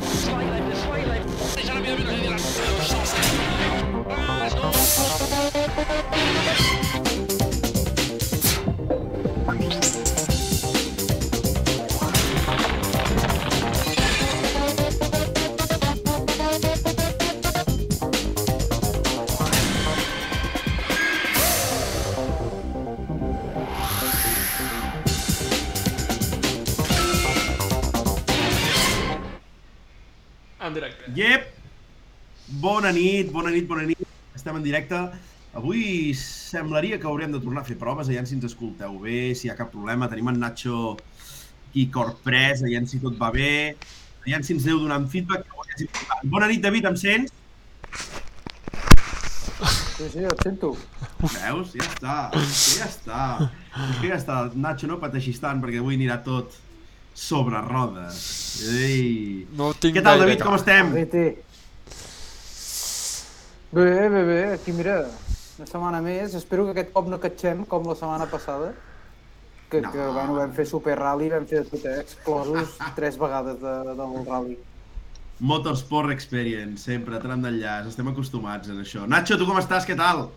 Soy la, soy la. Déjalo bien, bien, bien, bien. Bona nit, bona nit, bona nit. Estem en directe. Avui semblaria que haurem de tornar a fer proves, aviam si ens escolteu bé, si hi ha cap problema. Tenim en Nacho aquí corprès, aviam si tot va bé, aviam si ens aneu donant feedback. que avui és important. Bona nit, David, em sents? Sí, sí, et sento. Veus? Ja està, ja està. Ja està, Nacho, no pateixis tant, perquè avui anirà tot sobre rodes. Ei. No tinc Què tal, David, com estem? Bé, té. Bé, bé, bé, aquí mira, una setmana més. Espero que aquest cop no catxem com la setmana passada. Que, No. que bueno, vam fer super rally, vam fer de tot, eh? exclosos tres vegades de, del rally. Motorsport Experience, sempre, tram d'enllaç, estem acostumats en això. Nacho, tu com estàs? Què tal?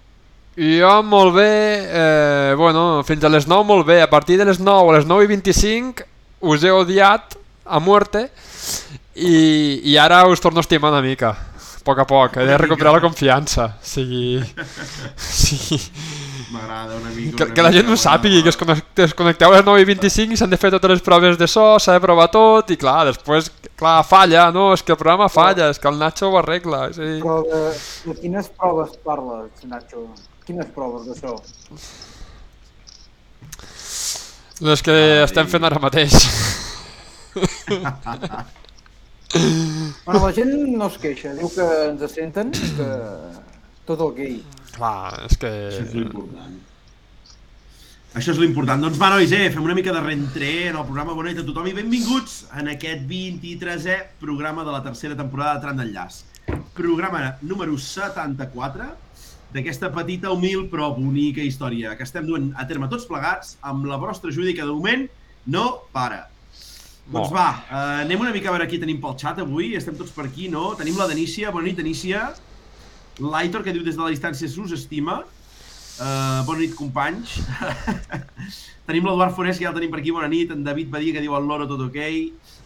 Jo molt bé, eh, bueno, fins a les 9 molt bé, a partir de les 9 a les 9 i 25 us he odiat a muerte i, i ara us torno a estimar una mica, poc a poc, he de recuperar la confiança, o sigui... sí. M'agrada una mica. Que, una que la gent no sàpigui que es connect- es connecteu a les 9 i 25 i s'han de fer totes les proves de so, s'ha de provar tot i clar, després, clar, falla, no, és que el programa falla, és que el Nacho ho arregla, sí. Però de, de quines proves parles, Nacho? Quines proves d'això? Les que estem fent ara mateix. Bueno, la gent no es queixa, diu que ens senten, que tot el gay. Clar, és que... Això és l'important. Això és l'important. Doncs va, nois, eh, fem una mica de reentré en el programa Bona nit a tothom i benvinguts en aquest 23è programa de la tercera temporada de Tram d'Enllaç. Programa número 74 d'aquesta petita, humil però bonica història que estem duent a terme tots plegats amb la vostra ajuda i que de moment no para. Doncs va, eh, anem una mica a veure qui tenim pel xat avui. Estem tots per aquí, no? Tenim la Denícia. Bona nit, Denícia. L'Aitor, que diu des de la distància s'us estima. Uh, bona nit, companys. tenim l'Eduard Forés, que ja el tenim per aquí, bona nit. En David Badia, que diu el loro tot ok.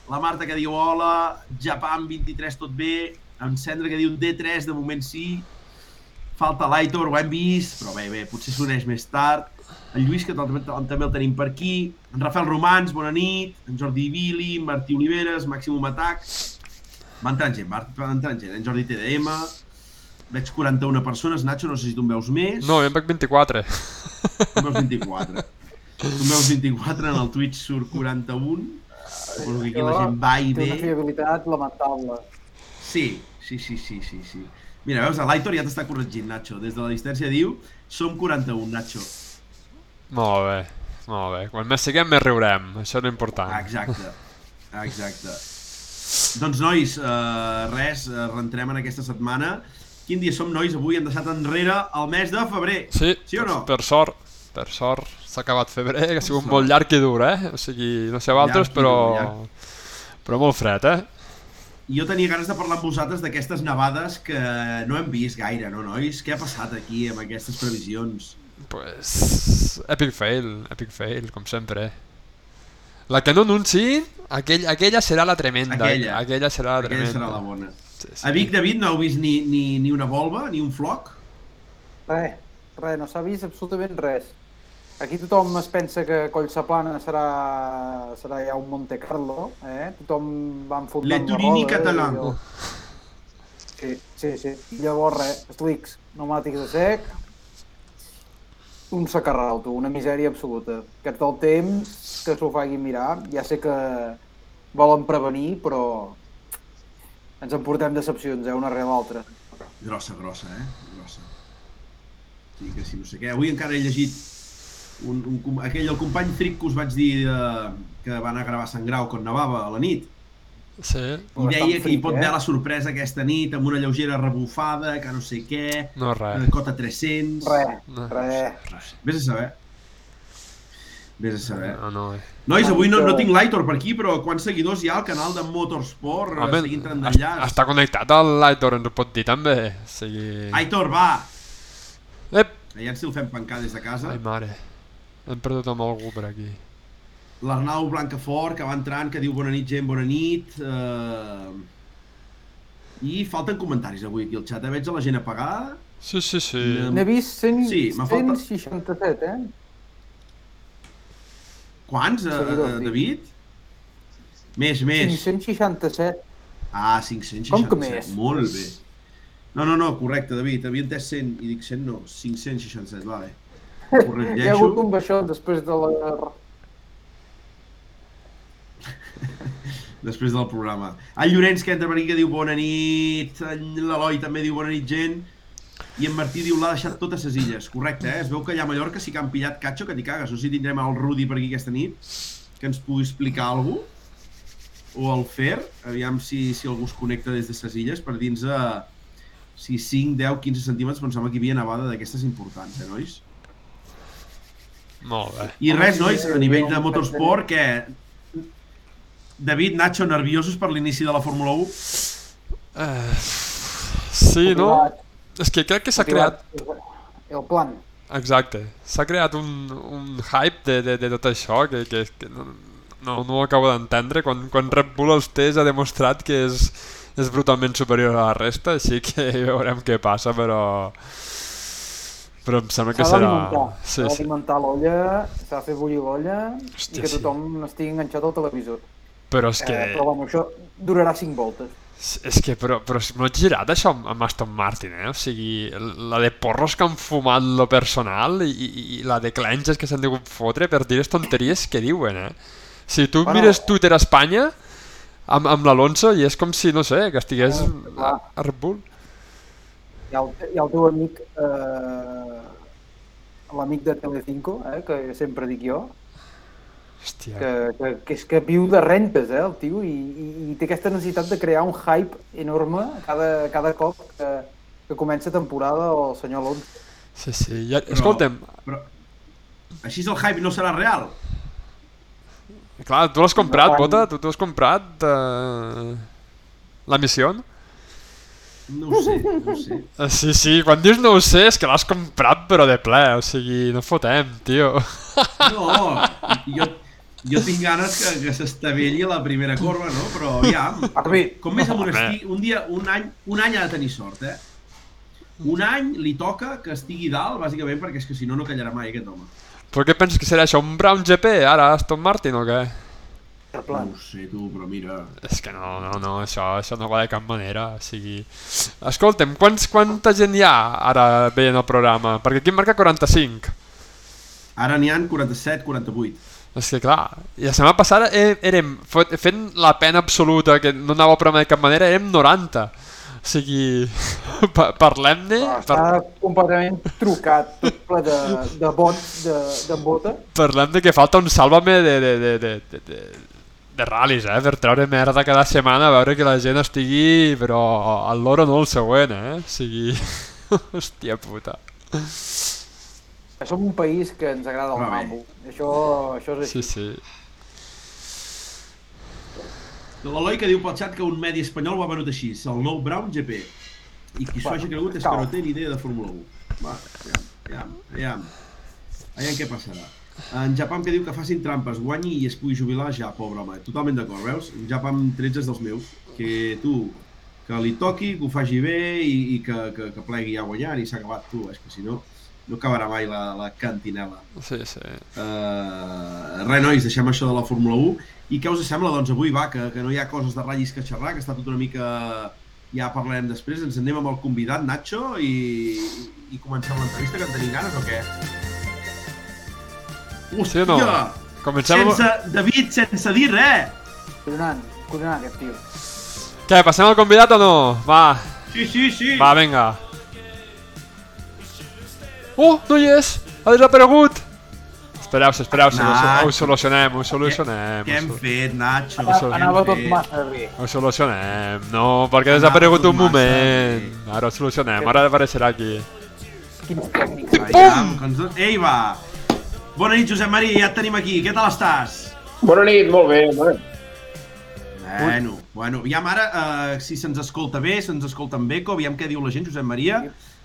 La Marta, que diu hola. Japam 23, tot bé. En Cendra, que diu D3, de moment sí. Falta l'Aitor, ho hem vist, però bé, bé, potser s'uneix més tard. En Lluís, que també, també el tenim per aquí. En Rafael Romans, bona nit. En Jordi Vili, Martí Oliveres, Màximum Atac. Va entrant gent, va entrant gent. En Jordi TDM. Veig 41 persones. Nacho, no sé si tu en veus més. No, jo en veig 24. Tu en veus 24. Tu en veus 24, en el Twitch surt 41. Suposo que aquí la gent va i Té ve. una fiabilitat lamentable. Sí, sí, sí, sí, sí, sí. Mira, veus, l'Aitor ja t'està corregint, Nacho. Des de la distància diu, som 41, Nacho. Molt bé, molt bé. Quan més siguem, més riurem. Això és l'important. Exacte, exacte. Doncs, nois, eh, res, eh, rentrem en aquesta setmana. Quin dia som, nois? Avui hem deixat enrere el mes de febrer. Sí, Sí o no? per sort, per sort, s'ha acabat febrer, que ha sigut molt llarg i dur, eh? O sigui, no sé vosaltres, Llarg però... llarg. Però molt fred, eh? Jo tenia ganes de parlar amb vosaltres d'aquestes nevades que no hem vist gaire, no, nois? Què ha passat aquí amb aquestes previsions? Pues... Epic fail, epic fail, com sempre. La que no anunciïn, aquell, aquella serà la tremenda. Aquella. aquella serà la Aquella tremenda. serà la bona. Sí, sí. A Vic, David, no heu vist ni, ni, ni una volva, ni un floc? Res, res, no s'ha vist absolutament res. Aquí tothom es pensa que Collsaplana serà, serà ja un Monte Carlo, eh? Tothom va enfundant Le la Turini roda. català. i jo- Sí, sí, sí. I llavors res, slicks, pneumàtics de sec, un sacarrau, tu, una misèria absoluta. Aquest del temps, que s'ho facin mirar, ja sé que volen prevenir, però ens en portem decepcions, eh, una rere l'altra. Grossa, grossa, eh? Grossa. Sí, que sí, no sé què. Avui encara he llegit un, un, aquell, el company Fric que us vaig dir eh, que va anar a gravar Sant Grau quan nevava a la nit. Sí, I deia que hi pot eh? haver la sorpresa aquesta nit amb una lleugera rebufada, que no sé què, no res. eh, cota 300... Res, No. res. Vés a saber. Vés a saber. No, no. eh. Nois, avui no, no tinc l'Aitor per aquí, però quants seguidors hi ha al canal de Motorsport? Home, seguint està connectat al Lightor, ens ho pot dir també. O sigui... Aitor, va! Ep! Aviam si el fem pencar des de casa. Ai, mare. Hem perdut amb algú per aquí. L'Arnau Blancafort, que va entrant, que diu bona nit, gent, bona nit. Uh... I falten comentaris avui aquí al xat. Eh? Veig a la gent apagada. Sí, sí, sí. N'he vist 100, Sí, me'n falta- 167, eh? Quants, uh, sí. David? Més, més. 567. Ah, 567. Com que més? Molt bé. No, no, no, correcte, David. Havia entès 100 i dic 100 no, 567, va bé. Hi ha hagut un baixó després de la... després del programa. El Llorenç que entra per aquí que diu bona nit, l'Eloi també diu bona nit gent, i en Martí diu l'ha deixat totes ses illes. Correcte, eh? Es veu que allà a Mallorca sí que han pillat catxo que t'hi cagues. No sé si tindrem el Rudi per aquí aquesta nit, que ens pugui explicar alguna cosa. O el Fer, aviam si, si algú es connecta des de ses illes per dins a si 5, 10, 15 centímetres, sembla que hi havia nevada d'aquestes importants, eh, nois? Molt bé. I res, nois, a nivell de motorsport, que... David, Nacho, nerviosos per l'inici de la Fórmula 1? Eh, sí, no? És que crec que s'ha creat... El plan. Exacte. S'ha creat un, un hype de, de, de tot això que, que, que no, no, no ho acabo d'entendre. Quan, quan Red Bull els test ha demostrat que és, és brutalment superior a la resta, així que veurem què passa, però... Però em sembla que S'ha serà... d'alimentar. Sí, S'ha sí. l'olla, s'ha de fer bullir l'olla i que sí. tothom estigui enganxat al televisor. Però és que... Eh, però bueno, això durarà 5 voltes. És que, però, però és molt girat això amb, amb Aston Martin, eh? O sigui, la de porros que han fumat lo personal i, i, i la de clenxes que s'han degut fotre per dir les tonteries que diuen, eh? Si tu Bueno. mires Twitter a Espanya amb, amb l'Alonso i és com si, no sé, que estigués Ah, a, a Red Bull. Hi ha el, hi ha el teu amic, eh, l'amic de Telecinco, eh, que sempre dic jo, Hòstia. que, que, que és que viu de rentes, eh, el tio, i, i, i té aquesta necessitat de crear un hype enorme cada, cada cop que, que comença temporada el senyor Alonso. Sí, sí. Ja, Però- escolta'm, Però... Així el hype no serà real? clar, tu l'has comprat, Bota? Tu t'ho has comprat eh, la missió? No ho sé, no ho sé. Eh, Sí, sí, quan dius no ho sé és que l'has comprat però de ple, o sigui, no fotem, tio. No, jo, jo tinc ganes que, que s'estavelli la primera corba, no? Però ja, com més amb un, Home. esti... un dia, un any, un any ha de tenir sort, eh? Un any li toca que estigui dalt, bàsicament, perquè és que si no, no callarà mai aquest home. Però què penses que serà això, un Brown GP, ara Aston Martin o què? No ho sé, tu, però mira... És que no, no, no, això, això no va de cap manera, o sigui... Escolta'm, quants, quanta gent hi ha ara veient el programa? Perquè aquí em marca 45. Ara n'hi han 47, 48. És que clar, i la setmana passada érem, fent la pena absoluta, que no anava programa de cap manera, érem 90. O sigui, pa parlem-ne, Està par completament trucat, tot ple de, de bots, de, de bota. parlem de que falta un sàlvame de, de, de, de, de, de, de ral·lis, eh? Per treure merda cada setmana, a veure que la gent estigui, però al loro no el següent, eh? O sigui... Hòstia puta. Som un país que ens agrada el bé. mambo. Això, això és així. Sí, sí. L'Eloi que diu pel xat que un medi espanyol ho ha venut així, el nou Brown GP. I qui s'ho Bueno, hagi cregut és que no té ni idea de Fórmula 1. Va, aviam, aviam, aviam. Aviam què passarà. En Japam que diu que facin trampes, guanyi i es pugui jubilar ja, pobre home. Totalment d'acord, veus? En Japam 13 és dels meus. Que tu, que li toqui, que ho faci bé i, i que, que, que plegui ja guanyant i s'ha acabat tu. És que si no, no acabarà mai la, la cantinela. Sí, sí. Uh, res, nois, deixem això de la Fórmula 1. I què us sembla, doncs, avui, va, que, que no hi ha coses de ratllis que xerrar, que està tot una mica... Ja parlarem després, ens anem amb el convidat, Nacho, i, i comencem l'entrevista, que en tenim ganes o què? Sí o no? Comencem. Sense, David, sense dir res! Collonant, collonant aquest tio. Què, passem al convidat o no? Va, Sí, sí, sí! va, vinga. Oh, no hi és! Ha desaparegut! Espereu-se, espereu-se, ho, ho solucionem, ho solucionem. Què hem ho, fet, Nacho? Hem Anava tot massa bé. ho solucionem. No, perquè ha desaparegut un moment. bé. Ara ho solucionem, ara apareixerà aquí. Quins tècnics. Ens... Ei, va! Bona nit, Josep Maria, ja et tenim aquí. Què tal estàs? Bona nit, molt bé. Bueno, Bueno, bueno, aviam ara, uh, si se'ns escolta bé, se'ns escolta amb eco, aviam què diu la gent, Josep Maria.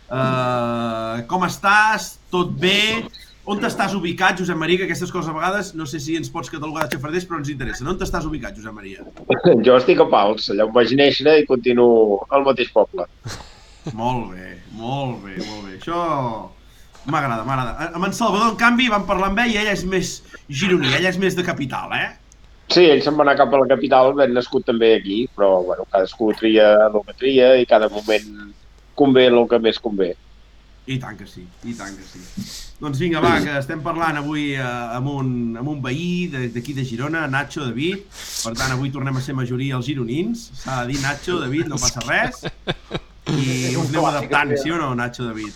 Uh, com estàs? Tot bé? On t'estàs ubicat, Josep Maria? Que aquestes coses a vegades, no sé si ens pots catalogar de xafarders, però ens interessa. On t'estàs ubicat, Josep Maria? jo estic a Pals, allà on vaig néixer i continuo al mateix poble. Molt bé, molt bé, molt bé. Això m'agrada, m'agrada. Amb en Salvador, en canvi, vam parlar amb ell i ell és més gironí, ell és més de capital, eh? Sí, ell se'n va anar cap a la capital, ben nascut també aquí, però bueno, cadascú tria el que tria i cada moment convé el que més convé. I tant que sí, i tant que sí. Doncs vinga, va, que estem parlant avui eh, amb, un, amb un veí de- d'aquí de Girona, Nacho David. Per tant, avui tornem a ser majoria els gironins. S'ha de dir Nacho David, no passa res. I us aneu adaptant, sí o no, Nacho David?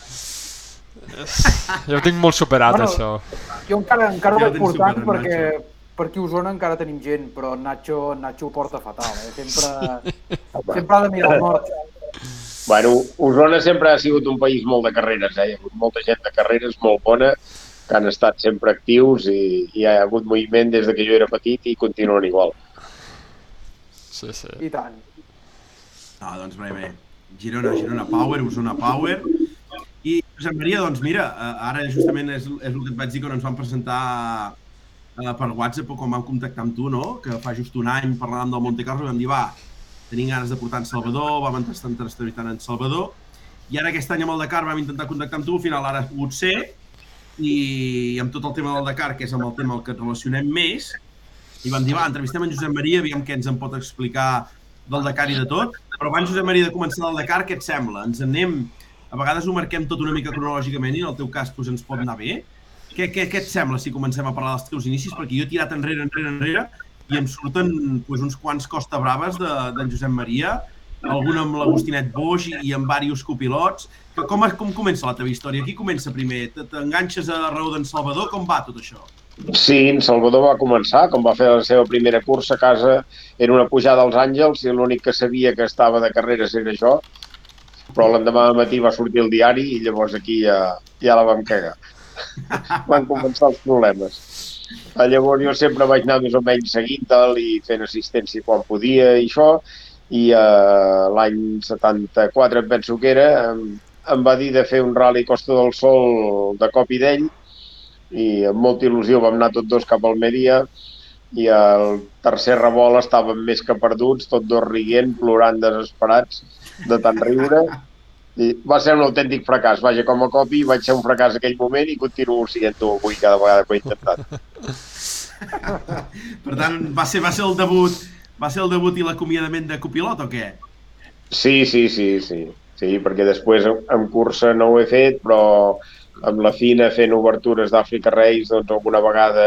Jo ho tinc molt superat, Bueno, això. Jo encara, encara Ja ho vaig portant superat, perquè Nacho. per aquí a Osona encara tenim gent, però Nacho, Nacho ho porta fatal, eh? Sempre, sempre ha de mirar al nord. Bueno, Osona sempre ha sigut un país molt de carreres, eh? hi ha hagut molta gent de carreres molt bona que han estat sempre actius i, i hi ha hagut moviment des de que jo era petit i continuen igual. Sí, sí. I tant. Ah, doncs bé, bé. Girona, Girona Power, Osona Power. I Josep Maria, doncs mira, eh, ara justament és, és el que et vaig dir quan ens vam presentar eh, per WhatsApp o quan vam contactar amb tu, no? Que fa just un any parlàvem del Monte Carlo i vam dir, va, tenim ganes de portar en Salvador, vam estar entrevistant en Salvador, i ara aquest any amb el Dakar vam intentar contactar amb tu, al final ara ha pogut ser, i amb tot el tema del Dakar, que és amb el tema al que et relacionem més, i vam dir, va, entrevistem en Josep Maria, aviam què ens en pot explicar del Dakar i de tot. Però abans, Josep Maria, de començar del Dakar, què et sembla? Ens en anem... A vegades ho marquem tot una mica cronològicament i en el teu cas doncs, ens pot anar bé. Què, què, què et sembla si comencem a parlar dels teus inicis? Perquè jo he tirat enrere, enrere, enrere i em surten doncs, uns quants costa braves d'en de, Josep Maria, algun amb l'Agostinet Boix i, i amb diversos copilots. Que, com, com comença la teva història? Qui comença primer? Te- T'enganxes a raó d'en Salvador? Com va tot això? Sí, en Salvador va començar, com va fer la seva primera cursa a casa, era una pujada als Àngels i l'únic que sabia que estava de carreres era jo, però l'endemà de matí va sortir el diari i llavors aquí ja, ja la vam cagar. van començar els problemes. Eh, Llavors jo sempre vaig anar més o menys seguint-te'l i fent assistència quan podia i això, i eh, l'any 74 em penso que era, em, em va dir de fer un rally Costa del Sol de cop i d'ell, i amb molta il·lusió vam anar tots dos cap al Almeria i al tercer revolt estàvem més que perduts, tots dos rient, plorant desesperats de tant riure. I va ser un autèntic fracàs. Vaja, com a copi vaig ser un fracàs aquell moment i continuo sent-ho avui cada vegada que ho he intentat. Per tant, va ser, va ser el debut va ser el debut i l'acomiadament de copilot o què? Sí, sí, sí, sí. Sí, perquè després en cursa no ho he fet, però amb la Fina fent obertures d'Àfrica Reis, doncs alguna vegada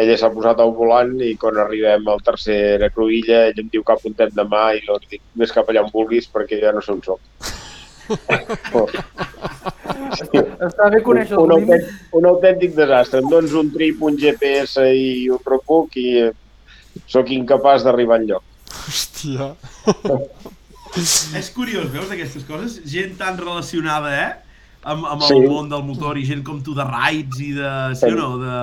ella s'ha posat al volant i quan arribem al tercer cruïlla ell em diu que apuntem demà i jo dic més cap allà on vulguis perquè ja no sé on soc. Oh. Sí. Està bé conèixer un, límits. autèntic, un autèntic desastre. Em dones un trip, un GPS i un ropuc i eh, sóc incapaç d'arribar enlloc. Hòstia. És curiós, veus, aquestes coses? Gent tan relacionada, eh? Amb, amb el Sí. món del motor i gent com tu de raids i de... Sí o no? De,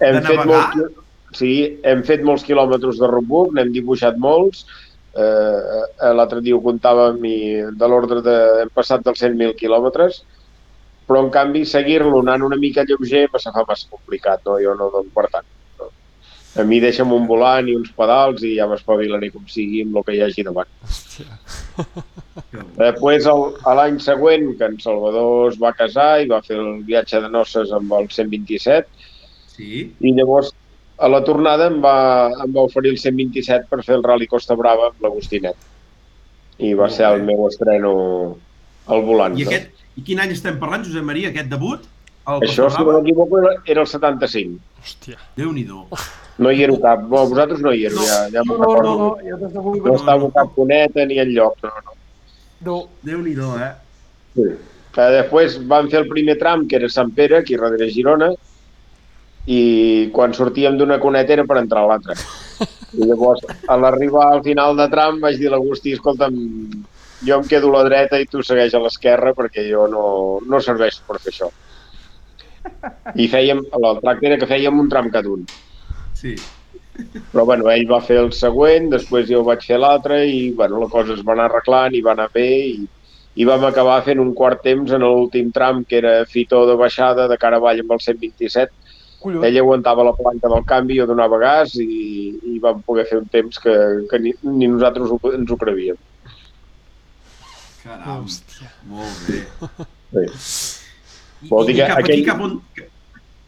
Hem de fet navegar? molts, sí, hem fet molts quilòmetres de ropuc, n'hem dibuixat molts. Eh, eh, L'altre dia ho comptàvem i de l'ordre de... hem passat dels 100.000 quilòmetres, però en canvi seguir-lo anant una mica lleuger se fa massa complicat, no? jo no dono per tant. No? A mi deixa'm un volant i uns pedals i ja m'espavilaré com sigui amb el que hi hagi davant. Hòstia. Després, el, a l'any següent, que en Salvador es va casar i va fer el viatge de noces amb el 127, Sí? i llavors a la tornada em va, em va oferir el 127 per fer el Rally Costa Brava amb l'Agostinet. I va Molt ser el bé. meu estreno al volant. I, no? aquest, I quin any estem parlant, Josep Maria, aquest debut? El Això, Costa si no m'equivoco, era- era el 75. Hòstia. Déu-n'hi-do. No hi éreu cap. Bueno, vosaltres no hi éreu, No. ja, ja No, no, no, no, jo que No no. estava cap cuneta ni enlloc. No, no. no. Déu-n'hi-do, eh? Sí. Eh, després vam fer el primer tram, que era Sant Pere, aquí darrere Girona, i quan sortíem d'una cuneta era per entrar a l'altra. I llavors, a l'arribar al final de tram, vaig dir a l'Agustí, escolta'm, jo em quedo a la dreta i tu segueix a l'esquerra perquè jo no, no serveixo per fer això. I fèiem, el tracte era que fèiem un tram cada un. Sí. Però bueno, ell va fer el següent, després jo vaig fer l'altre i bueno, la cosa es va anar arreglant i va anar bé i, i vam acabar fent un quart temps en l'últim tram que era fitó de baixada de cara avall amb el 127 Collons. ell aguantava la palanca del canvi, jo donava gas i, i vam poder fer un temps que, que ni, ni nosaltres ho, ens ho crevíem. Caram, Hòstia. molt bé. Sí. I, Vol dir que cap aquell- aquí, cap on...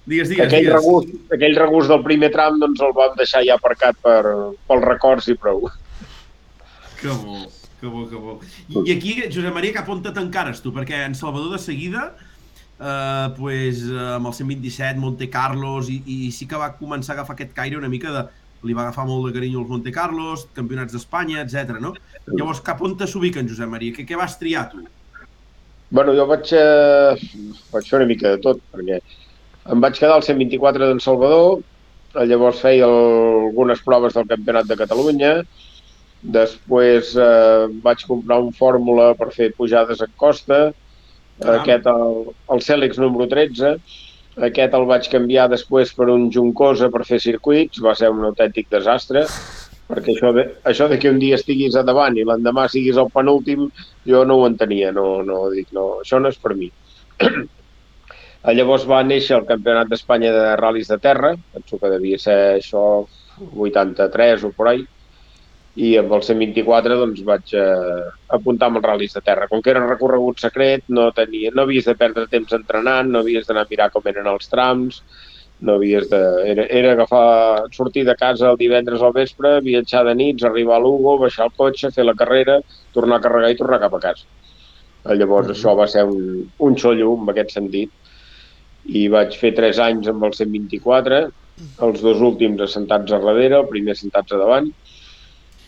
Digues, digues, Aquell digues. regust, aquell regust del primer tram doncs el vam deixar ja aparcat per, pels records i prou. Que bo, que bo, que bo. I, I aquí, Josep Maria, cap on t'encares tu? Perquè en Salvador de seguida, eh, pues, eh, amb el 127, Monte Carlos, i, i sí que va començar a agafar aquest caire una mica de... Li va agafar molt de carinyo als Monte Carlos, campionats d'Espanya, etc. no? Llavors, cap on te s'ubica en Josep Maria? Què, què vas triar tu? Bueno, jo vaig, eh, vaig fer una mica de tot, perquè em vaig quedar al 124 d'en Salvador, eh, llavors feia el, algunes proves del Campionat de Catalunya, després eh, vaig comprar un fórmula per fer pujades en costa, Caram. aquest el, el Cèlex número 13, aquest el vaig canviar després per un Juncosa per fer circuits, va ser un autèntic desastre, perquè això de, això de que un dia estiguis a davant i l'endemà siguis el penúltim, jo no ho entenia, no, no, dic, no, això no és per mi. Llavors va néixer el Campionat d'Espanya de Ral·lis de Terra, penso que devia ser això 83 o por ahí, i amb el 124 doncs vaig eh, apuntar amb els ral·lis de terra. Com que era recorregut secret, no, tenia, no havies de perdre temps entrenant, no havies d'anar a mirar com eren els trams, no havies de... Era, era agafar, sortir de casa el divendres al vespre, viatjar de nits, arribar a Lugo, baixar el cotxe, fer la carrera, tornar a carregar i tornar cap a casa. Llavors mm -hmm. això va ser un, un xollo en aquest sentit i vaig fer 3 anys amb el 124, els dos últims assentats a darrere, el primer assentats a davant,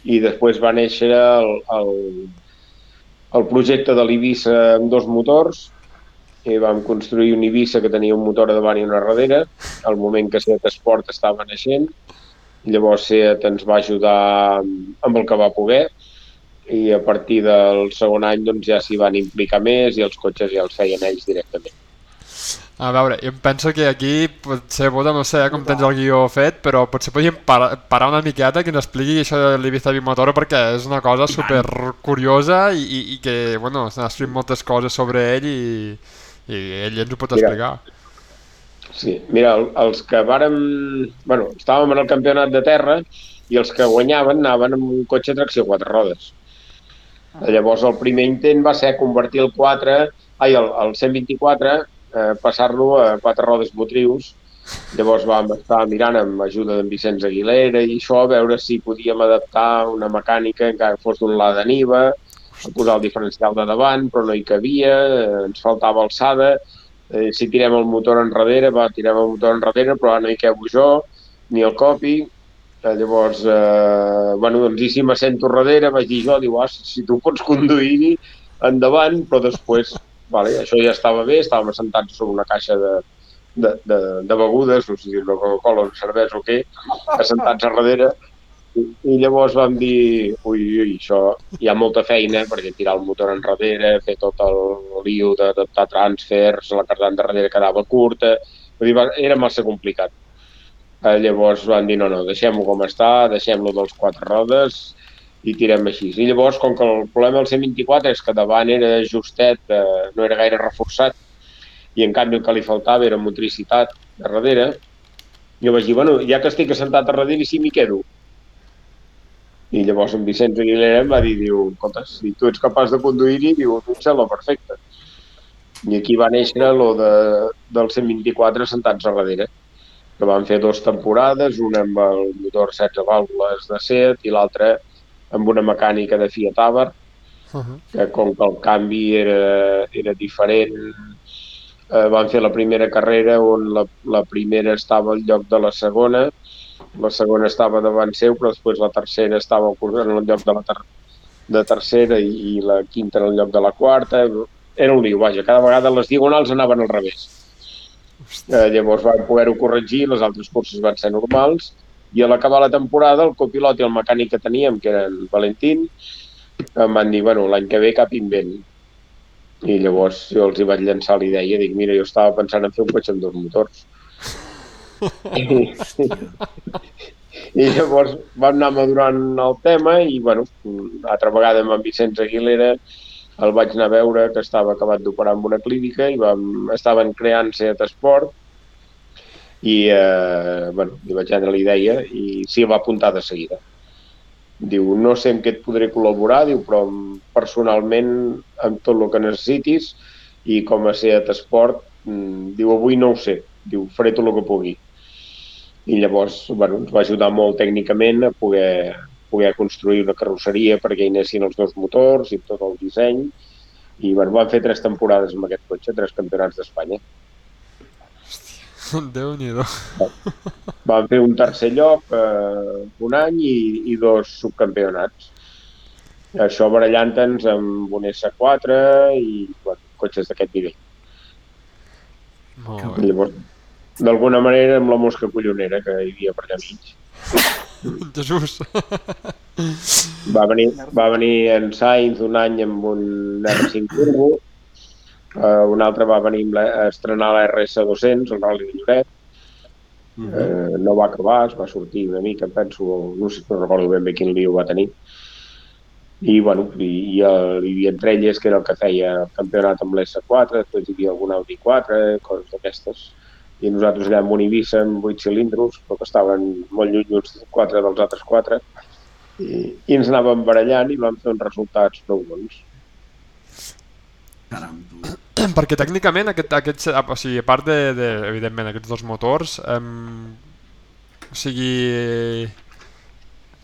i després va néixer el, el, el projecte de l'Ibissa amb dos motors, i vam construir un Ibiza que tenia un motor a davant i una darrere, al moment que Seat Esport estava naixent, llavors Seat ens va ajudar amb el que va poder, i a partir del segon any doncs, ja s'hi van implicar més i els cotxes ja els feien ells directament. A veure, jo em penso que aquí potser, Boda, no sé eh, com tens el guió fet, però potser podríem parar, parar una miqueta que ens expliqui això de l'Ibiza Bimotor perquè és una cosa super curiosa i, i, i que, bueno, s'han escrit moltes coses sobre ell i, i ell ens ho pot Mira. explicar. Sí, mira, el- els que vàrem... bueno, estàvem en el campionat de terra i els que guanyaven anaven amb un cotxe a tracció quatre rodes. Llavors el primer intent va ser convertir el 4, ai, el, el 124, eh, passar-lo a quatre rodes motrius. Llavors vam estar mirant amb ajuda d'en Vicenç Aguilera i això, a veure si podíem adaptar una mecànica encara que fos d'un Lada Niva, a posar el diferencial de davant, però no hi cabia, eh, ens faltava alçada, eh, si tirem el motor enrere, va, tirem el motor enrere, però ara no hi quebo jo, ni el copi, Eh, llavors, eh, bueno, doncs i si m'assento darrere, vaig dir jo, diu, ah, si tu pots conduir-hi, endavant, però després, vale, això ja estava bé, estàvem assentats sobre una caixa de, de, de, de begudes, no sé si una Coca-Cola, una cervesa o què, assentats a darrere, i, i llavors vam dir, ui, ui, això hi ha molta feina, perquè tirar el motor enrere, fer tot el lío d'adaptar transfers, la cardan darrere quedava curta, dir, era massa complicat. Eh, llavors van dir, no, no, deixem-ho com està, deixem-lo dels quatre rodes i tirem així. I llavors, com que el problema del 124 és que davant era justet, eh, no era gaire reforçat, i en canvi el que li faltava era motricitat a darrere, jo vaig dir, bueno, ja que estic assentat a darrere, i si m'hi quedo? I llavors en Vicenç Aguilera em va dir, diu, escolta, si tu ets capaç de conduir-hi, diu, tu ets la perfecta. I aquí va néixer lo de, del 124 sentats a darrere que van fer dues temporades, una amb el motor 16 vàlvules de Seat i l'altra amb una mecànica de Fiat Abarth, Uh -huh. que com que el canvi era, era diferent, eh, van fer la primera carrera on la, la primera estava al lloc de la segona, la segona estava davant seu, però després la tercera estava en el lloc de la ter de tercera i, i la quinta en el lloc de la quarta. Era un lío, vaja, cada vegada les diagonals anaven al revés. Eh, llavors van poder-ho corregir, les altres curses van ser normals, i a l'acabar la temporada el copilot i el mecànic que teníem, que eren Valentín, em van dir, bueno, l'any que ve cap invent. I llavors jo els hi vaig llançar la idea, dic, mira, jo estava pensant en fer un cotxe amb dos motors. I, i llavors vam anar madurant el tema i, bueno, altra vegada amb en Vicenç Aguilera el vaig anar a veure que estava acabat d'operar en una clínica i vam, estaven creant Seat Esport i, eh, bueno, li vaig anar la idea i s'hi va apuntar de seguida. Diu, no sé en què et podré col·laborar, diu, però personalment amb tot el que necessitis i com a Seat Esport, mm, diu, avui no ho sé, diu, faré tot el que pugui i llavors bueno, ens va ajudar molt tècnicament a poder, poder construir una carrosseria perquè hi anessin els dos motors i tot el disseny i bueno, van fer tres temporades amb aquest cotxe, tres campionats d'Espanya. déu nhi Van fer un tercer lloc eh, un any i, i dos subcampionats. Això barallant-nos amb un S4 i bueno, cotxes d'aquest nivell. Molt bé. Llavors, d'alguna manera amb la mosca collonera que hi havia per allà mig. Jesús. Va venir, va venir en Sainz un any amb un R5 Turbo, uh, un altre va venir la, a estrenar la RS200, el Rally de Lloret, Mhm. uh, no va acabar, es va sortir una mica, penso, no sé, no recordo ben bé quin lío va tenir. I, bueno, i, i el, hi havia entre elles que era el que feia el campionat amb l'S4, després hi havia algun Audi 4, coses d'aquestes. I nosaltres allà amb un Ibiza amb 8 cilindros, però que estaven molt lluny uns 4 dels altres 4, i, i ens anàvem barallant i vam fer uns resultats prou bons. Caram, tu. Perquè tècnicament, aquest, aquest, o sigui, a part de, de evidentment, aquests dos motors, em, o sigui,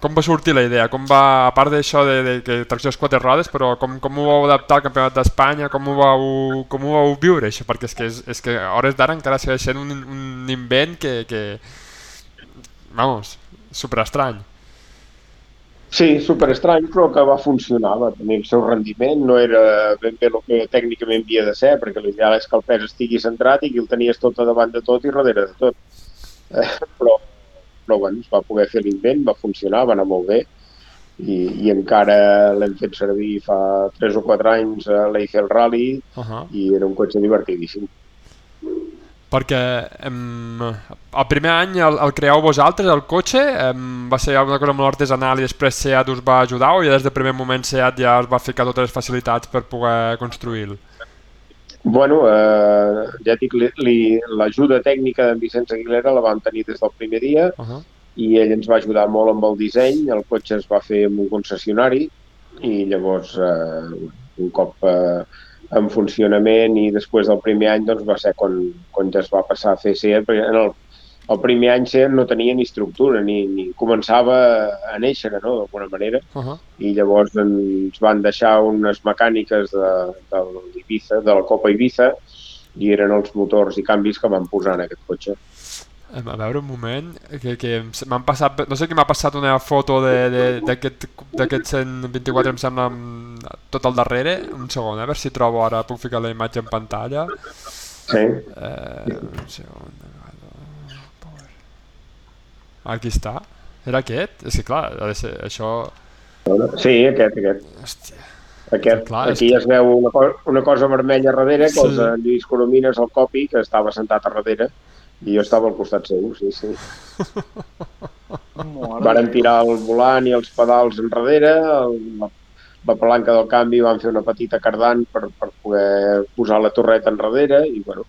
com va sortir la idea? Com va, a part d'això de, de que tracció és quatre rodes, però com, com ho vau adaptar al Campionat d'Espanya? Com, ho vau, com ho vau viure, això? Perquè és que, és, és que a hores d'ara encara segueix sent un, un invent que, que vamos, super estrany. Sí, super estrany, però que va funcionar, va tenir el seu rendiment, no era ben bé el que tècnicament havia de ser, perquè l'ideal és que el pes estigui centrat i que el tenies tot a davant de tot i darrere de tot. Eh, però, però bueno, es va poder fer l'invent, va funcionar, va anar molt bé, i, i encara l'hem fet servir fa 3 o 4 anys a l'Eiffel Rally Uh -huh. i era un cotxe divertidíssim. Perquè em, el primer any el, el creeu vosaltres, el cotxe? Em, va ser alguna cosa molt artesanal i després SEAT us va ajudar o ja des del primer moment SEAT ja us va ficar totes les facilitats per poder construir-lo? Bueno, eh, ja dic, l'ajuda tècnica d'en Vicenç Aguilera la vam tenir des del primer dia Uh -huh. i ell ens va ajudar molt amb el disseny, el cotxe es va fer en un concessionari i llavors eh, un cop eh, en funcionament i després del primer any doncs, va ser quan, quan ja es va passar a fer SEAT, perquè en el, el primer any SEAT no tenia ni estructura, ni, ni començava a néixer, no?, d'alguna manera, Uh -huh. i llavors ens van deixar unes mecàniques de, de l'Ibiza, de la Copa Ibiza, i eren els motors i canvis que van posar en aquest cotxe. A veure un moment, que, que m'han passat, no sé qui m'ha passat una foto d'aquest d'aquest 124 em sembla amb tot al darrere, un segon, eh, a veure si trobo ara, puc ficar la imatge en pantalla. Sí, Eh, un segon. Aquí està. Era aquest? És que clar, ha de ser això... sí aquest, aquest. Hòstia. aquest. Clar, és Aquí ja es veu una, co una cosa vermella darrere, que Sí. els en Lluís Coromines, el copi, que estava sentat a darrere, i jo estava al costat seu, sí, sí. Varen tirar el volant i els pedals enrere, el, la, la palanca del canvi van fer una petita cardant per, per poder posar la torreta enrere i, bueno,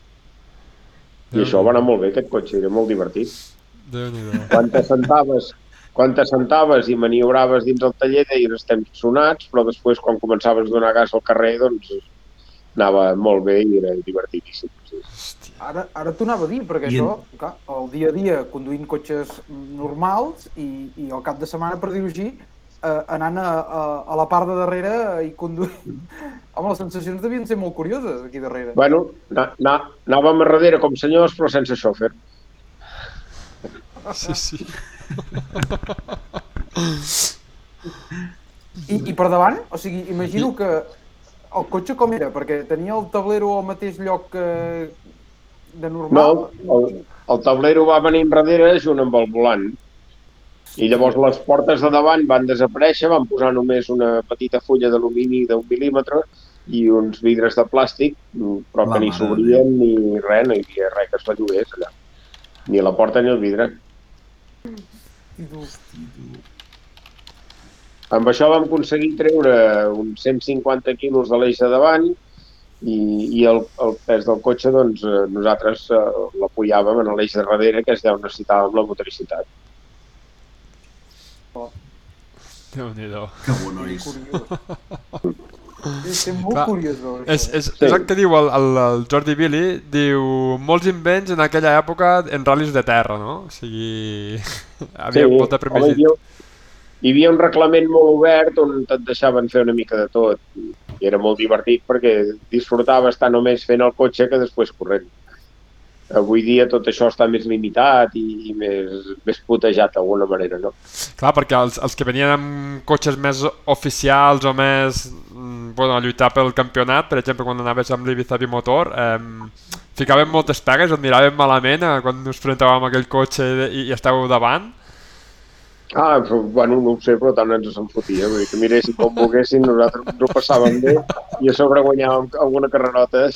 i Déu això va anar molt bé, aquest cotxe, era molt divertit. Quan t'assentaves quan t'assentaves i maniobraves dins el taller deies estem sonats, però després quan començaves a donar gas al carrer doncs anava molt bé i era divertidíssim. Sí. Ara, ara t'ho anava a dir, perquè I això, clar, el dia a dia conduint cotxes normals i, i el cap de setmana, per dir-ho així, eh, anant a, a, a la part de darrere i conduint... Home, les sensacions devien ser molt curioses aquí darrere. Bueno, na, na, anàvem a darrere com senyors però sense xòfer. Sí, sí. I, I per davant, o sigui, imagino que el cotxe com era? Perquè tenia el tablero al mateix lloc que de No, normal. el, el tablero va venir enrere junt amb el volant. I llavors les portes de davant van desaparèixer, van posar només una petita fulla d'alumini d'un mil·límetre i uns vidres de plàstic, però La que ni s'obrien ni res, no hi havia res que es bellugués allà. Ni la porta ni el vidre. Amb això vam aconseguir treure uns 150 quilos de l'eix de davant i, i el, el pes del cotxe doncs, eh, nosaltres eh, l'apujàvem en l'eix de darrere que és d'on necessitàvem la motoricitat. Déu-n'hi-do. Que bo, nois. curiós. És, molt Clar, curiós veure És, és, Sí. és el que diu el, el, el Jordi Billy, diu molts invents en aquella època en ral·lis de terra, no? O sigui, havia molta home, hi, havia, un reglament molt obert on et deixaven fer una mica de tot i era molt divertit perquè disfrutaves tant només fent el cotxe que després corrent. Avui dia tot això està més limitat i, i més, més putejat d'alguna manera, no? Clar, perquè els, els que venien amb cotxes més oficials o més mm, bueno, a lluitar pel campionat, per exemple, quan anaves amb l'Ibiza Bimotor, eh, ficaven moltes pegues, et miraven malament eh, quan us presentàvem aquell cotxe i, i estàveu davant. Ah, però, bueno, no ho sé, però tant ens se'n fotia. Vull dir que miressin com volguessin, nosaltres ens ho passàvem bé i a sobre guanyàvem alguna carrerota.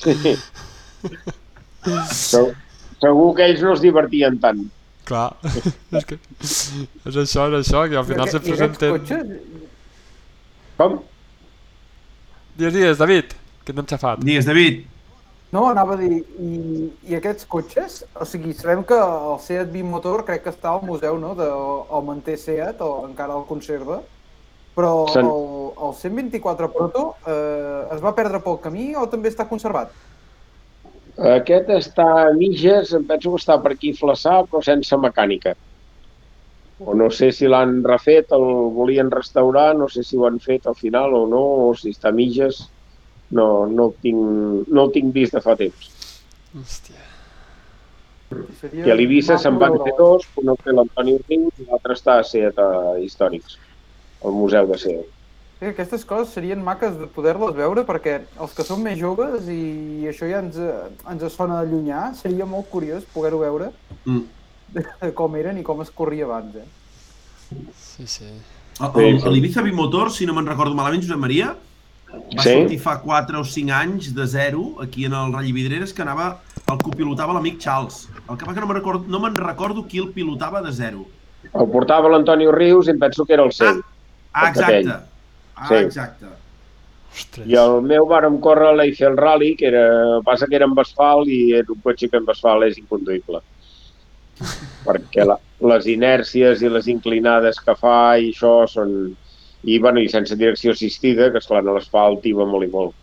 Sí. Segur, segur que ells no es divertien tant. Clar, és que és això, és això, que al final I se aqu- i aquests presenten... cotxes, Com? Digues, digues, David, que t'hem xafat. Digues, David. No, anava a dir, i, i aquests cotxes, o sigui, sabem que el Seat Bimotor crec que està al museu, no?, de, o manté Seat, o encara el conserva, però Se'n- el, el 124 Proto eh, es va perdre pel camí o també està conservat? Aquest està a mitges, em penso que està per aquí a Flaçà, però sense mecànica. O no sé si l'han refet, el volien restaurar, no sé si ho han fet al final o no, o si està a mitges. No, no, el tinc, no el tinc vist de fa temps. Hòstia. Seria I a l'Eivissa se'n van fer dos, un el té l'Antoni Rius i l'altre està a Seat a Històrics, al Museu de Seat. Sí, aquestes coses serien maques de poder-les veure perquè els que som més joves i això ja ens, ens sona de llunyà, seria molt curiós poder-ho veure Mm. de com eren i com es corria abans, eh? Sí, sí. Sí, el- sí. L'Ibiza Bimotor, si no me'n recordo malament, Josep Maria, va Sí. sortir fa 4 o 5 anys de zero aquí en el Rally Vidreres que anava, el copilotava l'amic Charles. El que va que no me'n recordo, no me'n recordo qui el pilotava de zero. El portava l'Antoni Rius i em penso que era el seu. Ah, aquell. exacte. Ah, Sí. exacte. Ostres. I el meu vàrem córrer a l'Eiffel Rally, que era, passa que era amb asfalt i era un cotxe que amb asfalt és inconduïble. Perquè la, les inèrcies i les inclinades que fa i això són... I, bueno, i sense direcció assistida, que esclar, a l'asfalt iba molt i molt.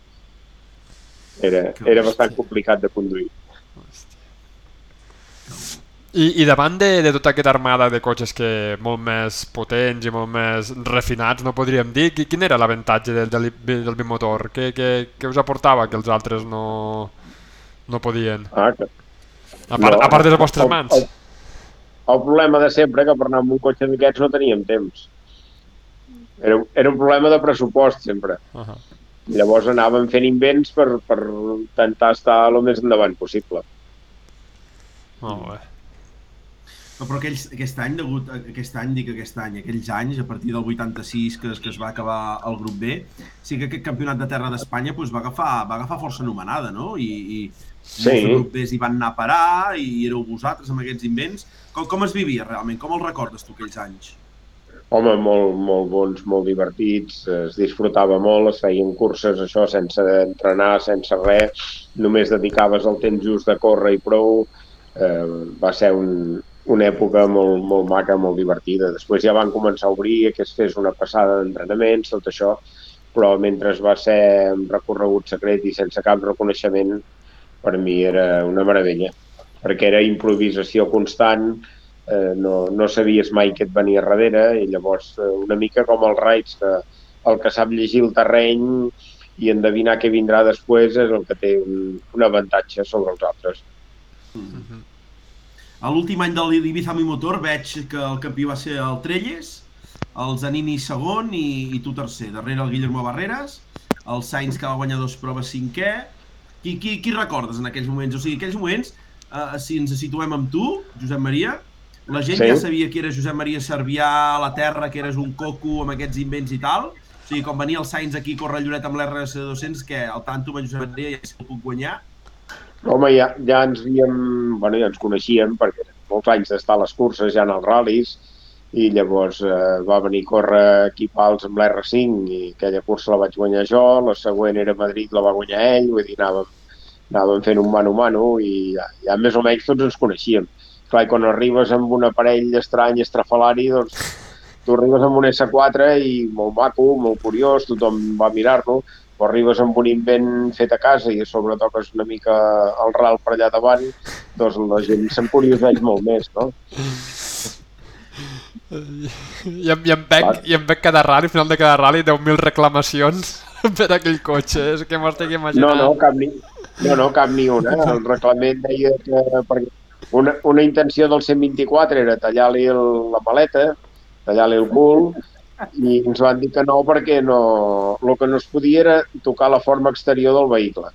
Era, era bastant complicat de conduir. I, I davant de, de tota aquesta armada de cotxes que molt més potents i molt més refinats, no podríem dir, qui- quin era l'avantatge del, del, del bimotor? Què, què, què us aportava que els altres no, no podien? Ah, que, A part, No, a part de les vostres el- mans? El, el problema de sempre, que per anar amb un cotxe d'aquests no teníem temps. Era, era un problema de pressupost, sempre. Uh -huh. Llavors anàvem fent invents per, per intentar estar el més endavant possible. Molt bé. No, però aquells, aquest any, degut, a- aquest any, dic aquest any, aquells anys, a partir del 86 que, es- que es va acabar el grup B, sí que aquest campionat de terra d'Espanya doncs, va, agafar, va agafar força anomenada, no? I, i Sí. de grup Bs hi van anar a parar i éreu vosaltres amb aquests invents. Com, com es vivia realment? Com els recordes tu aquells anys? Home, molt, molt bons, molt divertits, es disfrutava molt, es feien curses, això, sense entrenar, sense res, només dedicaves el temps just de córrer i prou. Eh, va ser un, una època molt, molt maca, molt divertida. Després ja van començar a obrir que es fes una passada d'entrenaments, tot això, però mentre va ser recorregut secret i sense cap reconeixement, per mi era una meravella, perquè era improvisació constant, eh, no, no sabies mai què et venia darrere i llavors eh, una mica com els raids que el que sap llegir el terreny i endevinar què vindrà després és el que té un, un avantatge sobre els altres. A l'últim any de l'Ibiza Mi Motor veig que el campió va ser el Trelles, el Zanini segon i, i tu tercer. Darrere el Guillermo Barreras, el Sainz que va guanyar dos proves cinquè. Qui, qui, qui recordes en aquells moments? O sigui, aquells moments, eh, si ens situem amb tu, Josep Maria, la gent Sí. ja sabia que era Josep Maria Servià a la Terra, que eres un coco amb aquests invents i tal, O sigui, quan venia el Sainz aquí a córrer Lloret amb l'RS200, que al tanto amb Josep Maria ja el puc guanyar. Home, ja, ja ens havíem, bueno, ja ens coneixíem perquè molts anys d'estar a les curses, ja en els ral·lis, i llavors eh, va venir a córrer aquí Pals amb l'R5 i aquella cursa la vaig guanyar jo, la següent era Madrid, la va guanyar ell, vull dir, anàvem, anàvem fent un mano a mano i ja, ja més o menys tots ens coneixíem. Clar, i quan arribes amb un aparell estrany, estrafalari, doncs tu arribes amb un S4 i molt maco, molt curiós, tothom va mirar-lo, però arribes amb un invent fet a casa i a sobre toques una mica el ral per allà davant, doncs la gent s'encurioseix molt més, no? I i em veig, Clar. i em veig cada rally, al final de cada rally, 10.000 reclamacions per aquell cotxe, és que m'ho estic No, imaginant. no, cap ni, no, no, cap ni una. El reglament deia que perquè una, una intenció del 124 era tallar-li la maleta, tallar-li el cul, i ens van dir que no perquè no, el que no es podia era tocar la forma exterior del vehicle.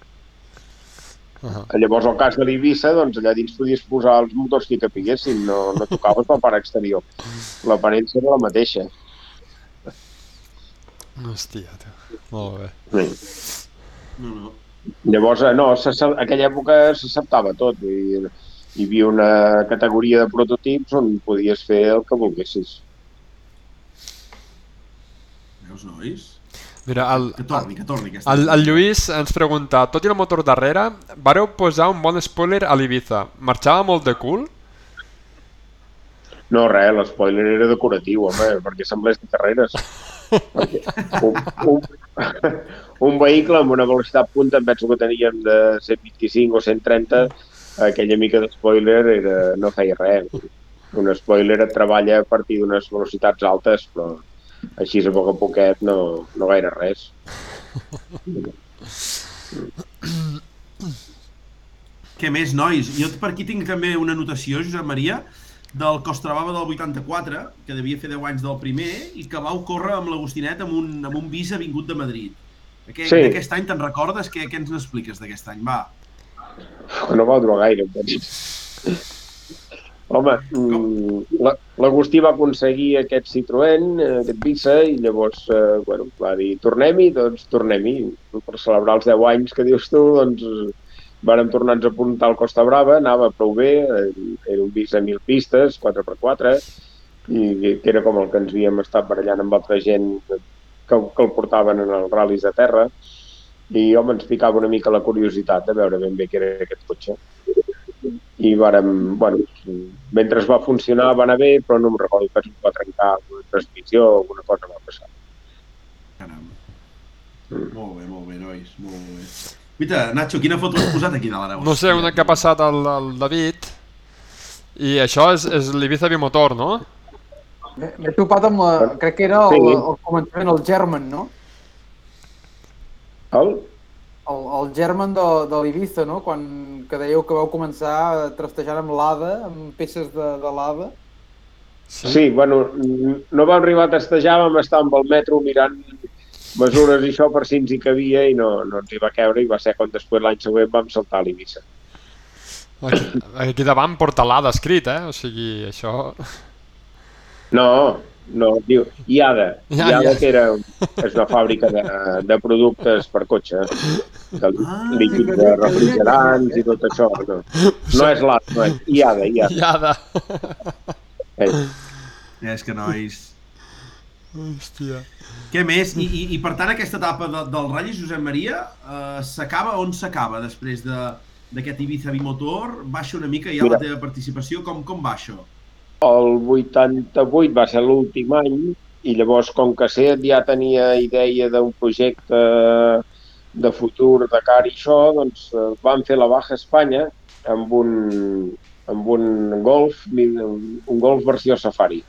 Uh Llavors, al cas de l'Ibissa, doncs allà dins podies posar els motors que hi capiguessin, no, no tocaves la part exterior. L'aparença era la mateixa. Hòstia, tio. Molt bé. Sí. No, no. Llavors, eh, no, aquella època s'acceptava tot. Vull dir, hi havia una categoria de prototips on podies fer el que volguessis. Veus, nois? Mira, el, Que torni, que torni. Aquesta. el, el Lluís ens pregunta, tot i el motor darrere, vareu posar un bon spoiler a l'Ibiza. Marxava molt de cul? No, res, l'espoiler era decoratiu, home, perquè semblés de carreres. Un, un, un vehicle amb una velocitat punta, em penso que teníem de 125 o 130, aquella mica de spoiler era, no feia res. Un spoiler et treballa a partir d'unes velocitats altes, però així a poc a poquet no, no gaire res. Què més, nois? Jo per aquí tinc també una anotació, Josep Maria, del Costravava del 84, que devia fer 10 anys del primer, i que vau córrer amb l'Agostinet amb un, amb un bis vingut de Madrid. Aquest, Sí. D'aquest any te'n recordes? Què, què ens n'expliques d'aquest any? Va. No va durar gaire, penso. Home, mm, la- l'Agustí va aconseguir aquest Citroën, aquest Visa, i llavors eh, bueno, va dir tornem-hi, doncs tornem-hi. Per celebrar els 10 anys que dius tu, doncs vàrem tornar-nos a apuntar al Costa Brava, anava prou bé, eh, era un Visa 1000 pistes, 4x4, i que era com el que ens havíem estat barallant amb altra gent que, que el portaven en els ral·lis de terra, i home, ens picava una mica la curiositat de veure ben bé què era aquest cotxe i vàrem, bueno, mentre es va funcionar va anar bé, però no em recordo que es va trencar una transmissió o alguna cosa va passar. Caram. Mm. Molt bé, molt bé, nois. Molt bé. Guita, Nacho, quina foto has posat aquí de l'Aragó? No sé, una que ha passat al, al David. I això és, és l'Ibiza Bimotor, no? M'he topat amb la... Crec que era el, Sí. el començament, el German, no? El? El, el German de, de l'Ibiza, no? Quan que dèieu que vau començar trastejant amb l'ADA, amb peces de, de l'ADA. Sí. sí, bueno, no vam arribar a testejar, vam estar amb el metro mirant mesures i això per si ens hi cabia i no, no ens hi va caure i va ser quan després l'any següent vam saltar a l'Ibissa. Aquí, aquí davant porta l'Ada escrit, eh? O sigui, això... No, no, diu IADA. Ja, IADA, ja. que era, és una fàbrica de, de productes per cotxe, de Ah, líquids de refrigerants i tot això. No, no és l'ADA, no és IADA, IADA. Iada. Eh, Ja, és que nois... Hòstia. Què més? I, i, i per tant, aquesta etapa de, del Rally Josep Maria eh, s'acaba on s'acaba després de d'aquest Ibiza Bimotor? Baixa una mica ja Mira. la teva participació? Com, com va això? El 88 va ser l'últim any i llavors, com que Seat ja tenia idea d'un projecte de futur de car i això, doncs eh, van fer la Baja Espanya amb un, amb un Golf, un Golf versió Safari.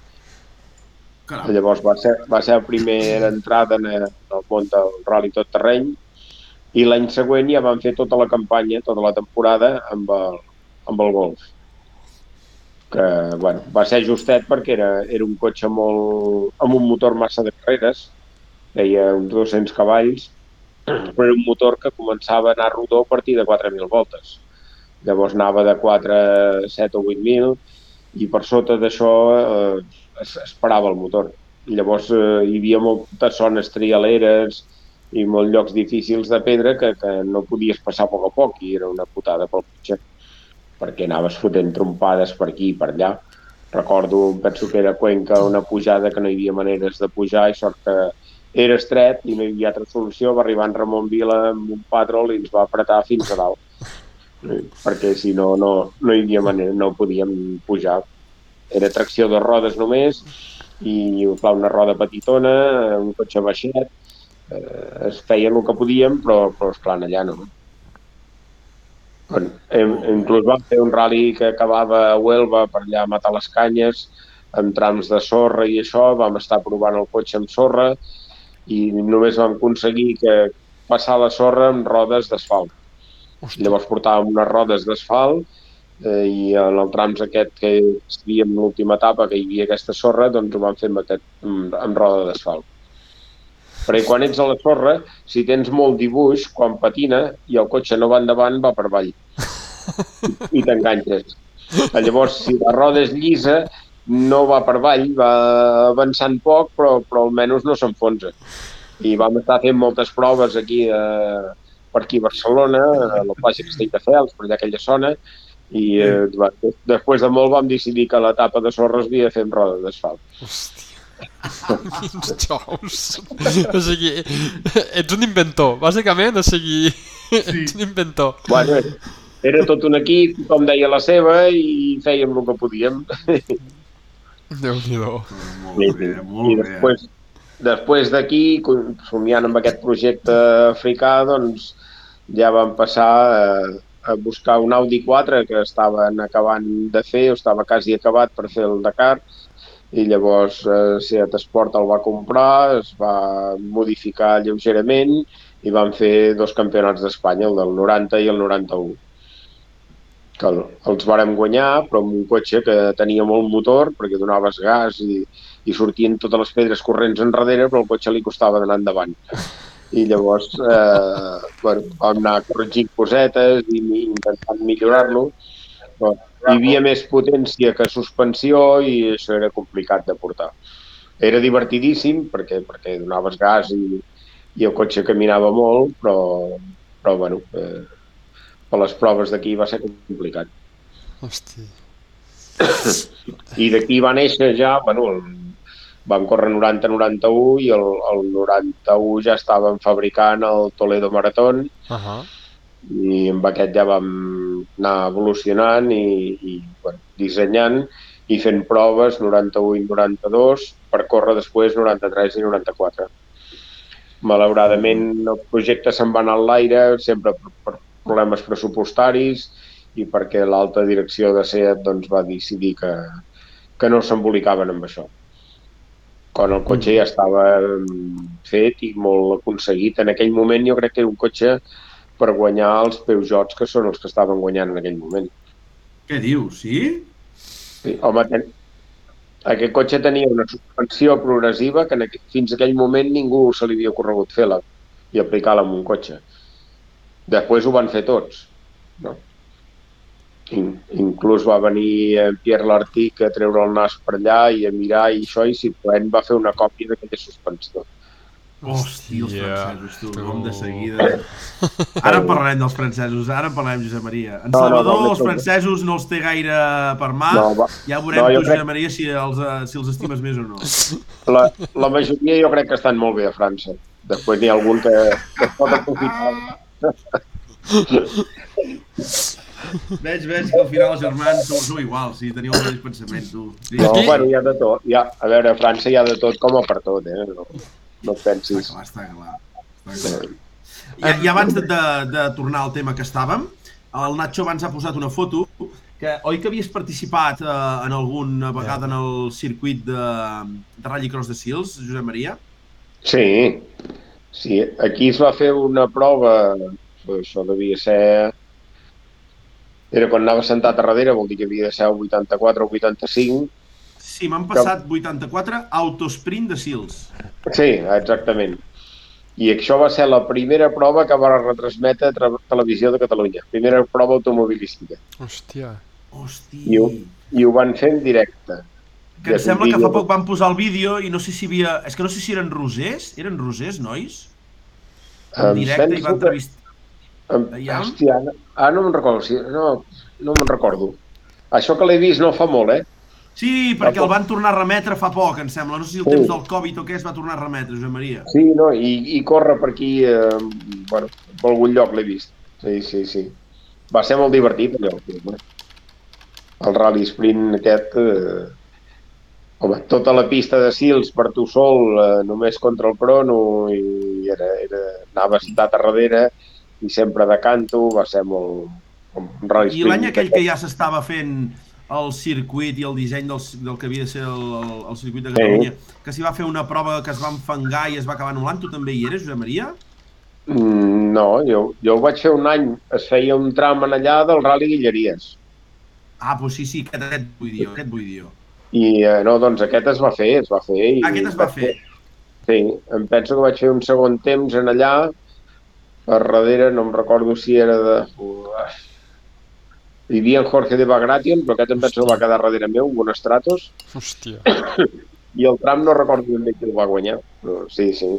Caram, Llavors va ser, va ser la primera entrada en el món del rally tot terreny i l'any següent ja van fer tota la campanya, tota la temporada amb el, amb el Golf que bueno, va ser justet perquè era, era un cotxe molt, amb un motor massa de carreres, deia uns 200 cavalls, però era un motor que començava a anar rodó a partir de 4.000 voltes. Llavors anava de 4 a 7 o 8.000 i per sota d'això eh, es, es parava el motor. Llavors eh, hi havia moltes zones trialeres i molts llocs difícils de pedra que, que no podies passar a poc a poc i era una putada pel cotxe perquè anaves fotent trompades per aquí i per allà. Recordo, penso que era Cuenca, una pujada que no hi havia maneres de pujar i sort que era estret i no hi havia altra solució, va arribar en Ramon Vila amb un patrol i ens va apretar fins a dalt. Perquè si no, no, no hi havia manera, no podíem pujar. Era tracció de rodes només i clar, una roda petitona, un cotxe baixet, eh, es feia el que podíem, però, però esclar, allà no. Bueno, inclús vam fer un rally que acabava a Huelva per allà a matar les canyes, amb trams de sorra i això, vam estar provant el cotxe amb sorra i només vam aconseguir que passar la sorra amb rodes d'asfalt. Llavors portàvem unes rodes d'asfalt eh, i en el trams aquest que seria en l'última etapa que hi havia aquesta sorra, doncs ho vam fer amb, aquest, amb, amb roda d'asfalt. Perquè quan ets a la sorra, si tens molt dibuix, quan patina i el cotxe no va endavant, va per avall. I t'enganxes. Llavors, si la roda és llisa, no va per avall, va avançant poc, però, però almenys no s'enfonsa. I vam estar fent moltes proves aquí eh, per aquí a Barcelona, a la plaça Castelldefels, per allà aquella zona, i eh, va, després de molt vam decidir que l'etapa de sorra es havia de fer amb roda d'asfalt. Hòstia. Quins xous. O sigui, ets un inventor, bàsicament, o sigui, Sí. ets un inventor. Bueno, era tot un equip, tothom deia la seva i fèiem el que podíem. Déu-n'hi-do. Molt bé, I molt bé. després, després d'aquí, somiant amb aquest projecte africà, doncs ja vam passar a, a buscar un Audi 4 que estaven acabant de fer, o estava quasi acabat per fer el Dakar, i llavors eh, Seat Sport el va comprar, es va modificar lleugerament i van fer dos campionats d'Espanya, el del 90 i el 91 que el- els vàrem guanyar, però amb un cotxe que tenia molt motor, perquè donaves gas i, i sortien totes les pedres corrents enrere, però el cotxe li costava d'anar endavant. I llavors eh, bueno, vam anar corregint cosetes i intentant millorar-lo. Però hi havia més potència que suspensió i això era complicat de portar. Era divertidíssim perquè, perquè donaves gas i, i el cotxe caminava molt, però, però bueno, eh, per les proves d'aquí va ser complicat. Hòstia. I d'aquí va néixer ja, bueno, vam córrer 90-91 i el, el 91 ja estàvem fabricant el Toledo Marathon Uh -huh. i amb aquest ja vam anar evolucionant i, i bueno, dissenyant i fent proves 91 i 92 per córrer després 93 i 94. Malauradament el projecte se'n va anar a l'aire sempre per, per problemes pressupostaris i perquè l'alta direcció de SEAT doncs, va decidir que, que no s'embolicaven amb això. Quan el cotxe ja estava mm, fet i molt aconseguit, en aquell moment jo crec que era un cotxe per guanyar els Peugeots, que són els que estaven guanyant en aquell moment. Què dius, sí? Sí, home, ten... aquest cotxe tenia una suspensió progressiva que en aqu... fins a aquell moment ningú se li havia corregut fer-la i aplicar-la en un cotxe. Després ho van fer tots. No? In, inclús va venir en Pierre Lartigue a treure el nas per allà i a mirar i això, i Citroën va fer una còpia d'aquella suspensió. Hòstia, els francesos, tu, tu. com de seguida. Ara en parlarem dels francesos, ara en parlarem, Josep Maria. En No, no, Salvador, no, no, els no. francesos no els té gaire per mà. No, va, Ja veurem No, tu, crec- Josep Maria, si els, eh, si els estimes més o no. la, la majoria jo crec que estan molt bé a França. Després n'hi ha algun que, que es pot aprofitar. Veig, veig que al final els germans sou, sou iguals, sí, teniu el mateix pensament, tu. Sí. No, bueno, hi ha de tot. Hi ha, a veure, a França hi ha de tot com a per tot, eh? No, no et Està pensis. clar, està clar. Està clar. I, I abans de, de, de tornar al tema que estàvem, el Nacho abans ha posat una foto que, oi que havies participat eh, en alguna vegada en el circuit de, de Rallycross de Sils, Josep Maria? Sí, sí. Aquí es va fer una prova, això devia ser... Era quan anava sentat a darrere, vol dir que havia de ser el 84 o 85. Sí, m'han passat 84 autosprint de Sils. Sí, exactament. I això va ser la primera prova que va retransmetre a Televisió de Catalunya. Primera prova automobilística. Hòstia. Hosti. I ho, I ho van fer en directe. Que em sembla que fa poc van posar el vídeo i no sé si havia... És que no sé si eren rosers. Eren rosers, nois? En Em directe i penso va que- entrevistar... Em, hòstia, ara, no me'n recordo. No, no me'n recordo. Això que l'he vist no fa molt, eh? Sí, perquè el van tornar a remetre fa poc, em sembla. No sé si el Sí. temps del Covid o què es va tornar a remetre, Josep Maria. Sí, no, i, i corre per aquí, eh, bueno, per algun lloc l'he vist. Sí, sí, sí. Va ser molt divertit allò. El rally sprint aquest... Eh, home, tota la pista de Sils per tu sol, eh, només contra el crono, i era, era, anaves de darrere i sempre de canto, va ser molt... Un rally I l'any aquell que ja s'estava fent el circuit i el disseny del, del que havia de ser el, el, el circuit de Catalunya, que s'hi va fer una prova que es va enfangar i es va acabar anul·lant, tu també hi eres, Josep Maria? Mm, No, jo, jo ho vaig fer un any, es feia un tram en allà del Rally Guilleries. Ah, doncs sí, sí, aquest, aquest vull dir aquest vull dir. I eh, no, doncs aquest es va fer, es va fer. I Aquest es va vaig fer. Sí, em penso que vaig fer un segon temps en allà, per darrere, no em recordo si era de... Ui, Hi havia en Jorge de Bagration, però aquest em penso que va quedar darrere meu, un Stratos, Hòstia. i el tram no recordo ben bé qui el va guanyar, però sí, sí.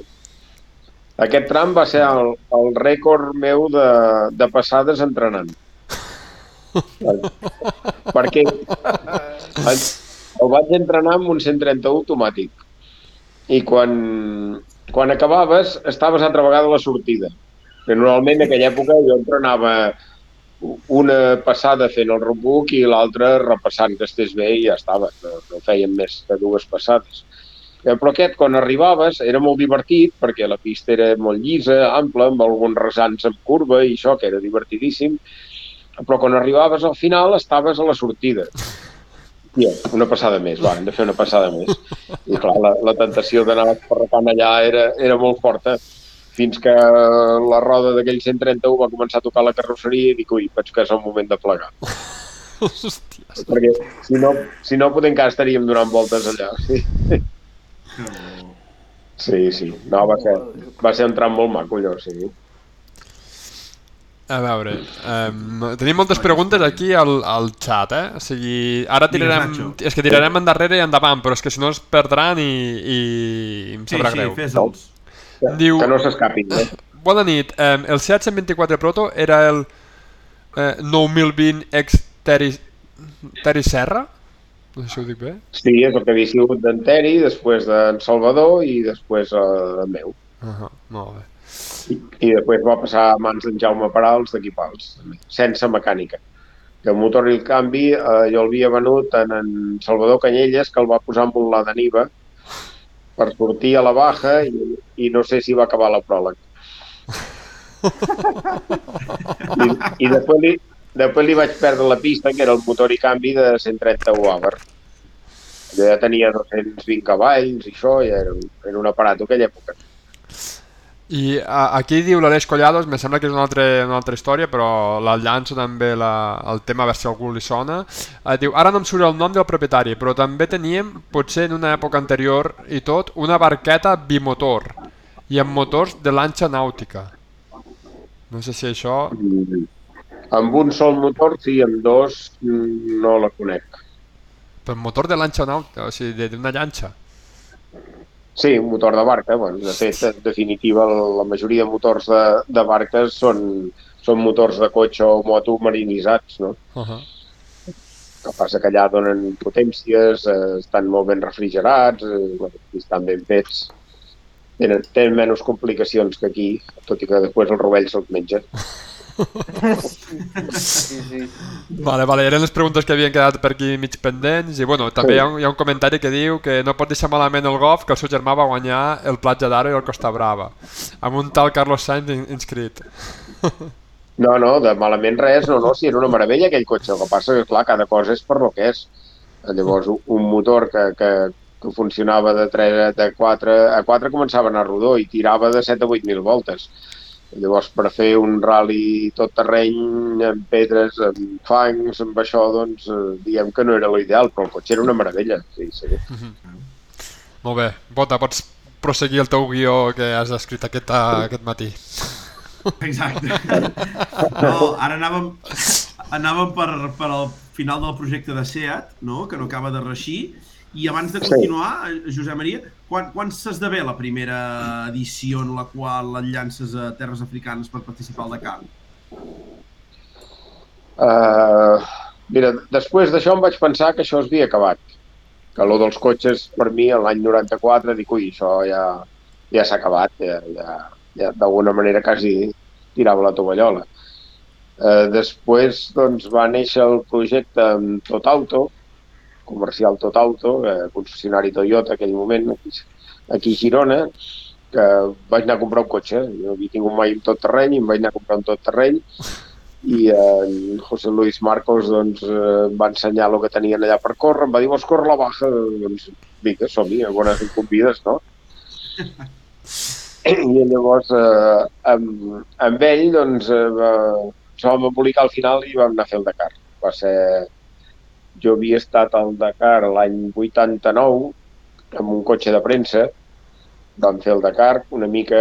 Aquest tram va ser el, el rècord meu de, de passades entrenant. Perquè el, el vaig entrenar amb un 131 automàtic. I quan, quan acabaves, estaves altra vegada a la sortida. Que normalment en aquella època jo entrenava una passada fent el rookbook i l'altra repassant que estés bé i ja estava. No, no fèiem més de dues passades. Eh, Però aquest, quan arribaves, era molt divertit perquè la pista era molt llisa, ampla, amb alguns resants en curva i això, que era divertidíssim. Però quan arribaves al final estaves a la sortida. Tia, una passada més, va, hem de fer una passada més. I clar, la, la tentació d'anar esparracant allà era, era molt forta fins que la roda d'aquell 131 va començar a tocar la carrosseria i dic, ui, veig que és el moment de plegar. Hòstia. Perquè si no, si no potser encara estaríem donant voltes allà. Sí, sí. sí. No, va ser, va ser un tram molt maco, allò, sí. A veure, um, tenim moltes preguntes aquí al, al xat, eh? O sigui, ara tirarem... És que tirarem endarrere i endavant, però és que si no es perdran i, i em Sí, sabrà sí, greu. Fes-els. Diu, Que no s'escapin, eh? bona nit, um, el Seat 124 Proto era el eh, 9020 X Teri, Teri Serra? No sé si ho dic bé. Sí, és el que havia sigut d'en Teri, després d'en Salvador i després eh, el meu. Uh -huh, molt bé. I, I després va passar a mans d'en Jaume Parals d'Equipals, també, sense mecànica. Que el motor i el canvi eh, jo el havia venut en, en Salvador Canyelles, que el va posar amb un la de Niva per sortir a la baja i, i no sé si va acabar la pròleg. I, i després, li, després li vaig perdre la pista, que era el motor i canvi de 130 Waber. Jo ja tenia 220 cavalls i això, i era, era un aparato aquella època. I a, aquí diu l'Aleix Collados, me sembla que és una altra, una altra història, però la llanço també la, el tema a veure si algú li sona. Eh, diu, ara no em surt el nom del propietari, però també teníem, potser en una època anterior i tot, una barqueta bimotor i amb motors de lanxa nàutica. No sé si això... Amb un sol motor, sí, amb dos mm, no la conec. Però motor de lanxa nàutica, o sigui, de- d'una llanxa. Sí, un motor de barca. Bueno, de fet, en definitiva, la majoria de motors de, de barques són, són motors de cotxe o moto marinitzats, no? Uh -huh. El que passa que allà donen potències, eh, estan molt ben refrigerats, eh, bueno, estan ben fets. Tenen, tenen menys complicacions que aquí, tot i que després el rovell se'ls menja. Sí, sí. Vale, vale, eren les preguntes que havien quedat per aquí mig pendents i bueno, també Sí. hi ha, un, hi ha un comentari que diu que no pot deixar malament el golf que el seu germà va guanyar el Platja d'Aro i el Costa Brava amb un tal Carlos Sainz in- inscrit. No, no, de malament res, no, no, si era una meravella aquell cotxe, el que passa que, clar, cada cosa és per lo que és. Llavors, un- motor que, que, que funcionava de 3 de 4, a 4 començava a anar rodó i tirava de 7 a 8.000 voltes. Llavors, per fer un rally tot terreny, amb pedres, amb fangs, amb això, doncs, eh, diguem que no era l'ideal, però el cotxe era una meravella, sí, sí. Molt bé, Bota, pots proseguir el teu guió que has escrit aquest, aquest matí. Exacte. No, ara anàvem, anàvem per, per al final del projecte de SEAT, no? que no acaba de reixir, I abans de Sí. continuar, eh, Josep Maria, quan, quan s'esdevé la primera edició en la qual et llances a terres africanes per participar al Dakar? Uh, mira, després d'això em vaig pensar que això es havia acabat. Que lo dels cotxes, per mi, l'any 94, dic, ui, això ja, ja s'ha acabat, ja, ja, ja d'alguna manera quasi tirava la tovallola. Uh, després doncs, va néixer el projecte amb Totauto, comercial Totauto, eh, concessionari Toyota aquell moment, aquí, aquí a Girona, que vaig anar a comprar un cotxe. Jo havia tingut mai un tot terreny i em vaig anar a comprar un tot terreny i eh, en José Luis Marcos doncs, eh, va ensenyar el que tenien allà per córrer, em va dir, vols córrer la baja? Doncs vinga, som-hi, a bones convides, no? I llavors eh, amb, amb ell doncs, eh, va, ens vam embolicar al final i vam anar a fer el Dakar. Va ser... Jo havia estat al Dakar l'any 89 amb un cotxe de premsa, vam fer el Dakar una mica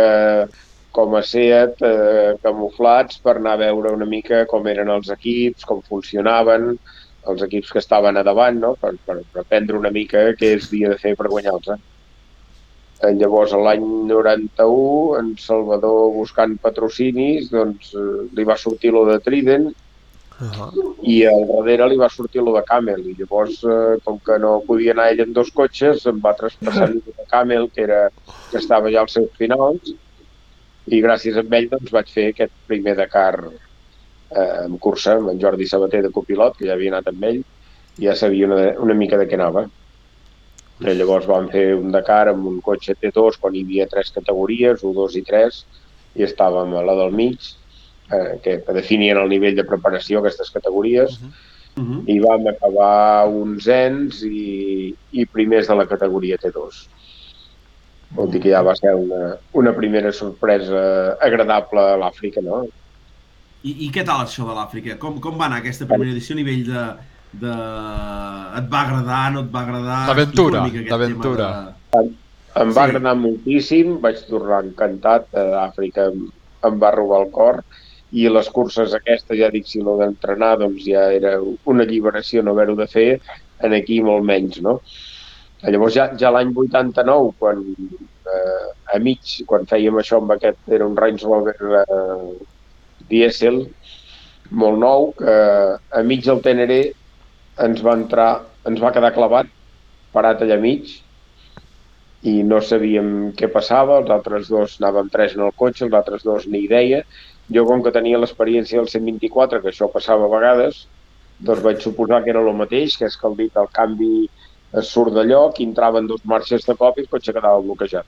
com a SEAT, eh, camuflats per anar a veure una mica com eren els equips, com funcionaven, els equips que estaven a davant, no? per, per, per aprendre una mica què es havia de fer per guanyar-los. Eh, llavors, a l'any 91, en Salvador, buscant patrocinis, doncs, eh, li va sortir lo de Trident Uh -huh. i al darrere li va sortir lo de Camel. I llavors, eh, com que no podia anar ell en dos cotxes, em va traspassar el de Camel, que, era, que estava ja als seus finals, i gràcies a ell doncs, vaig fer aquest primer Dakar eh, en cursa amb en Jordi Sabater de copilot, que ja havia anat amb ell, i ja sabia una, una mica de què anava. I llavors vam fer un Dakar amb un cotxe T2 quan hi havia tres categories, 1, 2 i 3, i estàvem a la del mig, eh, que definien el nivell de preparació aquestes categories, Uh -huh. i vam acabar onzens i, i primers de la categoria T2. Vol dir que ja va ser una, una primera sorpresa agradable a l'Àfrica, no? I, I què tal això de l'Àfrica? Com, com va anar aquesta primera edició a nivell de, de... Et va agradar, no et va agradar? D'aventura, d'aventura. tema Em va Sí. agradar moltíssim, vaig tornar encantat, eh, Àfrica em, em va robar el cor, i les curses aquestes, ja dic, si no d'entrenar, doncs ja era una alliberació no haver-ho de fer, en aquí molt menys, no? Llavors ja, ja l'any 89, quan eh, a mig, quan fèiem això amb aquest, era un Range Rover eh, dièsel, molt nou, que a mig del Teneré ens va entrar, ens va quedar clavat, parat allà mig, i no sabíem què passava, els altres dos anàvem tres en el cotxe, els altres dos ni idea. Jo, com que tenia l'experiència del 124, que això passava a vegades, doncs vaig suposar que era el mateix, que és que el dit el canvi es surt de lloc i entraven dos marxes de cop i el cotxe quedava bloquejat.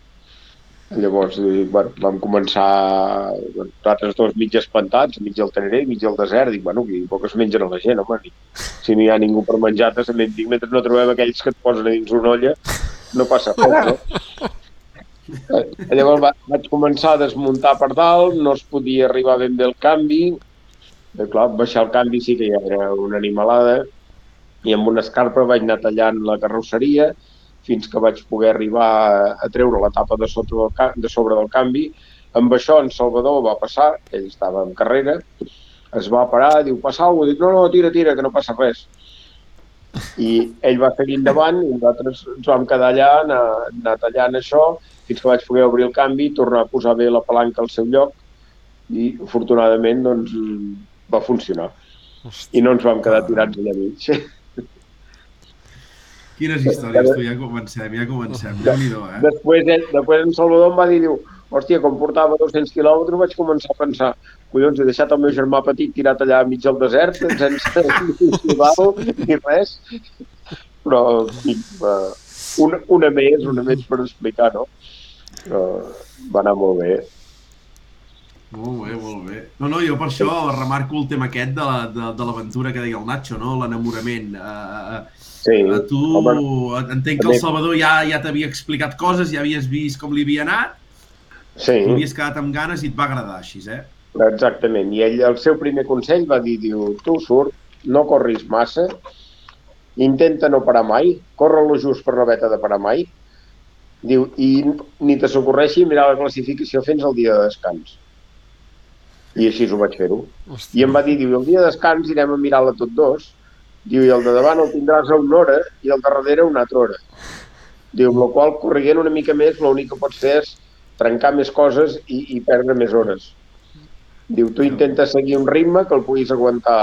Llavors, eh, bueno, vam començar nosaltres dos mig espantats, mig al Teneré, mig al desert, dic, bueno, i poc es mengen a la gent, home, i si no hi ha ningú per menjar-te, també dic, mentre no trobem aquells que et posen a dins una olla, no passa res, no? Eh, Llavors va, vaig començar a desmuntar per dalt, no es podia arribar ben bé el canvi, eh, clar, baixar el canvi sí que ja era una animalada, i amb una escarpa vaig anar tallant la carrosseria fins que vaig poder arribar a, treure la tapa de, sota del, de sobre del canvi. Amb això en Salvador va passar, ell estava en carrera, es va parar, diu, passa alguna cosa? Dic, no, no, tira, tira, que no passa res. I ell va seguir endavant i nosaltres ens vam quedar allà, anar, anar tallant això, fins que vaig poder obrir el canvi, tornar a posar bé la palanca al seu lloc i afortunadament doncs, va funcionar. I no ens vam quedar tirats allà mig. Quines històries, tu, ja comencem, ja comencem. déu nhi eh? Després, ell, després en Salvador em va dir, diu, hòstia, com portava 200 quilòmetres vaig començar a pensar, collons, he deixat el meu germà petit tirat allà enmig del desert, sense val ni res. Però, en fi, eh, una, una més, una més per explicar, no? Però va anar molt bé. Molt bé, molt bé. No, no, jo per això remarco el tema aquest de la- de de l'aventura que deia el Nacho, no? L'enamorament. Uh, Sí, uh, tu, home, entenc que el Salvador ja ja t'havia explicat coses, ja havies vist com li havia anat, sí. tu havies quedat amb ganes i et va agradar així, eh? Exactament. I ell, el seu primer consell va dir, diu, tu surt, no corris massa, intenta no parar mai, corre lo just per no haver de parar mai, diu, i ni te s'ocorreixi mirar la classificació fins al dia de descans. I així ho vaig fer-ho. I em va dir, diu, el dia de descans irem a mirar-la tots dos, diu, i el de davant el tindràs a una hora i el de darrere una altra hora. Diu, amb la qual corrient una mica més, l'únic que pots fer és trencar més coses i, i perdre més hores. Diu, tu intentes seguir un ritme que el puguis aguantar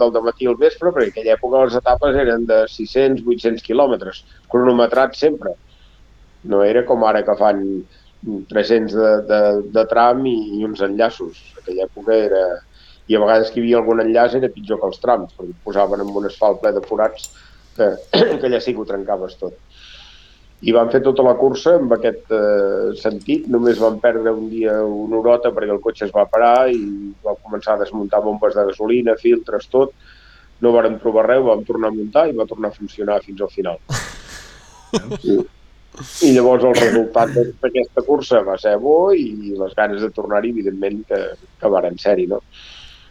del matí al vespre, perquè en aquella època les etapes eren de 600-800 quilòmetres, cronometrats sempre. No era com ara que fan 300 de, de, de tram i, i uns enllaços. En aquella època era... I a vegades que hi havia algun enllaç era pitjor que els trams, perquè posaven en un asfalt ple de forats que, que allà sí que ho trencaves tot i van fer tota la cursa amb aquest eh, sentit. Només van perdre un dia una horota perquè el cotxe es va parar i va començar a desmuntar bombes de gasolina, filtres, tot. No varen trobar res, vam tornar a muntar i va tornar a funcionar fins al final. I, I llavors el resultat d'aquesta cursa va ser bo i les ganes de tornar-hi, evidentment, que, que varen ser-hi, no?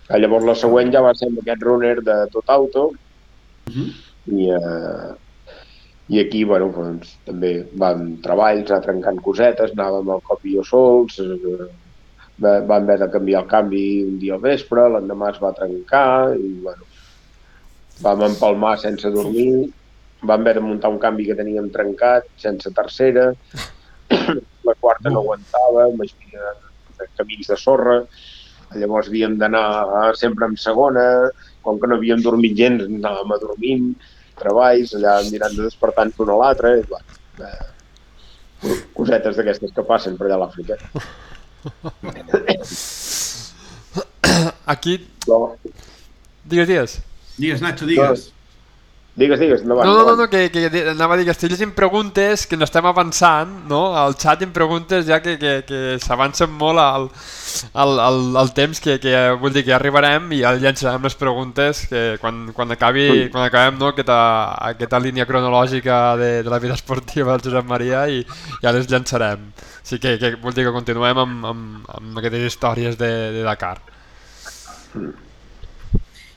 Llavors la següent ja va ser amb aquest runner de tot auto uh -huh. i eh, i aquí, bueno, doncs, també vam treballs, anar trencant cosetes, anàvem al copio sols, eh, vam haver de canviar el canvi un dia al vespre, l'endemà es va trencar i, bueno, vam empalmar sense dormir, vam haver de muntar un canvi que teníem trencat, sense tercera, la quarta no aguantava, imagina, camins de sorra, llavors havíem d'anar sempre en segona, com que no havíem dormit gens, anàvem a dormir, treballs, allà mirant de despertant un a l'altre, i, bueno, eh, cosetes d'aquestes que passen per allà a l'Àfrica. Aquí... No. Digues, digues. Digues, Nacho, digues. Digues, digues, endavant. No, no, no, no que, que anava a dir que estic llegint preguntes que no estem avançant, no? Al xat hi ha preguntes ja que, que, que s'avancen molt al, al, al, al temps que, que vull dir que arribarem i ja llançarem les preguntes que quan, quan, acabi, quan acabem no, aquesta, aquesta línia cronològica de, de la vida esportiva del Josep Maria i ja les llançarem. Així que, que vull dir que continuem amb, amb, amb aquestes històries de, de Dakar.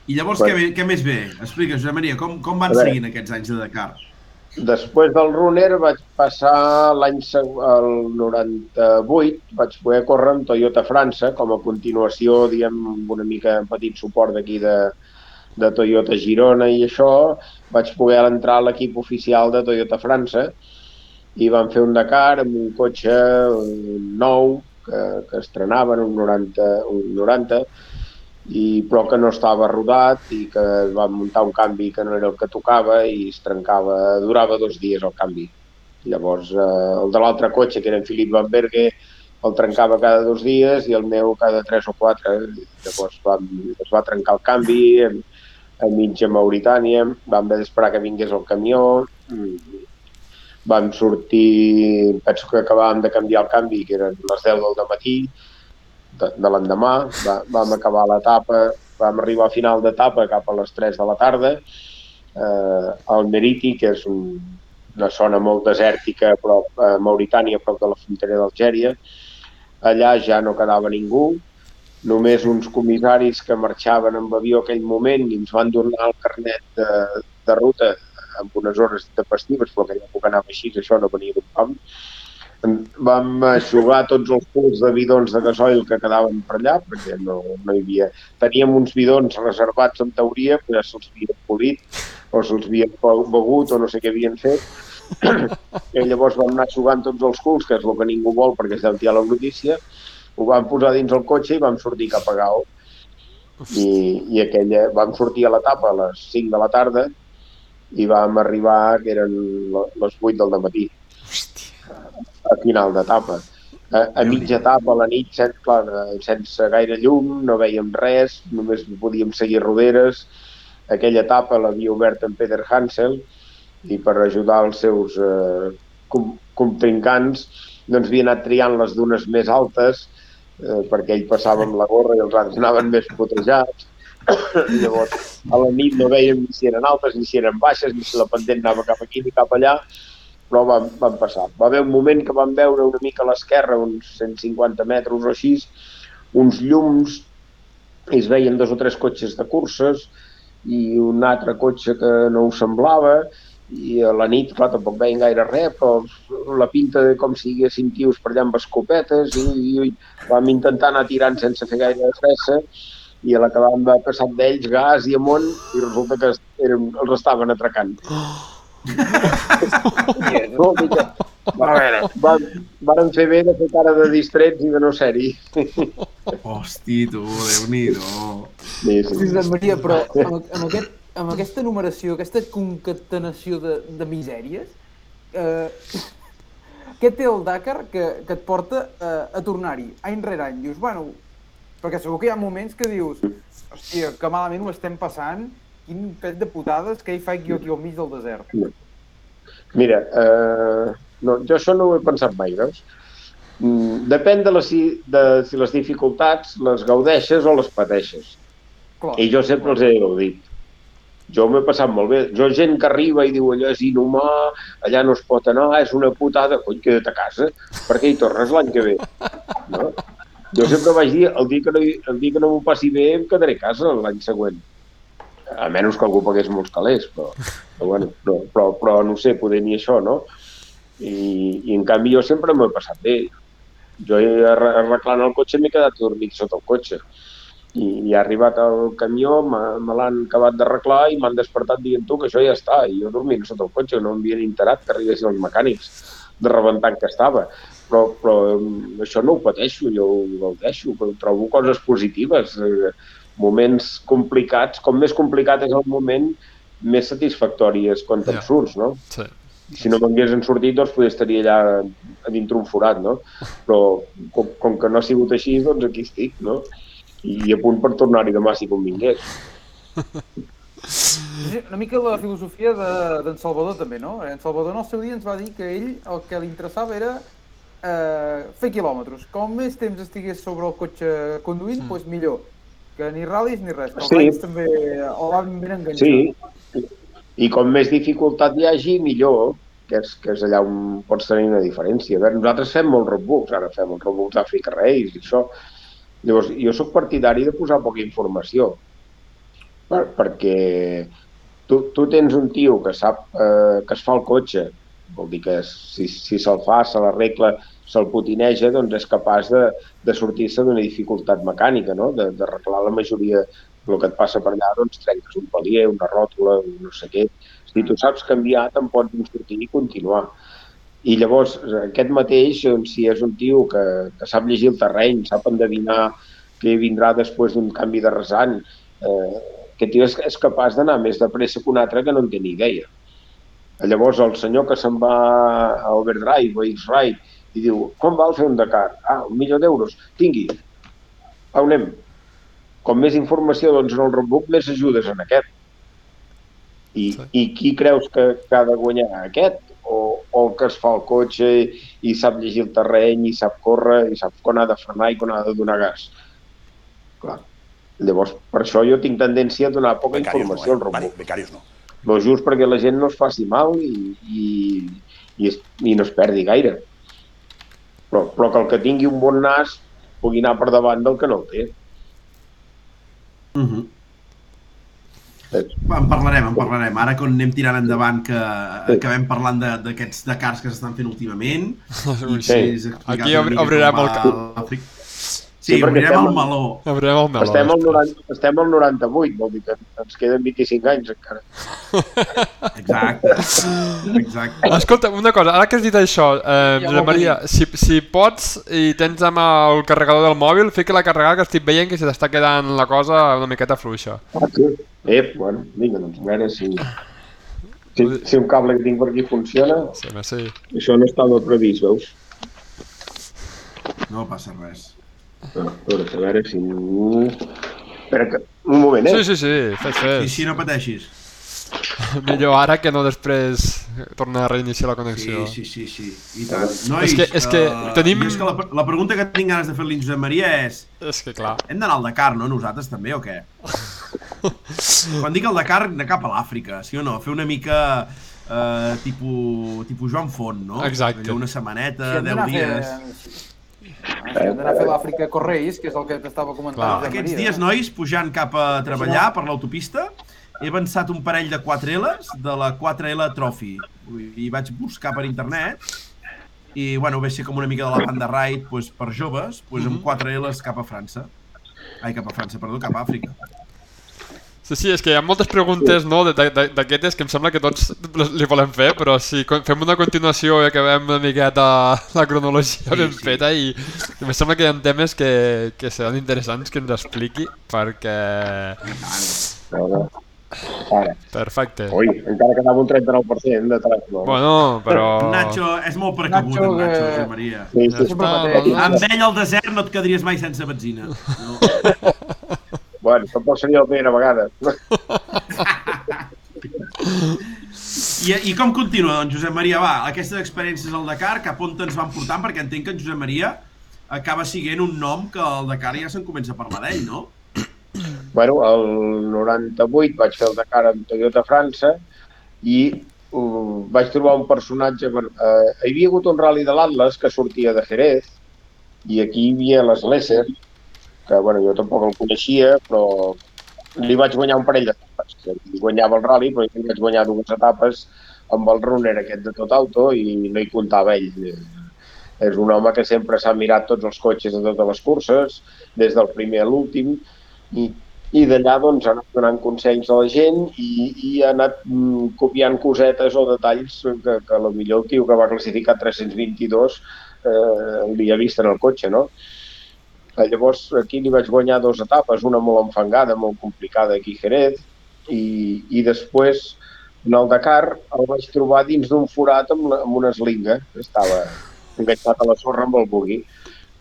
I llavors Bueno. què, què més ve? Explica, Josep Maria, com, com van seguint aquests anys de Dakar? Després del runner vaig passar l'any el 98, vaig poder córrer amb Toyota França com a continuació, diguem, amb una mica petit suport d'aquí de, de Toyota Girona i això, vaig poder entrar a l'equip oficial de Toyota França i vam fer un Dakar amb un cotxe un nou que, que estrenaven un 90, un 90 i, però que no estava rodat i que es va muntar un canvi que no era el que tocava i es trencava, durava dos dies el canvi. Llavors, eh, el de l'altre cotxe, que era en Philip Van Berge, el trencava cada dos dies i el meu cada tres o quatre. Llavors vam, es va trencar el canvi a, a mitja Mauritània, vam haver d'esperar que vingués el camió, mm, vam sortir, penso que acabàvem de canviar el canvi, que eren les 10 del matí, de, de l'endemà, va, vam acabar l'etapa, vam arribar a final d'etapa cap a les 3 de la tarda, eh, al Meriti, que és un, una zona molt desèrtica a prop, a Mauritània, a prop de la frontera d'Algèria. Allà ja no quedava ningú, només uns comissaris que marxaven amb avió aquell moment i ens van donar el carnet de, de ruta amb unes hores de festives, però aquella època anava així, això no venia d'un pam. Vam jugar tots els punts de bidons de gasoil que quedaven per allà, perquè no, no hi havia... Teníem uns bidons reservats en teoria, però ja se'ls havien polit o se'ls havien begut o no sé què havien fet. I llavors vam anar jugant tots els culs, que és el que ningú vol perquè es deu la notícia, ho vam posar dins el cotxe i vam sortir cap a Gao. I, i aquella, vam sortir a l'etapa a les 5 de la tarda i vam arribar, que eren les 8 del matí, a final d'etapa. A, a mitja etapa, a la nit, sense, clar, sense gaire llum, no veiem res, només podíem seguir roderes. Aquella etapa l'havia obert en Peter Hansel i per ajudar els seus eh, com, contrincants doncs havia anat triant les dunes més altes eh, perquè ell passava amb la gorra i els altres anaven més potejats. Llavors, a la nit no veiem ni si eren altes, ni si eren baixes, ni si la pendent anava cap aquí ni cap allà, però van, van passar. Va haver un moment que vam veure una mica a l'esquerra, uns 150 metres o així, uns llums, i es veien dos o tres cotxes de curses, i un altre cotxe que no ho semblava, i a la nit, clar, tampoc veien gaire res, però la pinta de com si hi haguessin tios per allà amb escopetes, i, i, i vam intentar anar tirant sense fer gaire fressa, i a la que vam passat d'ells gas i amunt, i resulta que eren, els estaven atracant. No, mica. Va, a veure, van, van fer bé de fer cara de distrets i de no ser-hi. Hosti, tu, Déu-n'hi-do. Sí, Sí, sí. Maria, però amb, amb, aquest, amb aquesta numeració, aquesta concatenació de, de misèries, eh, què té el Dakar que, que et porta eh, a tornar-hi any rere any? Dius, bueno, perquè segur que hi ha moments que dius, hòstia, que malament ho estem passant, quin pet de putades que hi faig jo aquí al mig del desert. Mira, eh, no, jo això no ho he pensat mai, veus? Mm, Depèn de, la, si, de si les dificultats les gaudeixes o les pateixes. Clar, I jo sempre els he gaudit. Jo m'he passat molt bé. Jo gent que arriba i diu allò és inhumà, allà no es pot anar, és una putada, cony, queda't a casa, perquè hi tornes l'any que ve. No? Jo sempre vaig dir, el dia que no, el dia que no m'ho passi bé em quedaré a casa l'any següent. A menys que algú pagués molts calés, però, però, bueno, no, però, però no sé, poder ni això, no? I, i en canvi jo sempre m'ho he passat bé. Jo arreglant el cotxe m'he quedat dormit sota el cotxe i, i ha arribat el camió, me l'han acabat d'arreglar i m'han despertat dient tu que això ja està, i jo dormint sota el cotxe, no m'havien interat que arribessin els mecànics de rebentant que estava. Però, però em, això no ho pateixo, jo ho gaudeixo, però trobo coses positives, eh, moments complicats, com més complicat és el moment, més satisfactori és quan te'n Ja. surts, no? Sí. si no m'haguessin sortit, doncs potser estaria allà a dintre un forat, no? Però com, com que no ha sigut així, doncs aquí estic, no? I, a punt per tornar-hi demà si convingués. Una mica la filosofia de- d'en Salvador també, no? En Salvador en el seu dia ens va dir que ell el que li interessava era eh, fer quilòmetres. Com més temps estigués sobre el cotxe conduint, doncs pues millor. Que ni ral·lis ni res. Que els Sí. rallis també el van ben enganxar. Sí, i com més dificultat hi hagi, millor, que és, que és allà on pots tenir una diferència. A veure, nosaltres fem molts roadbooks, ara fem els roadbooks d'Àfrica Reis i això. Llavors, jo sóc partidari de posar poca informació, per, perquè tu, tu tens un tio que sap eh, que es fa el cotxe, vol dir que si, si se'l fa, se l'arregla, se'l potineja, doncs és capaç de, de sortir-se d'una dificultat mecànica, no? de, de arreglar la majoria el que et passa per allà, doncs trenques un palier, una ròtula, un no sé què. Si tu saps canviar, te'n pots sortir i continuar. I llavors, aquest mateix, doncs, si és un tio que, que sap llegir el terreny, sap endevinar què vindrà després d'un canvi de resant, eh, aquest tio és, és capaç d'anar més de pressa que un altre que no en té ni idea. Llavors, el senyor que se'n va a Overdrive o X-Ride i diu, com val fer un Dakar? Ah, un milió d'euros. Tingui. A on anem? Com més informació doncs, en el roadbook, més ajudes en aquest. I, Sí. I qui creus que, que ha de guanyar? Aquest? O, o el que es fa el cotxe i sap llegir el terreny i sap córrer i sap quan ha de frenar i quan ha de donar gas? Clar. Llavors, per això jo tinc tendència a donar poca Becarios no, informació eh? al roadbook. becarios no. Però just perquè la gent no es faci mal i, i, i, es, i no es perdi gaire. Però, però que el que tingui un bon nas pugui anar per davant del que no el té. Uh -huh. En parlarem, en parlarem. Ara quan anem tirant endavant que acabem parlant de- d'aquests Dakars que s'estan fent últimament Sí. explicat Aquí obrirem el cap. Sí, Sí, perquè obrirem estem el meló. Obrirem el meló. Estem al, després. 90, estem al 98, vol dir que ens queden 25 anys encara. Exacte. Exacte. Escolta, una cosa, ara que has dit això, eh, Josep Maria, si, si pots i tens amb el carregador del mòbil, fica la carregada que estic veient que se t'està quedant la cosa una miqueta fluixa. Ah, sí? Eh, bueno, vinga, doncs a veure si, si, si un cable que tinc per aquí funciona. Sí, sí. Això no estava previst, veus? No passa res. A veure, a veure si... Espera, que... un moment, eh? Sí, sí, sí, fes, Sí, fes. sí, no pateixis. Millor ara que no després tornar a reiniciar la Sí, connexió. sí, sí, sí. I tant. Nois, És que- és que eh, tenim- És que la, la pregunta que tinc ganes de fer-li Josep Maria és És que clar. hem d'anar al Dakar, no? Nosaltres també, o què? Quan dic el Dakar, anar cap a l'Àfrica, sí o no? Fer una mica eh, tipus, tipus Joan Font, no? Exacte. Allò una setmaneta, hem 10 d'anar a fer... hem d'anar a fer l'Àfrica Correis, que és el que t'estava comentant. Clar. Aquests Maria. dies, nois, pujant cap a treballar per l'autopista, he avançat un parell de 4Ls de la 4L Trophy. I vaig buscar per internet i, bueno, ve ser com una mica de la banda ride pues, per joves, pues, amb 4Ls cap a França. Ai, cap a França, perdó, cap a Àfrica. Sí, sí, és que hi ha moltes preguntes no, de- de- d'aquestes que em sembla que tots li volem fer, però si fem una continuació i acabem una miqueta la cronologia ben sí. feta i, i em sembla que hi ha temes que, que seran interessants que ens expliqui perquè... Ara. Perfecte. Ui, encara quedava un 39% de no? Bueno, però... Nacho és molt precabut, Nacho, en Nacho, que- Josep Maria. Sí, sí. Sempre està. Amb ell al desert no et quedaries mai sense benzina. No. Bueno, tampoc seria el primer vegada. I, I com continua, doncs, Josep Maria? Va, aquestes experiències al Dakar, cap on ens van portant? Perquè entenc que en Josep Maria acaba siguent un nom que al Dakar ja se'n comença a parlar d'ell, no? Bueno, el 98 vaig fer el Dakar amb Toyota França i uh, vaig trobar un personatge... Bueno, uh, hi havia hagut un rally de l'Atlas que sortia de Jerez i aquí hi havia les Lesser, que bueno, jo tampoc el coneixia, però li vaig guanyar un parell d'etapes. Ell guanyava el rally, però li vaig guanyar dues etapes amb el runner aquest de tot auto i no hi comptava ell. És un home que sempre s'ha mirat tots els cotxes de totes les curses, des del primer a l'últim, i, i d'allà doncs, ha anat donant consells a la gent i, i ha anat mm, copiant cosetes o detalls que, que millor el tio que va classificar 322 eh, li ha vist en el cotxe, no? Eh, Llavors, aquí li vaig guanyar dues etapes, una molt enfangada, molt complicada aquí a Jerez, i, i després, en el Dakar, el vaig trobar dins d'un forat amb, la, amb una eslinga, estava enganxat a la sorra amb el bugui,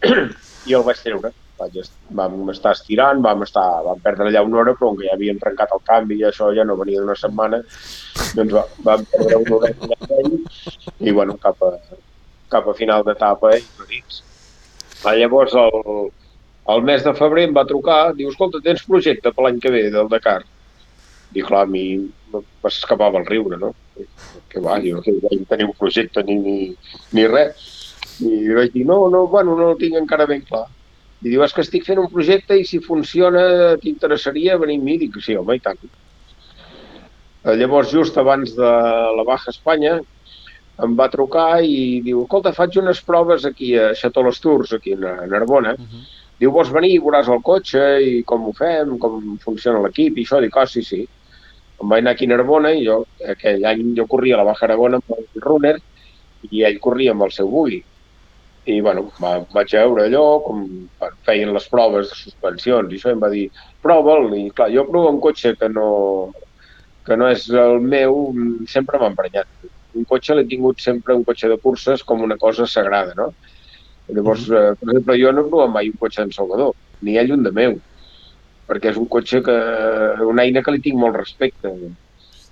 i el vaig treure. Vaig, est- vam estar estirant, vam, estar, vam perdre allà una hora, però com que ja havíem trencat el canvi i això ja no venia d'una setmana, doncs va, vam perdre una hora i bueno, cap a, cap a final d'etapa dins. Ah, Llavors, el, el mes de febrer em va trucar, diu, escolta, tens projecte per l'any que ve del Dakar? I clar, a mi m'escapava el riure, no? Que va, jo que vaig tenir un projecte ni, ni, ni res. I vaig dir, no, no, bueno, no el tinc encara ben clar. I diu, és que estic fent un projecte i si funciona t'interessaria venir amb mi? Dic, sí, home, i tant. Eh, Llavors, just abans de la Baja Espanya, em va trucar i diu, escolta, faig unes proves aquí a Chateau Les Tours, aquí a Narbona. Uh -huh. Diu, vols venir i veuràs el cotxe i com ho fem, com funciona l'equip i això? Dic, ah, sí, sí. Em vaig anar aquí a Narbona i jo, aquell any jo corria a la Baja Aragona amb el runner i ell corria amb el seu bugui. I, bueno, va, vaig veure allò, com feien les proves de suspensions i això, em va dir, prova'l. I, clar, jo provo un cotxe que no, que no és el meu, sempre m'ha emprenyat. Un cotxe l'he tingut sempre, un cotxe de curses, com una cosa sagrada, no? Llavors, eh, per exemple, jo no he provat mai un cotxe en Salvador, ni ell un de meu, perquè és un cotxe que, una eina que li tinc molt respecte.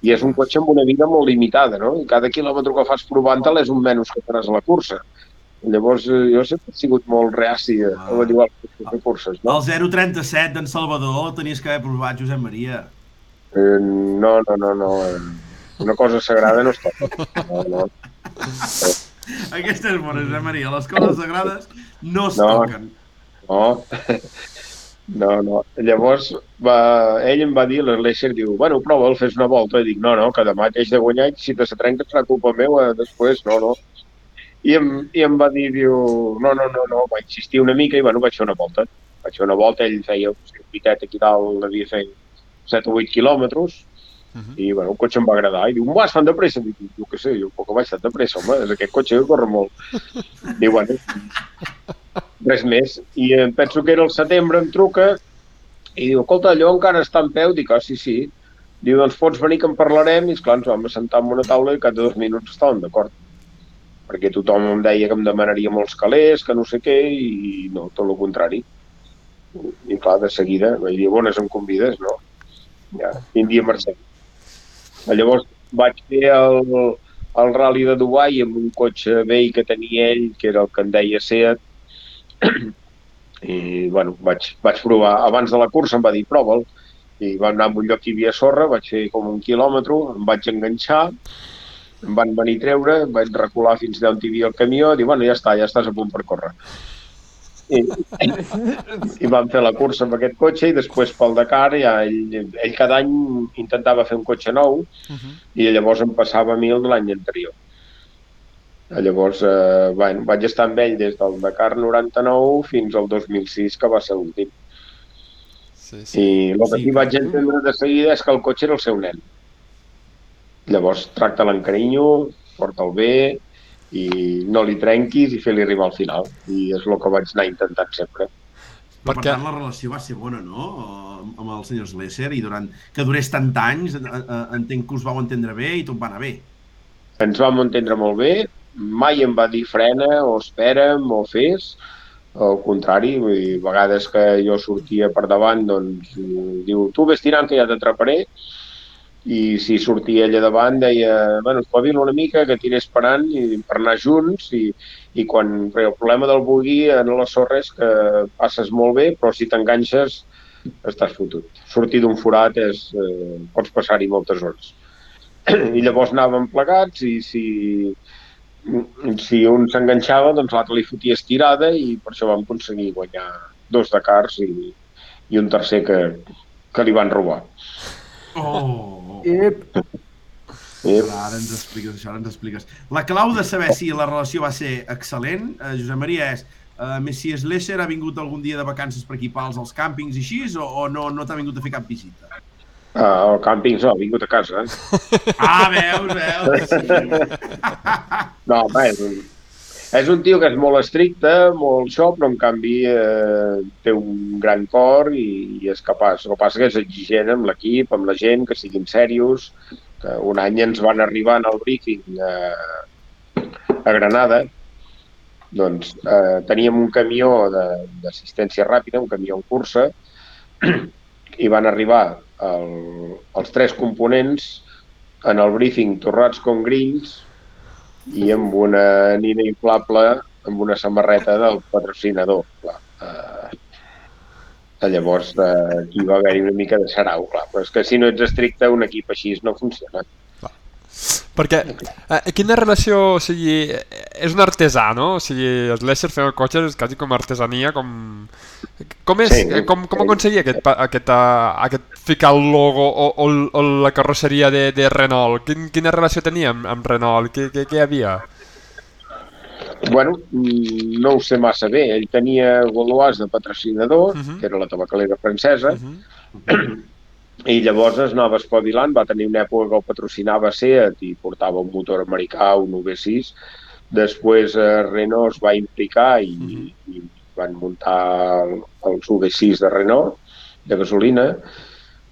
I és un cotxe amb una vida molt limitada, no? I cada quilòmetre que fas provant-te'l és un menys que faràs a la cursa. Llavors, eh, jo sempre he sigut molt reaci a a venir als cotxes de curses, no? El 037 d'en Salvador tenies que haver provat, Josep Maria. Eh, no, no, no, no. eh, Una cosa sagrada no es toca. No, no. Aquesta és bona, Josep Maria. Les coses sagrades no es No. toquen. No, no, no. Llavors, va, ell em va dir, l'Slesher diu, bueno, prova'l, fes una volta. I dic, no, no, que demà t'haig de guanyar i si te se trenca serà culpa meva, després, no, no. I em, I em va dir, diu, no, no, no, no, va insistir una mica i, bueno, vaig fer una volta. Vaig fer una volta, ell feia un circuitet aquí dalt, devia fer 7 o 8 quilòmetres, Mhm. i, bueno, el cotxe em va agradar. I diu, vas fan de pressa? Dic, jo què sé, jo poc vaig tan de pressa, home, aquest cotxe que corre molt. Diu, bueno, res més. I em penso que era el setembre, em truca i diu, escolta, allò encara està en peu? Dic, ah, sí, sí. Diu, doncs pots venir que en parlarem? I, esclar, ens vam assentar en una taula i cada dos minuts estàvem d'acord. Perquè tothom em deia que em demanaria molts calés, que no sé què, i no, tot el contrari. I, clar, de seguida vaig dir, bones, em convides? No. Ja, quin dia marxem. Llavors vaig fer el, el rally de Dubai amb un cotxe vell que tenia ell, que era el que en deia Seat, i bueno, vaig, vaig provar, abans de la cursa em va dir prova'l, i vam anar a un lloc que hi havia sorra, vaig fer com un quilòmetre, em vaig enganxar, em van venir a treure, vaig recular fins d'on hi havia el camió, i bueno, ja està, ja estàs a punt per córrer. I, i vam fer la cursa amb aquest cotxe i després pel Dakar ja ell, ell cada any intentava fer un cotxe nou Uh -huh. i llavors em passava a mi el de l'any anterior. Llavors, eh, bueno, vaig estar amb ell des del Dakar 99 fins al 2006, que va ser l'últim. Sí, sí. I el que Sí. sí vaig entendre de seguida és que el cotxe era el seu nen. Llavors de seguida és que el cotxe era el seu nen. Llavors tracta-la amb carinyo, porta'l bé i no li trenquis i fer-li arribar al final. I és el que vaig anar intentant sempre. Però, per Perquè- tant, la relació va ser bona, no?, amb el senyor Slesser, i durant que durés tant anys, eh, eh, entenc que us vau entendre bé i tot va anar bé. Ens vam entendre molt bé, mai em va dir frena o espera'm o fes, al contrari, vull dir, a vegades que jo sortia per davant, doncs diu, tu vés tirant que ja t'atraparé, i si sortia ella davant deia, bueno, espavila una mica, que tiré esperant i per anar junts i, i quan el problema del bugui en la sorra és que passes molt bé, però si t'enganxes estàs fotut. Sortir d'un forat és, eh, pots passar-hi moltes hores. I llavors anàvem plegats i si, si un s'enganxava, doncs l'altre li fotia estirada i per això vam aconseguir guanyar dos Dakars i, i un tercer que, que li van robar. Oh! Ep, I, Ara ens expliques això, ara ens expliques. La clau de saber si la relació va ser excel·lent, eh, Josep Maria, és eh, Messi Slesser ha vingut algun dia de vacances per aquí pals als càmpings i així, o, o no, no t'ha vingut a fer cap visita? ah, el càmping no, ha vingut a casa. Eh? Ah, veus, veus? Sí. No, home, és un, tio que és molt estricte, molt això, però en canvi eh, té un gran cor i, i és capaç. El que passa que és exigent amb l'equip, amb la gent, que siguin serios, que un any ens van arribar en el briefing eh, a Granada, doncs eh, teníem un camió d'assistència ràpida, un camió en cursa, i van arribar el, els tres components en el briefing torrats com grills i amb una nina inflable amb una samarreta del patrocinador. Clar. Eh, llavors eh, aquí va haver-hi una mica de sarau, clar. Però és que si no ets estricte, un equip així no funciona. Perquè, eh, quina relació, o sigui, eh, és un artesà, no? O sigui, el Lesser fent el cotxe és quasi com artesania, com... Com és? Sí, Eh, com, com aconseguia aquest, aquest, uh, aquest ficar el logo o, o, o la carrosseria de, de Renault? Quin, quina relació tenia amb, amb Renault? Què, què, què hi havia? Bueno, mm, no ho sé massa bé. Ell tenia Gaulois de patrocinador, Mhm. que era la tabacalera francesa, Uh -huh. i llavors es anava espavilant, va tenir una època que el patrocinava Seat i portava un motor americà, un V6. Després eh, Renault es va implicar i, Mhm. i van muntar el- els V6 de Renault, de gasolina.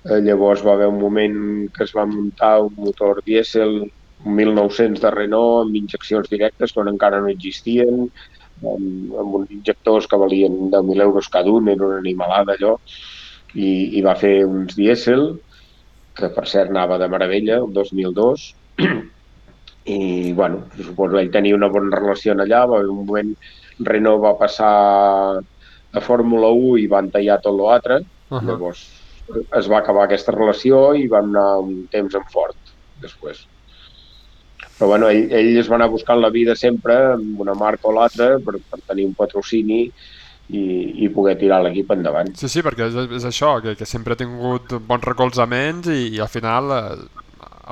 Eh, llavors va haver un moment que es va muntar un motor dièsel, un 1900 de Renault, amb injeccions directes, quan encara no existien, amb, amb uns injectors que valien 10.000 euros cada un, era una animalada allò, i, i va fer uns dièsel, que per cert anava de meravella, el 2002, i bueno, suposo que ell tenia una bona relació allà, va haver un moment Renault va passar a Fórmula 1 i van tallar tot l'altre, Uh -huh. llavors es va acabar aquesta relació i van anar un temps en fort després. Però bueno, ell, ell es va anar buscant la vida sempre amb una marca o l'altra per, per tenir un patrocini i, i poder tirar l'equip endavant. Sí, sí, perquè és, és això, que, que sempre ha tingut bons recolzaments i, i al final eh,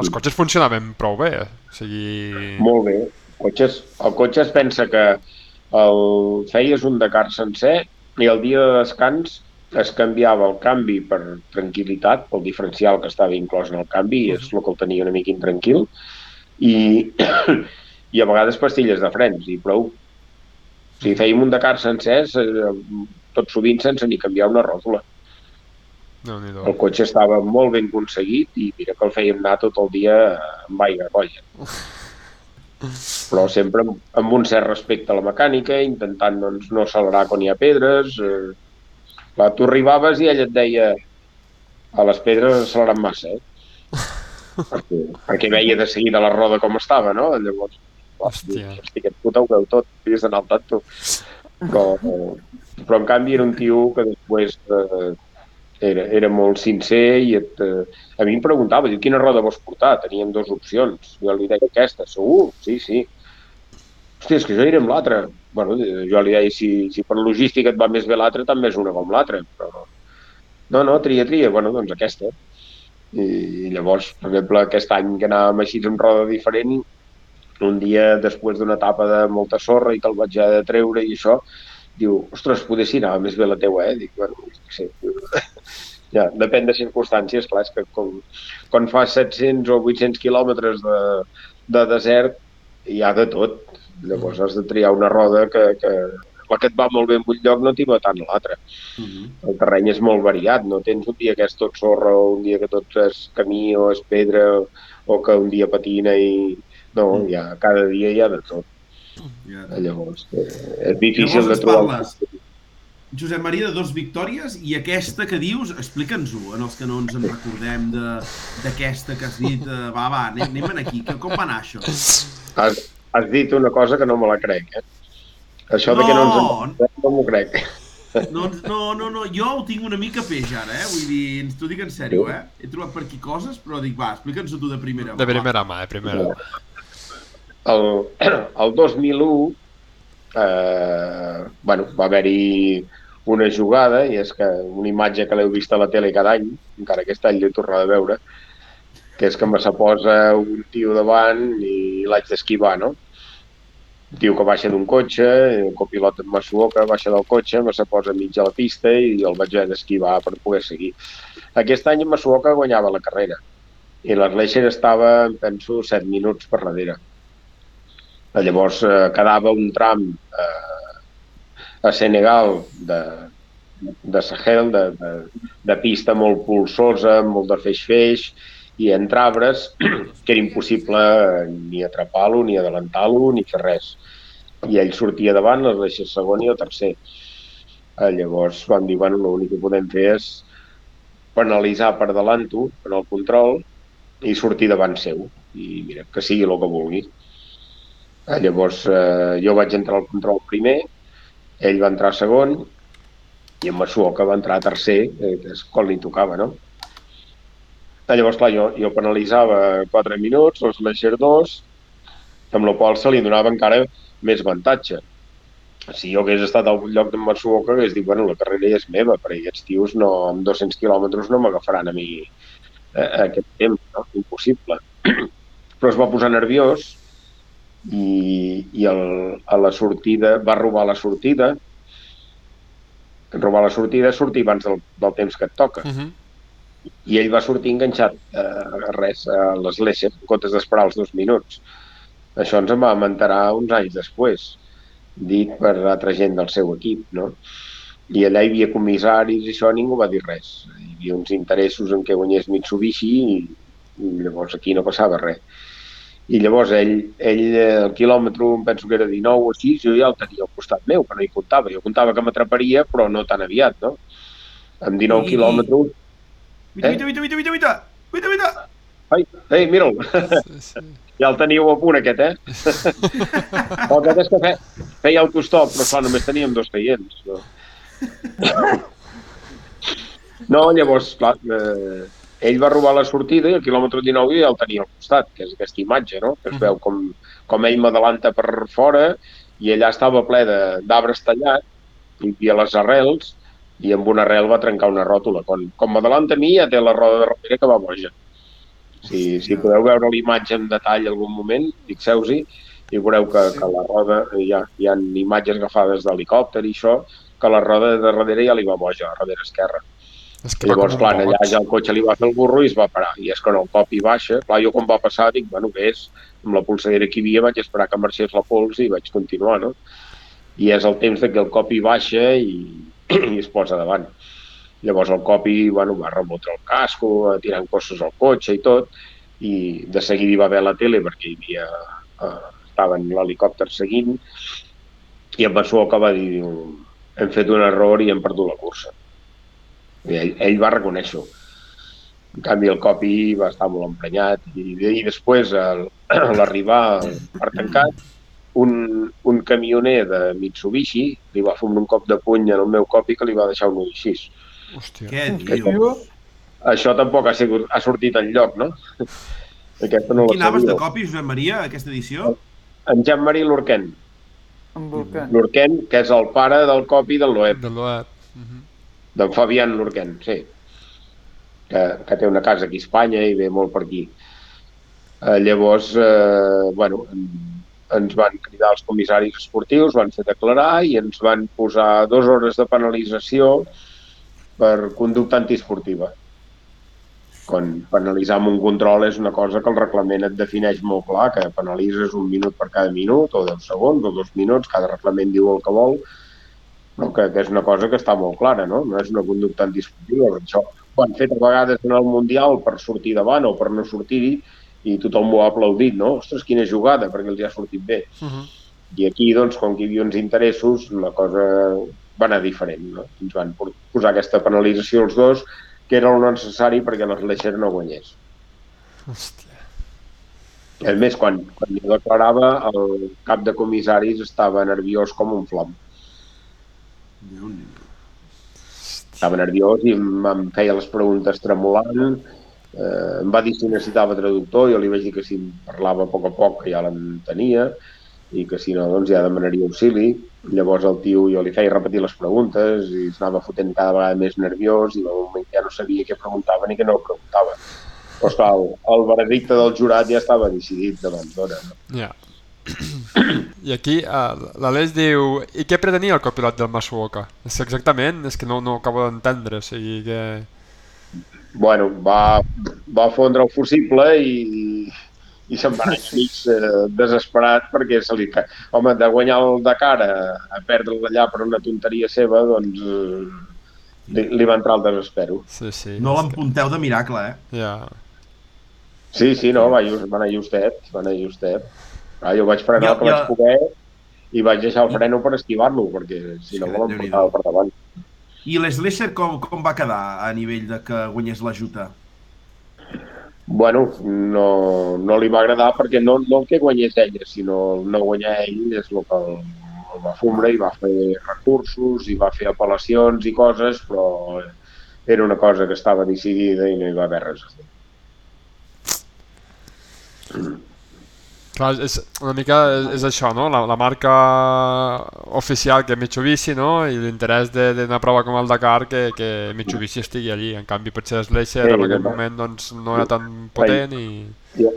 els cotxes funcionaven prou bé. O sigui... Molt bé. El cotxe, es- el cotxe es pensa que el feies un Dakar sencer i el dia de descans es canviava el canvi per tranquil·litat, pel diferencial que estava inclòs en el canvi, i és el que el tenia una mica intranquil, i, i a vegades pastilles de frens, i prou. Sigui, fèiem un Dakar sencer, eh, tot sovint sense ni canviar una ròtula. déu nhi El cotxe estava molt ben aconseguit i mira que el fèiem anar tot el dia amb aigua colla. Però sempre amb, amb un cert respecte a la mecànica, intentant doncs, no accelerar quan hi ha pedres. Eh... Clar, tu arribaves i ell et deia a les pedres has accelerat massa, eh? perquè, perquè veia de seguida la roda com estava, no? Llavors, Hòstia. hosti, aquest puta ho veu tot, havies d'anar al tanto. Però, però en canvi era un tio que després eh, era, era molt sincer i et, eh, a mi em preguntava, diu, quina roda vols portar? Teníem dues opcions. Jo li deia aquesta, segur? Sí, sí. Hòstia, és que jo iré amb l'altra. Bueno, jo li deia, si, si per logística et va més bé l'altra, també és una com l'altra. Però no, no, tria, tria. Bueno, doncs aquesta. I llavors, per exemple, aquest any que anàvem així amb roda diferent, un dia després d'una etapa de molta sorra i que el vaig haver de treure i això, diu, ostres, poder si anava més bé la teua, eh? Dic, bueno, sí. ja, depèn de circumstàncies, clar, és que com, quan fas 700 o 800 quilòmetres de, de desert hi ha de tot. Llavors has de triar una roda que, que la que et va molt bé en un lloc no t'hi va tant a l'altre. Mm -hmm. El terreny és molt variat, no tens un dia que és tot sorra o un dia que tot és camí o és pedra o que un dia patina i... No, Mm. hi ha, cada dia hi ha de tot. Ja. Llavors, eh, és difícil Llavors de trobar... parles, Josep Maria, de dos victòries i aquesta que dius, explica'ns-ho, en els que no ens en recordem de- d'aquesta que has dit. eh, Va, va, anem, anem aquí. Que, com va anar això? Has, has dit una cosa que no me la crec, eh? Això de que no ens No. en no m'ho crec. No, no, no, no, jo ho tinc una mica peix ara, eh? Vull dir, ens t'ho dic en sèrio, eh? He trobat per aquí coses, però dic, va, explica'ns-ho tu de primera. De va. primera mà, de primera mà. El, el 2001 eh, bueno, va haver-hi una jugada, i és que una imatge que l'heu vist a la tele cada any, encara aquest any l'he tornat a veure, que és que me se posa un tio davant i l'haig d'esquivar, no? Un tio que baixa d'un cotxe, el copilot em Masuoka baixa del cotxe, me se posa mig a la pista i el vaig haver d'esquivar per poder seguir. Aquest any en Masuoka guanyava la carrera i l'Arleixer estava, penso, 7 minuts per darrere. Llavors eh, quedava un tram eh, a Senegal de, de Sahel, de, de, de pista molt polsosa, molt de feix-feix, i entre arbres que era impossible eh, ni atrapar-lo, ni adelantar-lo, ni fer res. I ell sortia davant, les deixes segon i el tercer. Eh, llavors vam dir, bueno, l'únic que podem fer és penalitzar per davant-ho en el control i sortir davant seu. I mira, que sigui el que vulgui. Eh, llavors eh, jo vaig entrar al control primer, ell va entrar segon i en Masuoka va entrar tercer, eh, que és quan li tocava, no? Eh, llavors, clar, jo, jo penalitzava 4 minuts, els Leisure 2, amb la qual se li donava encara més avantatge. Si jo hagués estat al lloc d'en Matsuoka, hagués dit, bueno, la carrera ja és meva, perquè aquests tios no, amb 200 quilòmetres no m'agafaran a mi eh, aquest temps, no? Impossible. Però es va posar nerviós i, i el, a la sortida, va robar la sortida, robar la sortida és sortir abans del, del temps que et toca. Uh -huh. I ell va sortir enganxat eh, a res, a les Lesser, en comptes d'esperar els dos minuts. Això ens en va mentarà uns anys després, dit per altra gent del seu equip, no? I allà hi havia comissaris i això, ningú va dir res. Hi havia uns interessos en què guanyés Mitsubishi i, i llavors aquí no passava res. I llavors ell, ell eh, el quilòmetre, em penso que era 19 o així, jo ja el tenia al costat meu, que no hi comptava. Jo comptava que m'atraparia, però no tan aviat, no? Amb 19 I- quilòmetres... Vita, Eh? vita, vita, vita, vita, vita, vita. Ai, ei, mira'l, Sí, sí. ja el teníeu a punt aquest, eh? el aquest és que fe, feia autostop, però clar, només teníem dos seients. No, no llavors, clar, eh, ell va robar la sortida i el quilòmetre 19 ja el tenia al costat, que és aquesta imatge, no? Que es veu com, com ell m'adalanta per fora i allà estava ple de- d'arbres tallats, hi havia les arrels, i amb una arrel va trencar una ròtula. Quan, com m'adalanta a mi ja té la roda de darrere que va boja. Si, si podeu veure l'imatge en detall algun moment, fixeu-hi, i veureu que, que la roda, hi ha, hi ha imatges agafades d'helicòpter i això, que la roda de darrere ja li va boja, a darrere esquerra. És que I va llavors, clar, un allà ja el cotxe li va fer el burro i es va parar. I és que en el cop hi baixa, clar, jo quan va passar dic, bueno, què és? Amb la polsadera que hi havia vaig esperar que marxés la pols i vaig continuar, no? I és el temps de que el cop hi baixa i, i es posa davant. Llavors el copi bueno, va remotre el casco, eh, tirant cossos al cotxe i tot, i de seguida hi va haver la tele perquè hi havia, eh, estaven l'helicòpter seguint, i en Massó que va dir, hem fet un error i hem perdut la cursa. I ell, ell va reconèixer-ho. En canvi, el copi va estar molt emprenyat i, i després, al- a l'arribar al parc tancat, un, un camioner de Mitsubishi li va fer un cop de puny en el meu copi que li va deixar un ull així. Hòstia. Què diu? Això tampoc ha, sigut, ha sortit en lloc, no? Aquesta no Quin la anaves de copi, Josep Maria, aquesta edició? En Jean-Marie Lurquen. Lurquen, que és el pare del copi del Loeb, De l'OEP. D'en Fabián Lurquen, sí. Que, que té una casa aquí a Espanya i ve molt per aquí. Eh, llavors, eh, bueno, en- ens van cridar els comissaris esportius, van fer declarar i ens van posar dues hores de penalització per conducta antiesportiva. Quan penalitzar amb un control és una cosa que el reglament et defineix molt clar, que penalitzes un minut per cada minut, o 10 segons, o dos minuts, cada reglament diu el que vol, però que, que és una cosa que està molt clara, no? No és una conducta antiesportiva. Això ho han fet a vegades en el Mundial per sortir davant o per no sortir-hi, i tothom ho ha aplaudit, no? Ostres, quina jugada, perquè els ha sortit bé. Uh -huh. I aquí, doncs, com que hi havia uns interessos, la cosa va anar diferent, no? Ens van posar aquesta penalització els dos, que era el necessari perquè l'Slasher no guanyés. Hòstia. A més, quan, quan jo declarava, el cap de comissaris estava nerviós com un flam. Estava nerviós i em, feia les preguntes tremolant, eh, em va dir si necessitava traductor, jo li vaig dir que si em parlava a poc a poc, que ja l'entenia, i que si no, doncs ja demanaria auxili. Llavors el tio jo li feia repetir les preguntes i s'anava fotent cada vegada més nerviós i en moment ja no sabia què preguntava ni què no preguntava. Però esclar, el, el veredicte del jurat ja estava decidit d'abans d'hora. No? Ja. I aquí uh, l'Aleix diu i què pretenia el copilot del Masuoka? És que exactament, és que no, no acabo d'entendre, o sigui que... Bueno, va, va fondre el fusible i, i se'n va anar mig eh, desesperat perquè se li... Home, de guanyar el Dakar a, a perdre allà per una tonteria seva, doncs eh, li, li va entrar el desespero. Sí, sí. No l'empunteu de miracle, eh? Ja. Sí, sí, no, va, just, va anar justet, va anar justet. Ah, jo vaig frenar Jo- el que vaig jo- poder i vaig deixar el freno per esquivar-lo, perquè si no Sí, me Déu-n'hi-do. l'emportava per davant. I l'Slasher com, com va quedar a nivell de que guanyés la Juta? Bueno, no, no li va agradar perquè no, no el que guanyés ella, sinó el no guanyar ell és el que el, el va fumbre i va fer recursos i va fer apel·lacions i coses, però era una cosa que estava decidida i no hi va haver res a fer. Clar, és una mica és, és això, no? La, la marca oficial que és Mitsubishi, no? I l'interès de- d'una prova com el Dakar que, que Mitsubishi estigui allí. En canvi, potser Slasher Sí, en aquell moment doncs, no era tan potent i... Hi,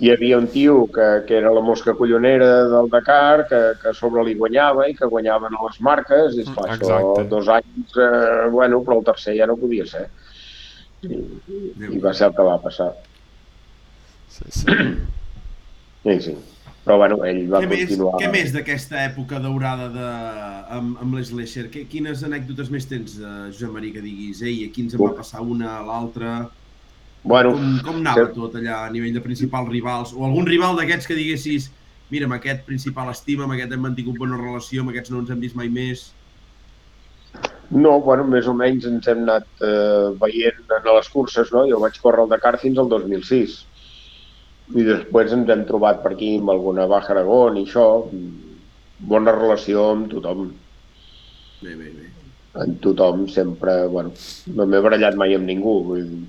hi havia un tio que, que era la mosca collonera del Dakar, que, que a sobre li guanyava i que guanyaven a les marques, i esclar, això Exacte. dos anys, eh, bueno, però el tercer ja no podia ser. I, i va ser el que va passar. Sí, sí. Sí, sí. Però bueno, ell va Què més, continuar... què més d'aquesta època daurada de, amb, amb l'Slasher? Què- Quines anècdotes més tens, eh, Josep Maria, que diguis, ei, aquí ens en va passar una, l'altra... Bueno, Com, com anava sí. tot allà a nivell de principals rivals? O algun rival d'aquests que diguessis, mira, amb aquest principal estima, amb aquest hem mantingut bona relació, amb aquests no ens hem vist mai més... no, bueno, més o menys ens hem anat eh, veient en les curses, no? Jo vaig córrer el Dakar fins al 2006. I després ens hem trobat per aquí amb alguna Baja Aragón i això. Bona relació amb tothom. Bé, bé, bé. En tothom sempre, bueno, no m'he barallat mai amb ningú. Vull dir,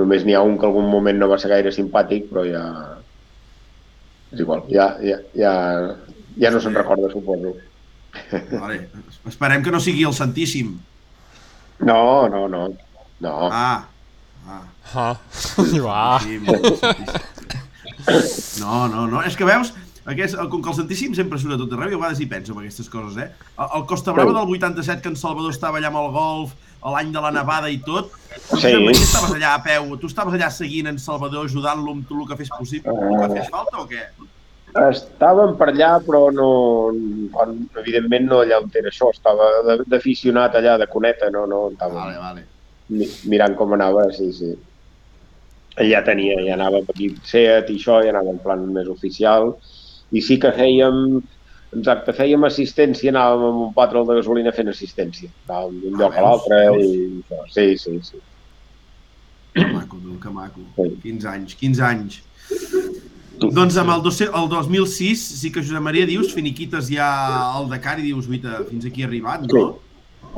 només n'hi ha un que algun moment no va ser gaire simpàtic, però ja... És igual, ja, ja, ja, ja no se'n recorda, suposo. Vale. Esperem que no sigui el Santíssim. No, no, no. No. Ah, ah. Ah, ah. Sí. No, no, no. És que veus, aquest, com que el Santíssim sempre surt a tot arreu, jo a vegades hi penso en aquestes coses, eh? El, el Costa Brava del 87, que en Salvador estava allà amb el golf, a l'any de la nevada i tot, tu, Sí. Maria, estaves allà a peu, tu estaves allà seguint en Salvador, ajudant-lo amb tot el que fes possible, el que fes falta o què? Estàvem per allà, però no, evidentment no allà on era això. Estava de- d'aficionat allà, de coneta, no, no, estava Vale, vale. Mi- mirant com anava, sí, sí. Ja tenia, ja anava amb equip SEAT i això, ja anava en plan més oficial. I sí que fèiem, exacte, fèiem assistència, anàvem amb un patrol de gasolina fent assistència. Anàvem d'un Ah, lloc a l'altre Veus? i això. Sí, sí, sí. Que maco, tu, que maco. Sí. 15 anys, 15 anys. Doncs amb el, 200 el 2006 sí que Josep Maria dius, finiquites ja el Dakar i dius, guita, fins aquí arribat, no?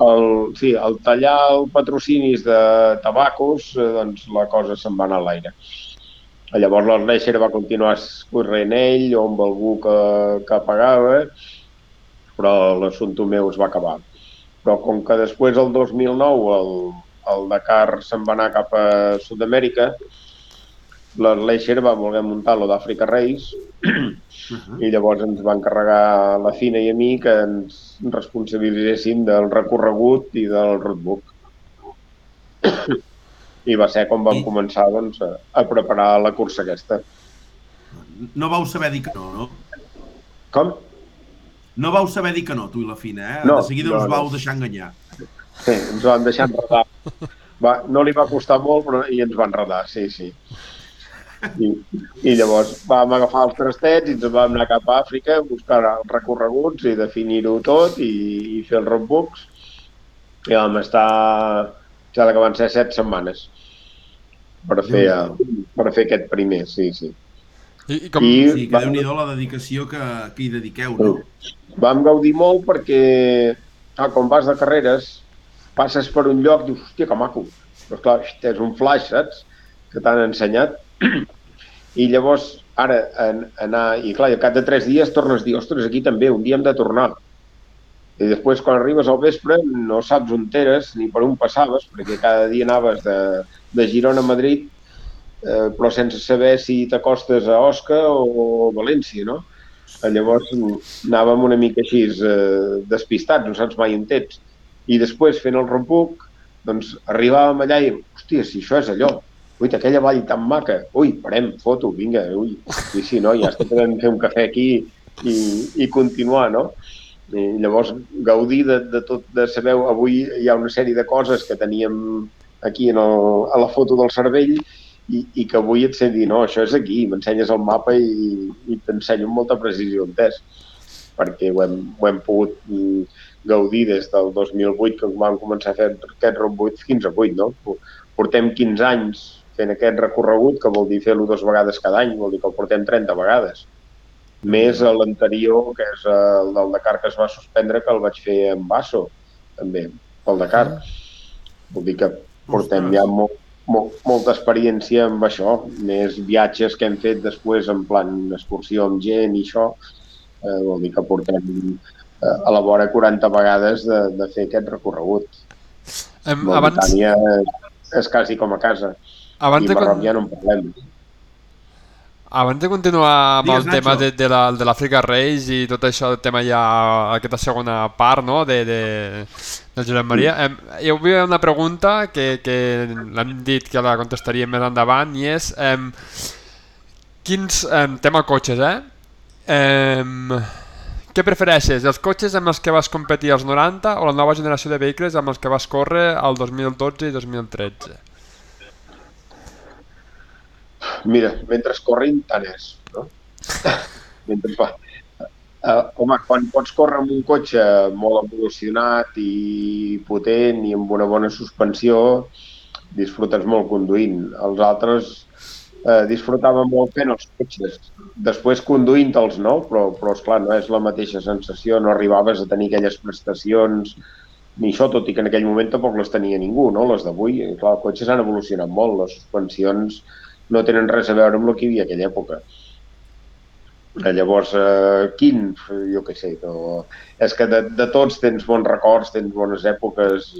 El, sí, al tallar el patrocinis de tabacos, eh, doncs la cosa se'n va anar a l'aire. Llavors l'Arneixer va continuar corrent ell o amb algú que, que pagava, però l'assumpte meu es va acabar. Però com que després, el 2009, el, el Dakar se'n va anar cap a Sud-amèrica, l'Arneixer va voler muntar lo d'Àfrica Race Uh -huh. i llavors ens va encarregar la Fina i a mi que ens responsabilitzéssim del recorregut i del roadbook. I va ser com vam I- començar doncs, a, a preparar la cursa aquesta. No vau saber dir que no, no? Com? No vau saber dir que no, tu i la Fina, eh? No, de seguida no, us no. vau deixar enganyar. Sí, ens van deixar enredar. Va, no li va costar molt, però i ens va enredar, sí, sí. I, I llavors vam agafar els trastets i ens vam anar cap a Àfrica a buscar els recorreguts i definir-ho tot i, i fer els roadbooks. I vam estar, ja que van ser set setmanes per fer, per fer aquest primer, sí, sí. I, i com... I Sí, que vam- déu-n'hi-do la dedicació que, que hi dediqueu, no? vam gaudir molt perquè, ah, quan vas de carreres, passes per un lloc i dius, hòstia, que maco. Però clar, és un flash, saps? Que t'han ensenyat. I llavors, ara, en, anar... I clar, i al cap de tres dies tornes a dir, ostres, aquí també, un dia hem de tornar. I després, quan arribes al vespre, no saps on eres ni per on passaves, perquè cada dia anaves de, de Girona a Madrid, eh, però sense saber si t'acostes a Osca o a València, no? Eh, Llavors anàvem una mica així eh, despistats, no saps mai on ets. I després, fent el rompuc, doncs arribàvem allà i, hòstia, si això és allò, ui, aquella vall tan maca, ui, parem, foto, vinga, ui, sí, sí, no, ja està podem fer un cafè aquí i, i continuar, no? I llavors, gaudir de, de tot, de saber, avui hi ha una sèrie de coses que teníem aquí en el, a la foto del cervell i, i que avui et sé dir, no, això és aquí, m'ensenyes el mapa i, i t'ensenyo amb molta precisió és, perquè ho hem, ho hem pogut mm, gaudir des del 2008, que vam començar a fer aquest road 8 fins a 8, no? Portem 15 anys fent aquest recorregut, que vol dir fer-lo dues vegades cada any, vol dir que el portem 30 vegades. Més a l'anterior, que és el del Dakar que es va suspendre, que el vaig fer en Basso, també, pel Dakar. Vol dir que portem Ostres. ja molt, molt, molta experiència amb això, més viatges que hem fet després en plan excursió amb gent i això, eh, vol dir que portem eh, a la vora 40 vegades de, de fer aquest recorregut. Em, abans, és quasi com a casa abans, i de, Marroc con- ja no en parlem. abans de continuar amb Digues, el tema Nacho. de, de la- de l'Àfrica Reis i tot això, el tema ja, aquesta segona part no, de, de, del Josep Maria, em, hi havia una pregunta que, que l'hem dit que la contestaríem més endavant i és em, quins, em, tema cotxes, eh? Em, què prefereixes, els cotxes amb els que vas competir als 90 o la nova generació de vehicles amb els que vas córrer al 2012 i 2013? Mira, mentre corrin, tant és, no? mentre fa... Uh, home, quan pots córrer amb un cotxe molt evolucionat i potent i amb una bona suspensió, disfrutes molt conduint. Els altres eh, disfrutaven molt fent els cotxes. Després conduint-te'ls, no? Però, però esclar, no és la mateixa sensació, no arribaves a tenir aquelles prestacions ni això, tot i que en aquell moment tampoc les tenia ningú, no? Les d'avui, clar, els cotxes han evolucionat molt, les suspensions no tenen res a veure amb el que hi havia aquella època. Llavors, eh, quin? Jo què sé, no... és que de, de tots tens bons records, tens bones èpoques,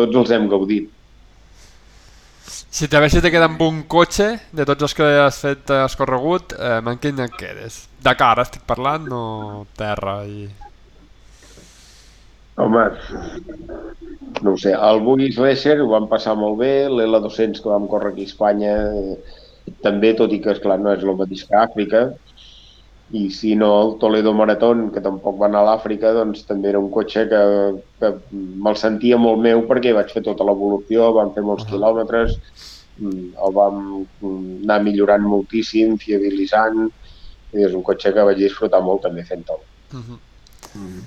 tots els hem gaudit. Si t'haguessis de quedar amb un cotxe, de tots els que has fet, has corregut, eh, amb quin et quedes? De cara estic parlant, no terra i... Home, no ho sé, el Bugis Racer ho vam passar molt bé, l'L200 que vam córrer aquí a Espanya eh, també, tot i que, esclar, no és el mateix que Àfrica, i si no el Toledo Marathon, que tampoc va anar a l'Àfrica, doncs també era un cotxe que, que me'l sentia molt meu perquè vaig fer tota l'evolució, vam fer molts Ahà. quilòmetres, mm, el vam mm, anar millorant moltíssim, fiabilitzant, i és un cotxe que vaig disfrutar molt també fent-ho. Uh -huh. Mm.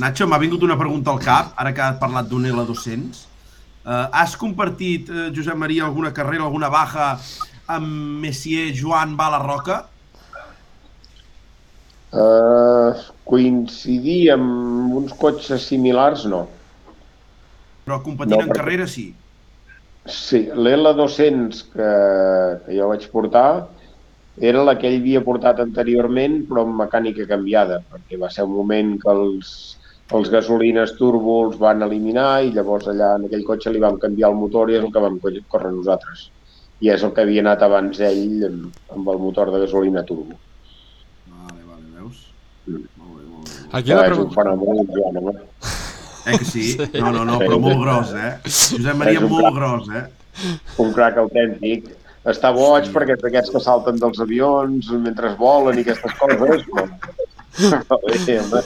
Nacho, m'ha vingut una pregunta al cap, ara que has parlat d'un L200. Uh, has compartit, uh, Josep Maria, alguna carrera, alguna baja amb Messier Joan Bala Roca? Uh, coincidir amb uns cotxes similars, no. Però competint No, en perquè- carrera sí. Sí, l'L200 que, que jo vaig portar era la que ell havia portat anteriorment, però amb mecànica canviada, perquè va ser un moment que els, els gasolines turbo els van eliminar i llavors allà en aquell cotxe li vam canviar el motor i és el que vam córrer nosaltres. I és el que havia anat abans ell amb, amb el motor de gasolina turbo. Vale, vale, veus? Mm. Molt bé, molt bé. Aquí la és un pregunta... fenomen, home. Eh que sí? No, no, no, però molt gros, eh? Josep Maria, molt crac. gros, eh? Un crac autèntic. Està boig perquè és d'aquests que salten dels avions mentre volen i aquestes coses. Però... Bé, home.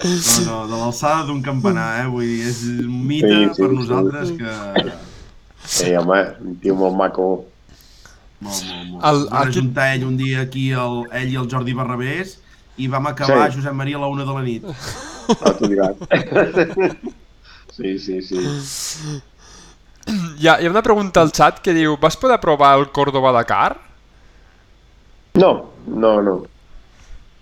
No, no, de l'alçada d'un campanar, eh? Vull dir, és un mite Sí, sí, per sí. nosaltres que... Sí, home, un tio molt maco. Molt, molt, molt. El- El, Va aquí- ajuntar ell un dia aquí, el, ell i el Jordi Barrabés, i vam acabar Sí. Josep Maria a la una de la nit. Ah, t'ho diràs. Sí, sí, sí. Hi ha, hi ha una pregunta al chat que diu Vas poder provar el Córdoba-Dakar? No, no, no.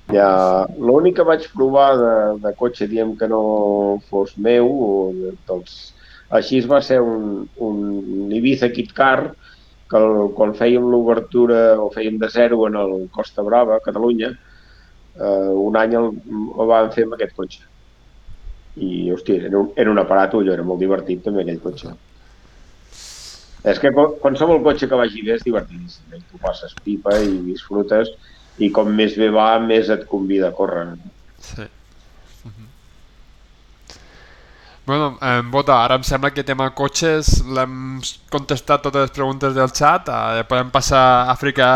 Ja, l'únic que vaig provar de, de cotxe, diem que no fos meu, o de, dels... així va ser un, un Ibiza Kit Car, que el, quan fèiem l'obertura, o fèiem de zero en el Costa Brava, a Catalunya, eh, un any el, el vam fer amb aquest cotxe. I, hòstia, era un, era un aparatollo, era molt divertit també aquell cotxe. És que qualsevol cotxe que vagi bé és eh? Tu passes pipa i disfrutes i com més bé va, més et convida a córrer. Sí. Bueno, eh, Bota, ara em sembla que tema cotxes l'hem contestat totes les preguntes del chat. Eh, podem passar a Àfrica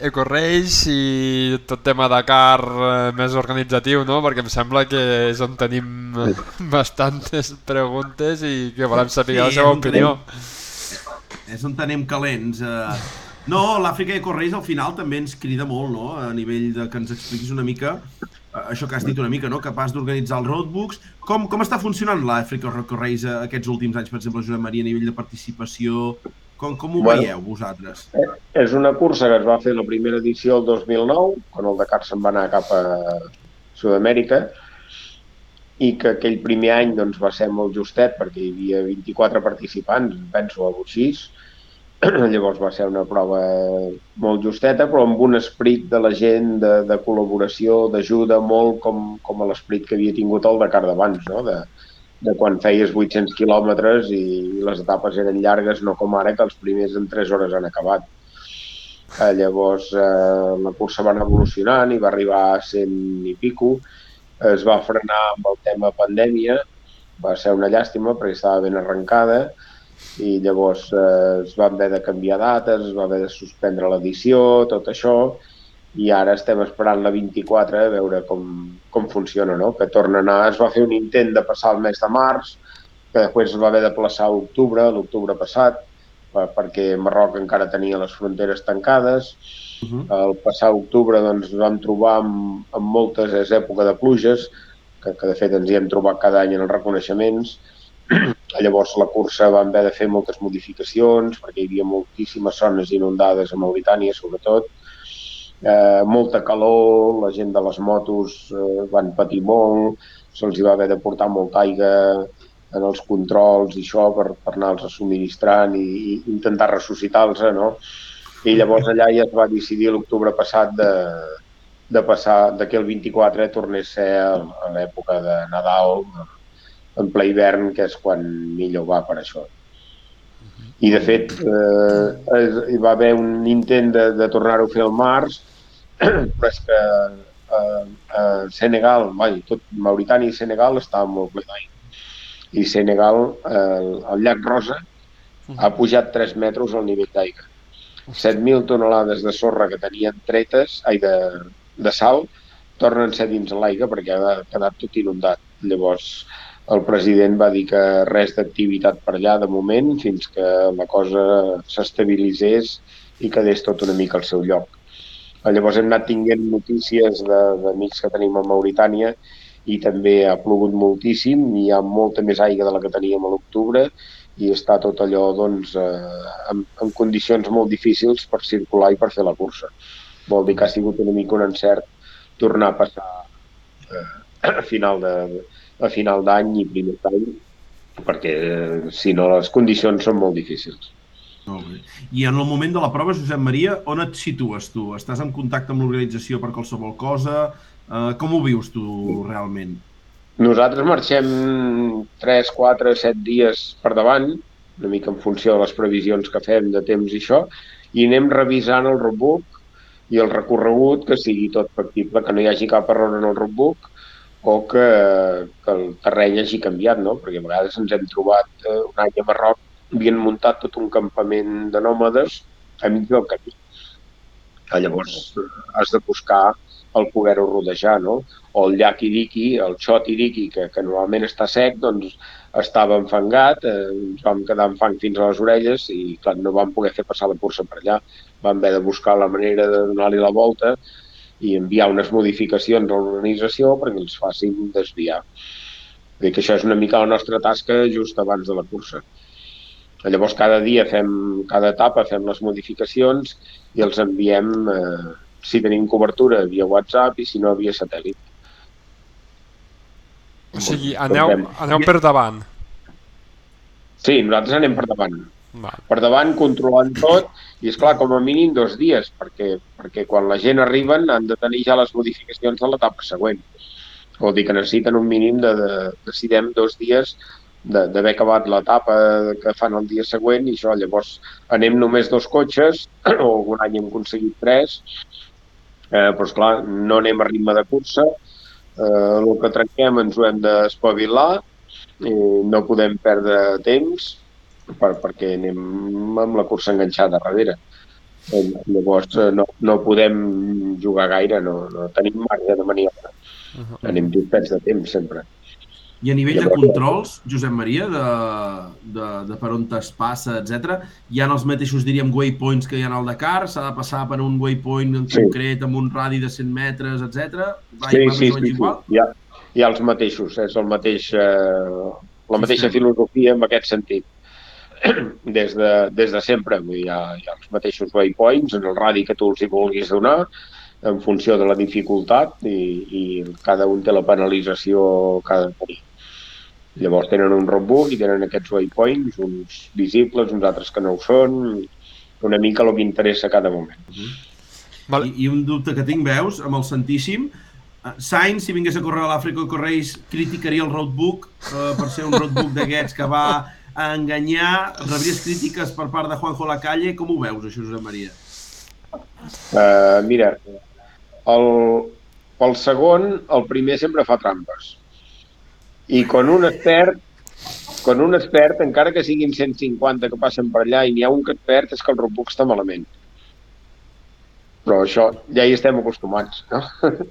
Eco Race i tot tema Dakar eh, més organitzatiu, no? Perquè em sembla que és on tenim bastantes preguntes i que volem saber Sí, la seva opinió. És on tenim calents. Eh... No, l'Àfrica Eco Race al final també ens crida molt, no? A nivell de que ens expliquis una mica eh, això que has dit una mica, no? Capaç d'organitzar els roadbooks. Com, com està funcionant l'Àfrica Eco Race eh, aquests últims anys, per exemple, Josep Maria, a nivell de participació? Com, com ho Bueno. veieu, vosaltres? És una cursa que es va fer la primera edició el 2009, quan el Dakar se'n va anar cap a Sud-amèrica, i que aquell primer any doncs, va ser molt justet perquè hi havia 24 participants, penso, o així. Llavors va ser una prova molt justeta, però amb un esperit de la gent de, de col·laboració, d'ajuda, molt com, com a l'esperit que havia tingut el Dakar d'abans, no? de, de quan feies 800 quilòmetres i les etapes eren llargues, no com ara que els primers en 3 hores han acabat. Eh, llavors eh, la cursa va anar evolucionant i va arribar a 100 i pico, es va frenar amb el tema pandèmia, va ser una llàstima perquè estava ben arrencada i llavors eh, es van haver de canviar dates, es va haver de suspendre l'edició, tot això, i ara estem esperant la 24 a veure com, com funciona, no? que torna a anar, es va fer un intent de passar el mes de març, que després es va haver de plaçar a octubre, l'octubre passat, per- perquè Marroc encara tenia les fronteres tancades. Uh -huh. El passat octubre doncs, ens vam trobar amb, amb moltes, és època de pluges, que, que de fet ens hi hem trobat cada any en els reconeixements. Llavors la cursa vam haver de fer moltes modificacions perquè hi havia moltíssimes zones inundades a Mauritània, sobretot. Eh, molta calor, la gent de les motos eh, van patir molt, se'ls va haver de portar molta aigua en els controls i això per, per anar-los subministrant i, i intentar ressuscitar-los, no? I llavors allà ja es va decidir l'octubre passat de, de passar de que el 24 tornés a ser l'època de Nadal, en ple hivern, que és quan millor va per això. I de fet eh, es, hi va haver un intent de, de tornar-ho a fer al març, però és que eh, eh, Senegal, vai, tot Mauritània i Senegal estaven molt ple d'aigua. I Senegal, eh, el llac Rosa, ha pujat 3 metres el nivell d'aigua. 7.000 tonelades de sorra que tenien tretes, ai, de, de sal, tornen a ser dins l'aigua perquè ha quedat tot inundat. Llavors, el president va dir que res d'activitat per allà de moment fins que la cosa s'estabilitzés i quedés tot una mica al seu lloc. Llavors hem anat tinguent notícies d'amics que tenim a Mauritània i també ha plogut moltíssim, hi ha molta més aigua de la que teníem a l'octubre i està tot allò doncs, eh, en, en condicions molt difícils per circular i per fer la cursa. Vol dir que ha sigut una mica un encert tornar a passar eh, a final de, a final d'any i primer d'any perquè eh, si no les condicions són molt difícils. Molt bé. I en el moment de la prova, Josep Maria, on et situes tu? Estàs en contacte amb l'organització per qualsevol cosa? Uh, com ho vius tu realment? Nosaltres marxem 3, 4, 7 dies per davant, una mica en funció de les previsions que fem de temps i això, i anem revisant el roadbook i el recorregut, que sigui tot factible, que no hi hagi cap error en el roadbook, o que, que el terreny hagi canviat, no? Perquè a vegades ens hem trobat eh, un any a Marroc, havien muntat tot un campament de nòmades a mig del camí. Ah, llavors eh, has de buscar el poder-ho rodejar, no? O el llac Iriki, el xot Iriki, que, que normalment està sec, doncs estava enfangat, eh, ens vam quedar amb fang fins a les orelles i clar, no vam poder fer passar la cursa per allà. Vam haver de buscar la manera de donar-li la volta i enviar unes modificacions a l'organització perquè els facin desviar. Vull que això és una mica la nostra tasca just abans de la cursa. Llavors cada dia fem, cada etapa fem les modificacions i els enviem eh, si tenim cobertura via WhatsApp i si no via satèl·lit. O sigui, Doncs aneu, aneu per davant. Sí, nosaltres anem per davant. Val. Per davant controlant tot i, és clar com a mínim dos dies, perquè, perquè quan la gent arriben han de tenir ja les modificacions de l'etapa següent. Vol dir que necessiten un mínim de, de decidem dos dies d'haver acabat l'etapa que fan el dia següent i això, llavors anem només dos cotxes, o algun any hem aconseguit tres, eh, però esclar, no anem a ritme de cursa, eh, el que trenquem ens ho hem d'espavilar, eh, no podem perdre temps per, perquè anem amb la cursa enganxada darrere. Eh, llavors eh, no, no podem jugar gaire, no, no tenim marge de maniobra. Uh -huh. Anem justets de temps sempre. I a nivell de controls, Josep Maria, de, de, de per on es passa, etc, hi ha els mateixos, diríem, waypoints que hi ha al Dakar? S'ha de passar per un waypoint en Sí. concret amb un radi de 100 metres, etc? Sí, sí, sí, sí. Hi, ha, hi ha els mateixos, és el mateix, eh, la mateixa Sistema. filosofia en aquest sentit. Des de, des de sempre vull dir, hi, ha, hi ha els mateixos waypoints en el radi que tu els hi vulguis donar en funció de la dificultat i, i cada un té la penalització que ha de tenir. Llavors tenen un roadbook i tenen aquests waypoints, uns visibles, uns altres que no ho són, una mica el que interessa a cada moment. Vale. I, I un dubte que tinc, veus, amb el Santíssim, eh, Sainz, si vingués a córrer a l'Àfrica Correis, criticaria el roadbook eh, per ser un roadbook d'aquests que va a enganyar, rebries crítiques per part de Juanjo Lacalle. Com ho veus, això, Josep Maria? Uh, mira, el, pel segon, el primer sempre fa trampes. I quan un es perd, quan un es perd, encara que siguin 150 que passen per allà i n'hi ha un que et perd, és que el roadbook està malament. Però això ja hi estem acostumats, no?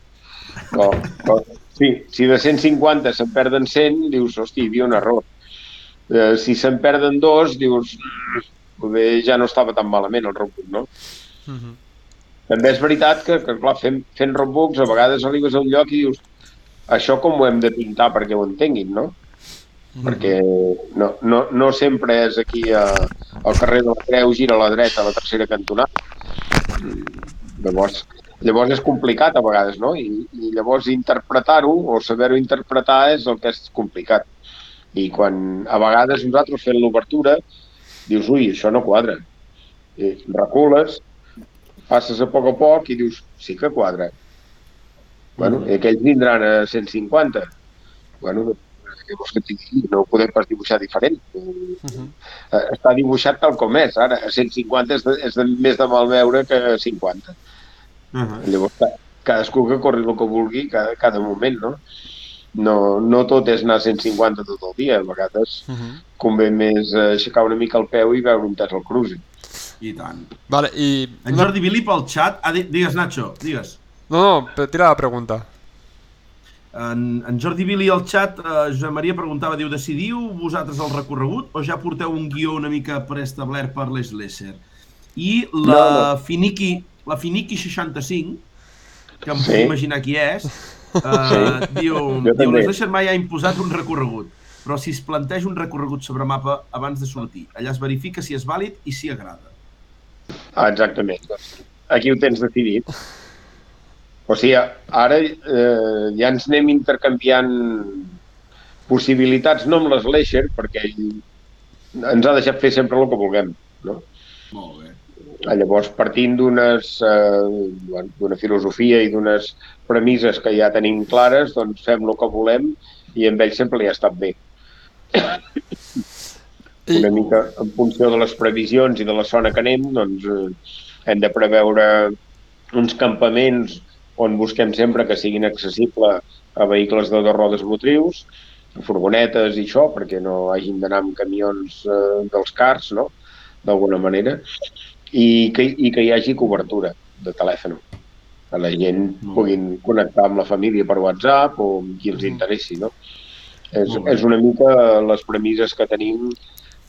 Però, però, sí, si de 150 se'n perden 100, dius, hosti, hi havia un error. Eh, si se'n perden dos, dius, "Mm, poder ja no estava tan malament el roadbook, no? Uh -huh. També és veritat que, que clar, fent, fent roadbooks a vegades arribes a un lloc i dius això com ho hem de pintar perquè ho entenguin, no? Perquè no, no, no sempre és aquí a, al carrer de la Creu, gira a la dreta, a la tercera cantonada. Llavors, llavors és complicat a vegades, no? I, i llavors interpretar-ho o saber-ho interpretar és el que és complicat. I quan a vegades nosaltres fent l'obertura dius, ui, això no quadra. I recules, passes a poc a poc i dius, sí que quadra. Bueno, i aquells vindran a 150. Bueno, què vols que et digui? No ho podem pas dibuixar diferent. Uh -huh. Eh, Està dibuixat tal com és. Ara, a 150 és, de, és de, més de mal veure que a 50. Uh -huh. Llavors, ca- cadascú que corri el que vulgui cada, cada moment, no? No, no tot és anar a 150 tot el dia. A vegades Uh -huh. convé més aixecar una mica el peu i veure un test al cruise. I tant. Vale, i... En Jordi Billy pel xat... Ah, di- digues, Nacho, digues. No, no, tira la pregunta. En, en Jordi Billy al xat, eh, Josep Maria preguntava, diu, decidiu vosaltres el recorregut o ja porteu un guió una mica preestablert per les Lesser? I la No, no. Finiki, la Finiki 65, que em Sí. puc imaginar qui és, Sí. diu, diu Lesser mai ha imposat un recorregut, però si es planteja un recorregut sobre mapa abans de sortir, allà es verifica si és vàlid i si agrada. Ah, exactament. Aquí ho tens decidit. O sigui, ara eh, ja ens anem intercanviant possibilitats, no amb les Leisure, perquè ell ens ha deixat fer sempre el que vulguem. No? Molt bé. Ah, Llavors, partint d'unes eh, d'una filosofia i d'unes premisses que ja tenim clares, doncs fem el que volem i amb ell sempre li ha estat bé. I, una mica en funció de les previsions i de la zona que anem, doncs eh, hem de preveure uns campaments on busquem sempre que siguin accessibles a vehicles de dos rodes motrius, furgonetes i això, perquè no hagin d'anar amb camions eh, dels cars, no? d'alguna manera, i que, i que hi hagi cobertura de telèfon que la gent Molt puguin connectar amb la família per WhatsApp o amb qui els Mhm. interessi, no? És, és una mica les premisses que tenim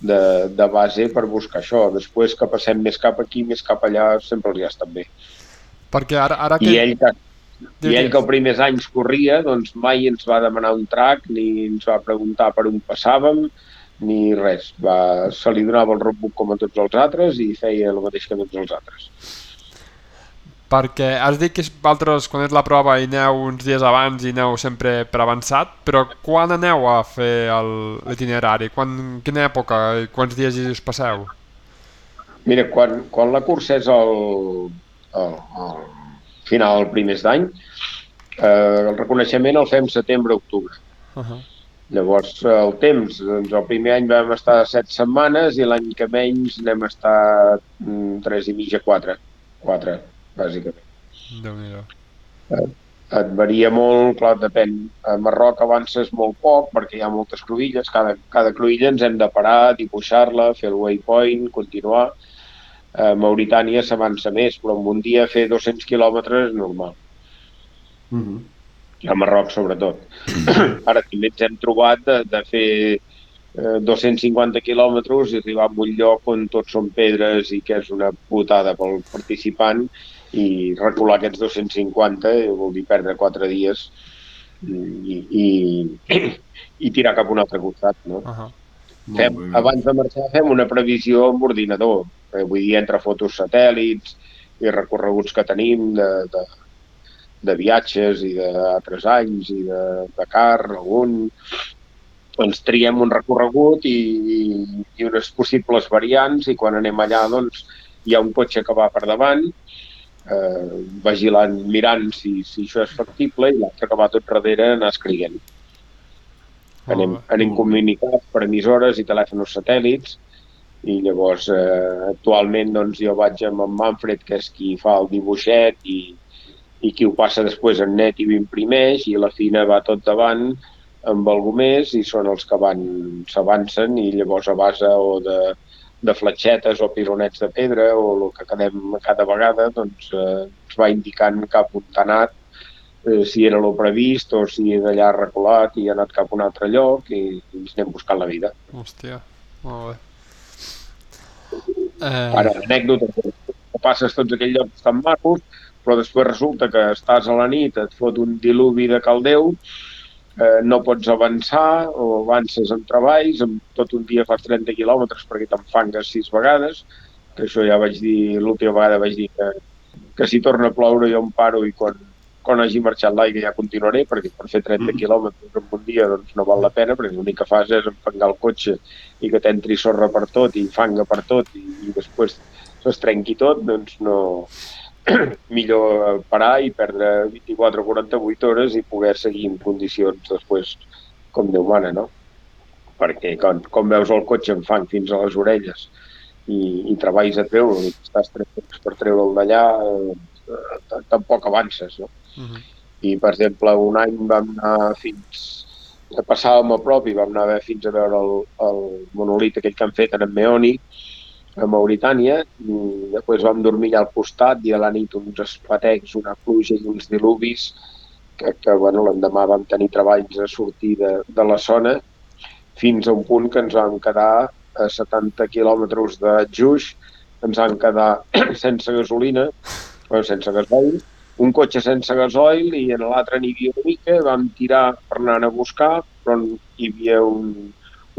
de, de base per buscar això. Després que passem més cap aquí, més cap allà, sempre els hi ha estat bé. Perquè ara, ara que... I ell, que, i ell que els primers anys corria, doncs mai ens va demanar un track, ni ens va preguntar per on passàvem, ni res. Va, se li donava el roadbook com a tots els altres i feia el mateix que tots els altres. Perquè has dit que vosaltres, quan és la prova, hi aneu uns dies abans i aneu sempre per avançat, però quan aneu a fer el- l'itinerari? Quina època quants dies hi us passeu? Mira, quan, quan la cursa és al, al, al final, els primers d'any, eh, el reconeixement el fem setembre-octubre. Uh -huh. Llavors, eh, el temps, doncs el primer any vam estar set setmanes i l'any que menys anem a estar mm, tres i mitja, quatre. Quatre, bàsicament. Déu-n'hi-do. Et varia molt, clar, depèn. A Marroc avances molt poc perquè hi ha moltes cruïlles. Cada, cada cruïlla ens hem de parar, dibuixar-la, fer el waypoint, continuar. A Mauritània s'avança més, però en un dia fer 200 quilòmetres és normal. Uh -huh. A Marroc sobretot. Ara també ens hem trobat de, de fer eh, 250 quilòmetres i arribar a un lloc on tot són pedres i que és una putada pel participant i recular aquests 250 eh, vol dir perdre 4 dies i, i, i tirar cap a un altre costat. No? Uh -huh. Fem, abans de marxar fem una previsió amb ordinador, eh, vull dir, entre fotos satèl·lits i recorreguts que tenim de, de, de viatges i d'altres anys i de Dakar, algun... Ens triem un recorregut i, i, i unes possibles variants i quan anem allà doncs hi ha un cotxe que va per davant eh, vigilant, mirant si, si això és factible i l'altre que va tot darrere anar escrivint anem, Molt bé. anem comunicats per emissores i telèfons satèl·lits i llavors eh, actualment doncs, jo vaig amb en Manfred que és qui fa el dibuixet i, i qui ho passa després en net i ho imprimeix i la Fina va tot davant amb algú més i són els que van s'avancen i llavors a base o de, de fletxetes o pironets de pedra o el que quedem cada vegada doncs eh, ens va indicant cap on t'ha anat eh, si era el previst o si d'allà ha reculat i ha anat cap a un altre lloc i, i ens anem buscant la vida. Hòstia, molt bé. Eh, Ara, anècdota, passes tots aquells llocs tan macos, però després resulta que estàs a la nit, et fot un diluvi de caldeu, eh, no pots avançar o avances en treballs, amb tot un dia fas 30 quilòmetres perquè t'enfangues sis vegades, que això ja vaig dir, l'última vegada vaig dir que, que si torna a ploure jo em paro i quan, quan hagi marxat l'aigua ja continuaré, perquè per fer 30 Mhm. quilòmetres en un dia doncs no val la pena, perquè l'únic que fas és enfangar el cotxe i que t'entri sorra per tot i fanga per tot i, i després es trenqui tot, doncs no... millor parar i perdre 24 o 48 hores i poder seguir en condicions després com Déu mana, no? Perquè quan, quan veus el cotxe en fang fins a les orelles i, i treballs a treure'l i estàs tres per treure'l d'allà, eh, tampoc avances, no? uh -huh. i per exemple un any vam anar fins que passàvem a prop i vam anar a veure fins a veure el, el monolit aquell que han fet en Meoni a Mauritània i després vam dormir allà al costat i a la nit uns espatecs, una pluja i uns dilubis que, que bueno, l'endemà vam tenir treballs a sortir de, de la zona fins a un punt que ens vam quedar a 70 quilòmetres de Juix, ens vam quedar sense gasolina, bueno, sense gasoil, un cotxe sense gasoil i en l'altre n'hi havia una mica, vam tirar per anar a buscar, però hi havia un,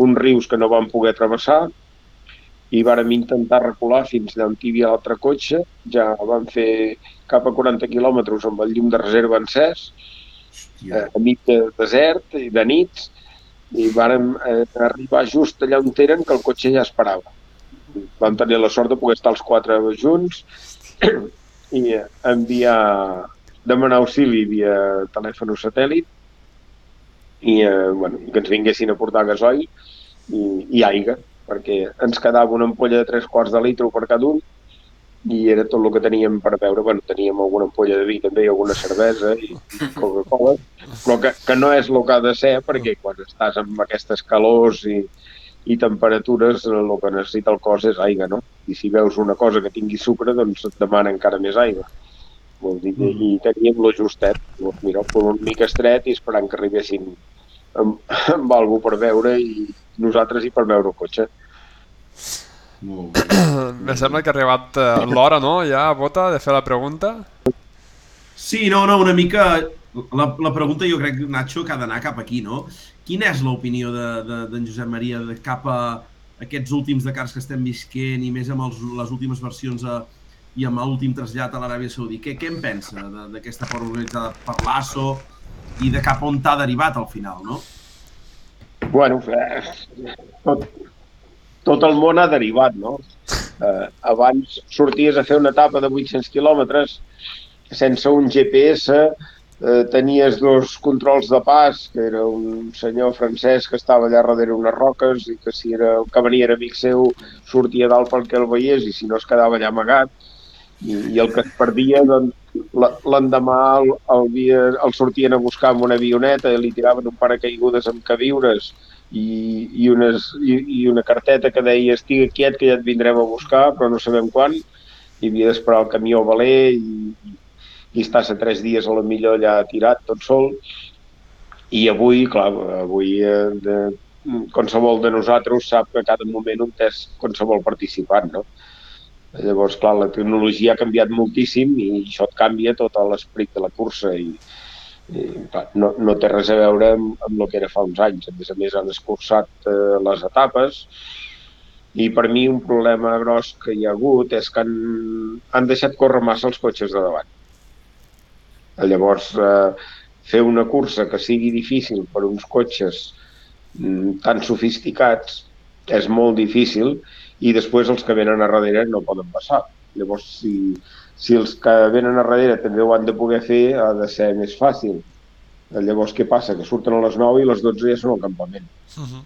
uns rius que no vam poder travessar i vàrem intentar recular fins d'on hi havia l'altre cotxe, ja vam fer cap a 40 quilòmetres amb el llum de reserva encès, eh, a mig de desert i de nits, i vàrem eh, arribar just allà on eren que el cotxe ja esperava. Vam tenir la sort de poder estar els quatre junts i enviar, demanar auxili via telèfon satèl·lit i eh, bueno, que ens vinguessin a portar gasoil i, i aigua, perquè ens quedava una ampolla de tres quarts de litre per cada un i era tot el que teníem per beure. Bueno, teníem alguna ampolla de vi també i alguna cervesa i Coca-Cola, però que, que no és el que ha de ser perquè quan estàs amb aquestes calors i, i temperatures el que necessita el cos és aigua, no? I si veus una cosa que tingui sucre, doncs et demana encara més aigua. Vol dir, mm. I teníem lo justet, doncs mira, per un mica estret i esperant que arribessin amb, amb algú per veure i nosaltres i per veure el cotxe. Molt bé. Me sembla que ha arribat eh, l'hora, no? Ja, Bota, de fer la pregunta. Sí, no, no, una mica... La, la pregunta jo crec, Nacho, que ha d'anar cap aquí, no? Quina és l'opinió d'en de, de, Josep Maria de cap a aquests últims Dakars que estem visquent i més amb els, les últimes versions a, i amb l'últim trasllat a l'Aràbia Saudí? Què, què en pensa d'aquesta forma organitzada per l'ASO i de cap on t'ha derivat al final, no? Bueno, eh, tot, tot el món ha derivat, no? Eh, abans sorties a fer una etapa de 800 quilòmetres sense un GPS, eh, tenies dos controls de pas, que era un senyor francès que estava allà darrere unes roques i que si era, el que venia era amic seu sortia dalt perquè el veiés i si no es quedava allà amagat i, i el que es perdia doncs, l'endemà el, el, via, el sortien a buscar amb una avioneta i li tiraven un paracaigudes amb queviures i, i, unes, i, i una carteta que deia estigui quiet que ja et vindrem a buscar però no sabem quan i havia d'esperar el camió valer i, i estàs a tres dies a la millor allà tirat tot sol i avui, clar, avui eh, de, qualsevol de nosaltres sap que a cada moment un test qualsevol participant, no? Llavors, clar, la tecnologia ha canviat moltíssim i això et canvia tot l'esperit de la cursa i, i clar, no, no té res a veure amb, amb el que era fa uns anys. A més a més, han escurçat eh, les etapes i per mi un problema gros que hi ha hagut és que han, han deixat córrer massa els cotxes de davant. Llavors, eh, fer una cursa que sigui difícil per uns cotxes mm, tan sofisticats és molt difícil i després els que venen a darrere no poden passar. Llavors, si, si els que venen a darrere també ho han de poder fer, ha de ser més fàcil. Llavors, què passa? Que surten a les 9 i les 12 ja són al campament. Uh -huh.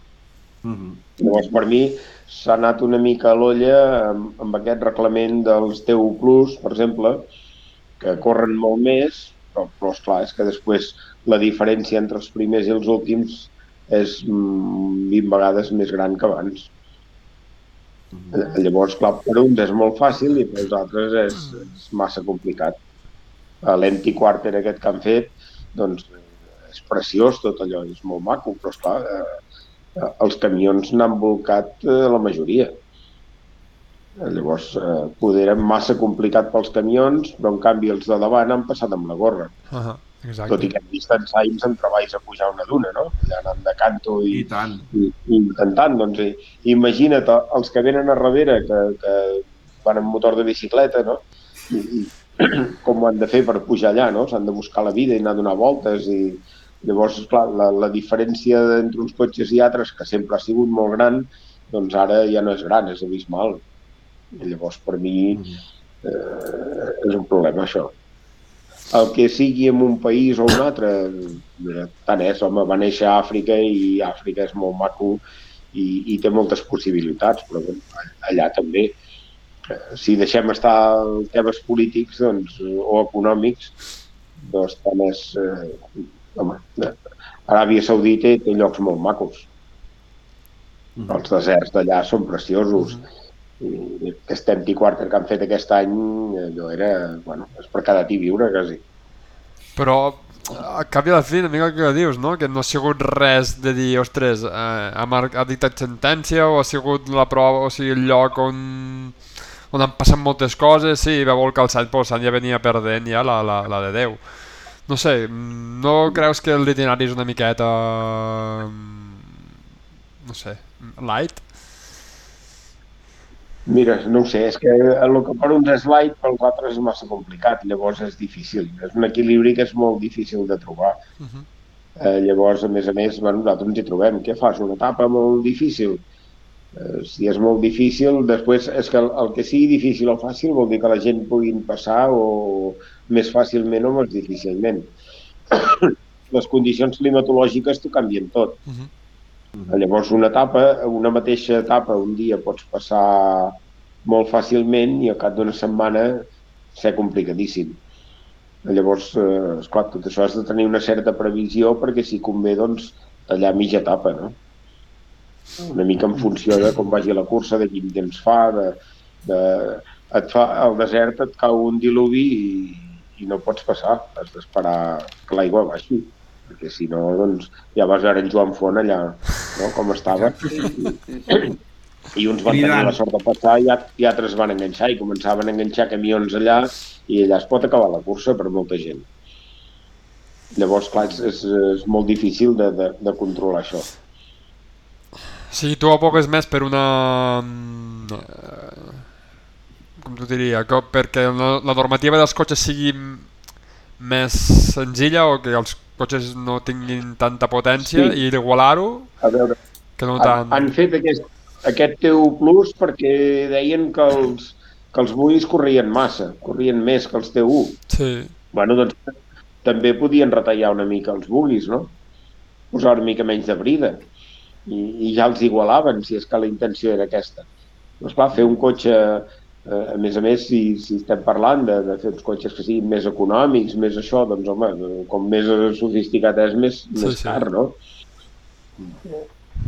Uh -huh. Llavors, per mi, s'ha anat una mica a l'olla amb, amb aquest reglament dels TU+, per exemple, que corren molt més, però, però esclar, és que després la diferència entre els primers i els últims és 20 mm, vegades més gran que abans. Mm. Llavors, clar, per uns és molt fàcil i per els altres és, és massa complicat. L'empty quarter aquest que han fet, doncs, és preciós tot allò, és molt maco, però esclar, eh, els camions n'han volcat eh, la majoria. Llavors, eh, poder era massa complicat pels camions, però en canvi els de davant han passat amb la gorra. Uh -huh, exacte. Tot i que hem vist en treballs a pujar una duna, no? Allà anant de canto i, I, tant. i, i intentant. Doncs, i, imagina't els que venen a darrere, que, que van amb motor de bicicleta, no? I, i com ho han de fer per pujar allà, no? S'han de buscar la vida i anar a donar voltes i, Llavors, clar, la, la diferència entre uns cotxes i altres, que sempre ha sigut molt gran, doncs ara ja no és gran, és abismal. I llavors, per mi, mm-hmm. eh, és un problema, això. El que sigui en un país o un altre, mira, tant és, home, va néixer a Àfrica i Àfrica és molt maco i, i té moltes possibilitats, però bueno, allà també. Eh, si deixem estar temes polítics doncs, o econòmics, doncs tant és... Eh, home, Aràbia Saudita té llocs molt macos. Mm -hmm. Els deserts d'allà són preciosos. Mm -hmm i aquest empty quarter que han fet aquest any allò era, bueno, és per cada ti viure quasi. Però a cap i a la fi, una mica que dius, no? que no ha sigut res de dir, ostres, eh, ha, ha dictat sentència o ha sigut la prova, o sigui, el lloc on, on han passat moltes coses, sí, va vol calçat, però el ja venia perdent ja la, la, la de Déu. No sé, no creus que l'itinerari és una miqueta... no sé, light? Mira, no ho sé, és que el que per uns és light, per altres és massa complicat, llavors és difícil. És un equilibri que és molt difícil de trobar. Uh -huh. eh, llavors, a més a més, bueno, nosaltres ens hi trobem. Què fas? Una etapa molt difícil? Eh, si és molt difícil, després és que el, el que sigui difícil o fàcil vol dir que la gent puguin passar o més fàcilment o més difícilment. Les condicions climatològiques t'ho canvien tot. Uh -huh. Llavors, una etapa, una mateixa etapa, un dia pots passar molt fàcilment i al cap d'una setmana ser complicadíssim. Llavors, eh, esclar, tot això has de tenir una certa previsió perquè si convé, doncs, tallar mitja etapa, no? Una mica en funció de com vagi la cursa, de quin temps fa, de, de, et fa, al desert et cau un diluvi i, i no pots passar, has d'esperar que l'aigua baixi perquè si no, doncs, ja vas veure en Joan Font allà, no?, com estava. I, i uns van tenir la sort de passar i, a- i altres van enganxar i començaven a enganxar camions allà i allà es pot acabar la cursa per molta gent. Llavors, clar, és, és, és molt difícil de, de, de controlar això. Sí, tu abogues més per una... mm, eh, Com t'ho diria? Que, perquè la, la normativa dels cotxes sigui més senzilla o que els cotxes no tinguin tanta potència Sí. i igualar-ho A veure, que no han, tant... han fet aquest, aquest teu plus perquè deien que els, que els buis corrien massa, corrien més que els T1. Sí, Bueno, doncs també podien retallar una mica els buguis, no? Posar una mica menys de brida. I, I ja els igualaven, si és que la intenció era aquesta. Doncs clar, fer un cotxe, eh, a més a més, si, si estem parlant de, de fer uns cotxes que siguin més econòmics, més això, doncs home, com més sofisticat és, més, Sí, més sí. car, no?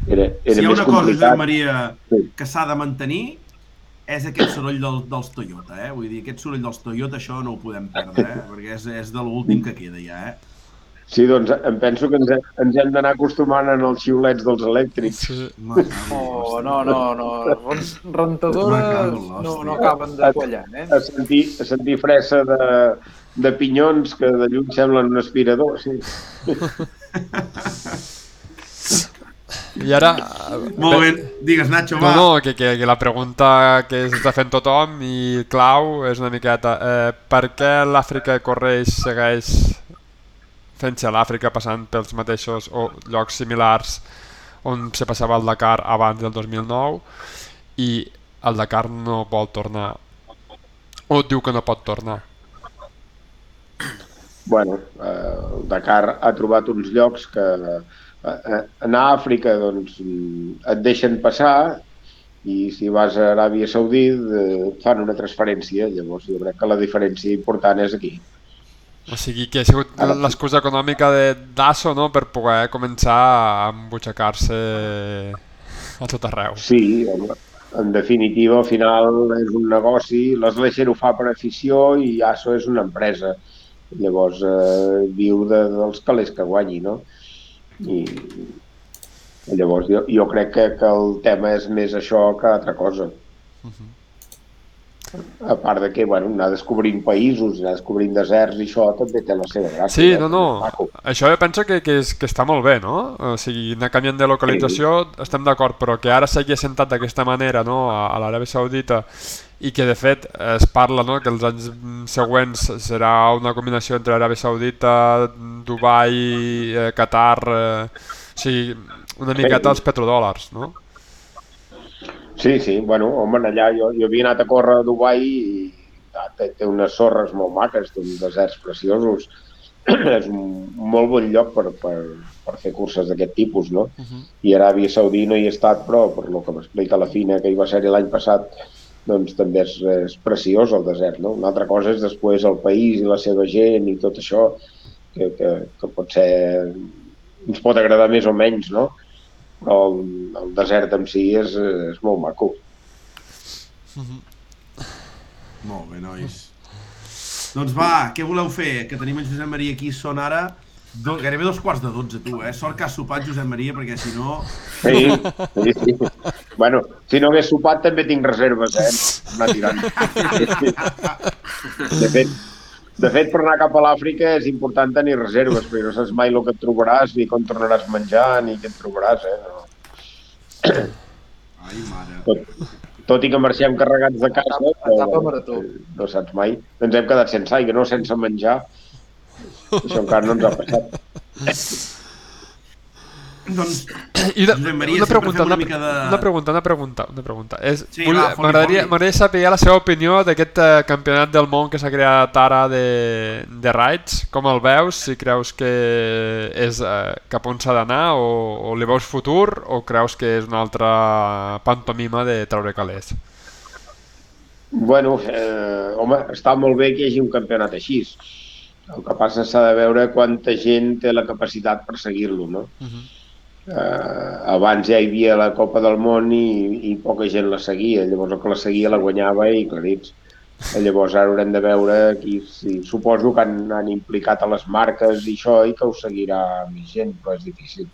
Era, era Si hi ha una cosa. Josep Maria, Sí. que s'ha de mantenir, és aquest soroll del, dels Toyota, eh? Vull dir, aquest soroll dels Toyota, això no ho podem perdre, eh? Perquè és, és de l'últim que queda ja, eh? Sí, doncs em penso que ens, ens hem d'anar acostumant en els xiulets dels elèctrics. sí. Oh, no, no, no. Ren- Rentadores no, no acaben de quallar, eh? A sentir, a sentir fressa de, de pinyons que de lluny semblen un aspirador, sí. I ara... Molt bé, digues, Nacho, No, va. no, que, que, que la pregunta que s'està fent tothom i clau és una miqueta eh, per què l'Àfrica correix segueix fent-se a l'Àfrica passant pels mateixos o llocs similars on se passava el Dakar abans del 2009 i el Dakar no vol tornar o diu que no pot tornar Bueno, eh, el Dakar ha trobat uns llocs que eh, eh, anar a Àfrica doncs, et deixen passar i si vas a Aràbia Saudita eh, fan una transferència. Llavors jo crec que la diferència important és aquí. O sigui que ha sigut l'excusa econòmica de d'ASO no? per poder començar a embutxacar-se a tot arreu Sí, en definitiva, al final és un negoci, l'Església ho fa per afició i ASO és una empresa. Llavors, eh, viu de, dels calés que guanyi, no? I llavors jo, jo crec que, que el tema és més això que altra cosa. A part de que, bueno, anar descobrint països, anar descobrint deserts i això també té la seva gràcia. Sí, no, no. Això jo penso que, que, és, que està molt bé, no? O sigui, anar canviant de localització, estem d'acord, però que ara s'hagi assentat d'aquesta manera no? a, a l'Aràbia Saudita i que de fet es parla no? que els anys següents serà una combinació entre Aràbia Saudita, Dubai, eh, Qatar, eh, o sigui, una miqueta els petrodòlars, no? Sí, sí, bueno, home, allà jo, jo havia anat a córrer a Dubai i ah, té, té unes sorres molt maques, té uns deserts preciosos. és un molt bon lloc per, per, per fer curses d'aquest tipus, no? Uh -huh. I Aràbia Saudí no hi he estat, però per lo que m'explica la Fina, que hi va ser l'any passat, doncs també és, és preciós el desert, no? Una altra cosa és després el país i la seva gent i tot això, que, que, que pot ser... ens pot agradar més o menys, no? Però el, el desert en si és, és molt maco. Molt bé, nois. Doncs va, què voleu fer? Que tenim en Josep Maria aquí, són ara do, gairebé dos quarts de dotze, tu, eh? Sort que has sopat, Josep Maria, perquè si no... Sí, sí, sí. Bueno, si no hagués sopat també tinc reserves, eh? Anar tirant. De fet, de fet, per anar cap a l'Àfrica és important tenir reserves, perquè no saps mai el que et trobaràs, ni com tornaràs a menjar, ni què et trobaràs, eh? No. Ai, mare. Tot, tot i que marxem carregats de casa, Etapa marató. no saps mai. Ens hem quedat sense aigua, no sense menjar. Això encara no ens ha passat. Doncs, I una, Josep Maria, una, pregunta, una una, mica de- una pregunta, una pregunta, una pregunta. És, Sí, vull- M'agradaria saber la seva opinió d'aquest eh, campionat del món que s'ha creat ara de, de Rides. Com el veus? Si creus que és eh, cap on s'ha d'anar o, o li veus futur o creus que és una altra pantomima de treure calés? Bueno, eh, home, està molt bé que hi hagi un campionat així. El que passa s'ha de veure quanta gent té la capacitat per seguir-lo, no? Uh -huh. Eh, abans ja hi havia la Copa del Món i, i poca gent la seguia, llavors el que la seguia la guanyava i clarits. Eh, Llavors ara haurem de veure qui, si, suposo que han, han implicat a les marques i això i que ho seguirà més gent, però és difícil.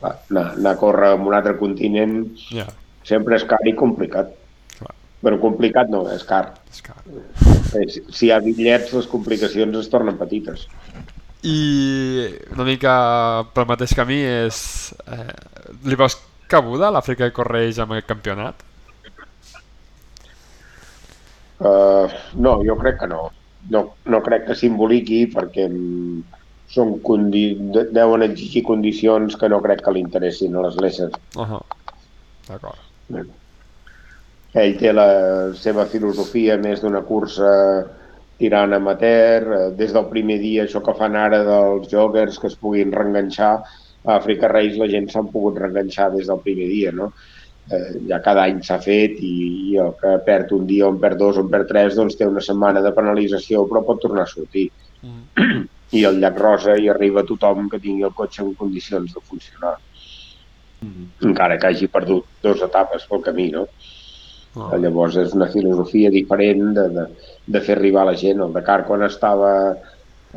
Clar, anar, anar a córrer en un altre continent Ja, sempre és car i complicat. clar, Però complicat no, és car. és car. Eh, Si si hi ha bitllets, les complicacions es tornen petites. I una mica pel mateix camí és... Eh, li veus cabuda a l'Àfrica que correix amb el campionat? Uh, no, jo crec que no. No, no crec que simboliqui perquè són condi... de- deuen exigir condicions que no crec que li interessin a les leses. Uh -huh. D'acord. Ell té la seva filosofia més d'una cursa tirant amateur, eh, des del primer dia això que fan ara dels joggers que es puguin reenganxar, a Africa Race la gent s'han pogut reenganxar des del primer dia, no? Eh, ja cada any s'ha fet i, i el que perd un dia en perd dos en perd tres doncs té una setmana de penalització però pot tornar a sortir. Mm. I al llac Rosa hi arriba tothom que tingui el cotxe en condicions de funcionar, encara que hagi perdut dues etapes pel camí, no? Oh. Llavors és una filosofia diferent de, de, de fer arribar la gent. El Dakar quan estava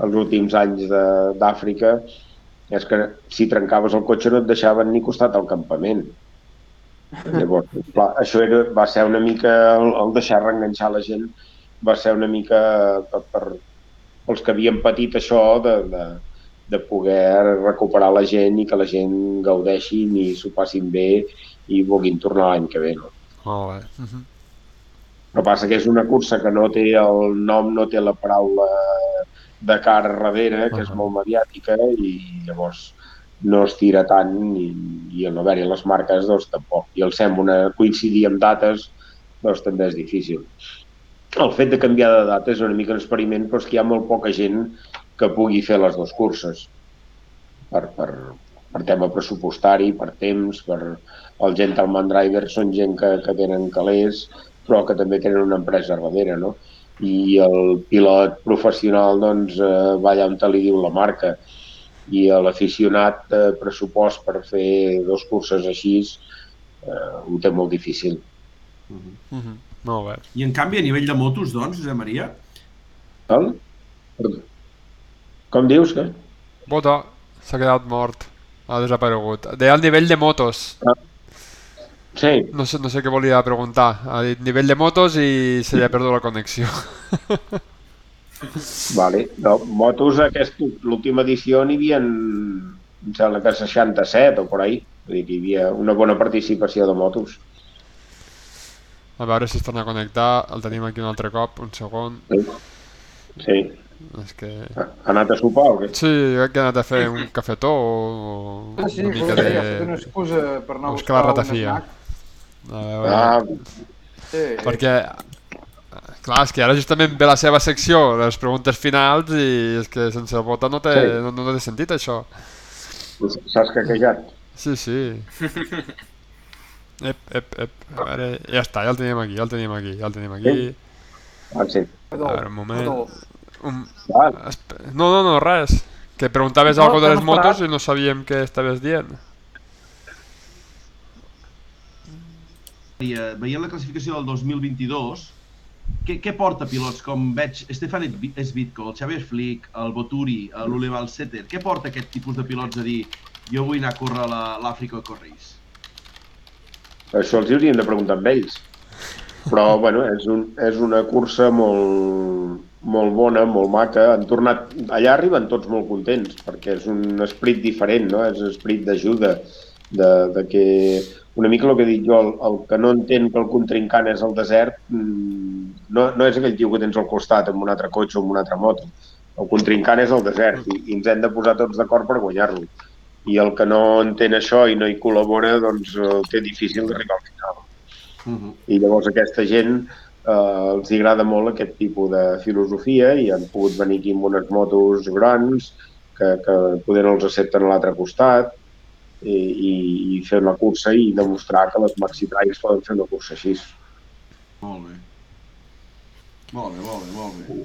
els últims anys de- d'Àfrica és que si trencaves el cotxe no et deixaven ni costat al campament. Llavors, clar, això era, va ser una mica, el, el deixar reenganxar la gent va ser una mica per, per els que havien patit això de, de, de poder recuperar la gent i que la gent gaudeixin i s'ho passin bé i vulguin tornar l'any que ve. No? Molt bé. Uh -huh. El que passa que és una cursa que no té el nom, no té la paraula de cara darrere, que és Ahà. molt mediàtica i llavors no es tira tant i, i no haver-hi les marques doncs tampoc. I el sembla una, coincidir amb dates doncs també és difícil. El fet de canviar de data és una mica un experiment, però és que hi ha molt poca gent que pugui fer les dues curses per, per, per tema pressupostari, per temps, per el Gentleman Driver són gent que, que tenen calés, però que també tenen una empresa darrere, no? I el pilot professional doncs, eh, va allà on te li diu la marca i a l'aficionat eh, pressupost per fer dos curses així eh, ho té molt difícil. Uh -huh. Molt bé. I en canvi, a nivell de motos, doncs, Josep Maria, Val? Perdó. Com dius que? Bota s'ha quedat mort. Ha desaparegut. Deia el nivell de motos. Sí, No sé, no sé què volia preguntar. Ha dit nivell de motos i se li ha perdut la connexió. vale. No, motos, aquest, l'última edició n'hi havia, em sembla que 67 o per ahí. Vull dir que hi havia una bona participació de motos. A veure si es torna a connectar. El tenim aquí un altre cop. Un segon. Sí. És que... Ha anat a sopar o què? Sí, crec que he anat a fer un cafetó o Ah, sí, una mica sí, ha de... una excusa per anar a buscar la buscar un ratafia. snack. A veure, Ah, Sí, perquè clar, és que ara justament ve la seva secció les preguntes finals i és que sense el bota no té, Sí. no, no té sentit això. S'has caquejat. sí, sí. Ep, ep, ep. A veure, ja està, ja el tenim aquí ja el tenim aquí, ja el tenim aquí. Ah, sí. a veure, un moment. un... Ah, no, no, no, res. Que preguntaves No, algo de que les motos i no sabíem què estaves dient eh, veient la classificació del 2022, què, què porta pilots com veig Stefan Svitko, el Xavier Flick, el Boturi, l'Olival Setter, què porta aquest tipus de pilots a dir jo vull anar a córrer a la- l'Àfrica Correis? això els hauríem de preguntar amb ells. Però, bueno, és, un, és una cursa molt, molt bona, molt maca. Han tornat... Allà arriben tots molt contents, perquè és un esprit diferent, no? És un esprit d'ajuda, de, de que... Una mica el que dic jo, el, el que no entén que el contrincant és el desert, mm, no, no és aquell tio que tens al costat amb un altre cotxe o amb una altra moto. El contrincant és el desert i, i ens hem de posar tots d'acord per guanyar-lo. I el que no entén això i no hi col·labora, doncs ho té difícil d'arribar al final. Uh -huh. I llavors aquesta gent eh, els agrada molt aquest tipus de filosofia i han pogut venir aquí amb unes motos grans que, que poder no els accepten a l'altre costat i, i, fer una cursa i demostrar que les maxi trails poden fer una cursa així. Molt bé. Molt bé, molt bé, molt bé.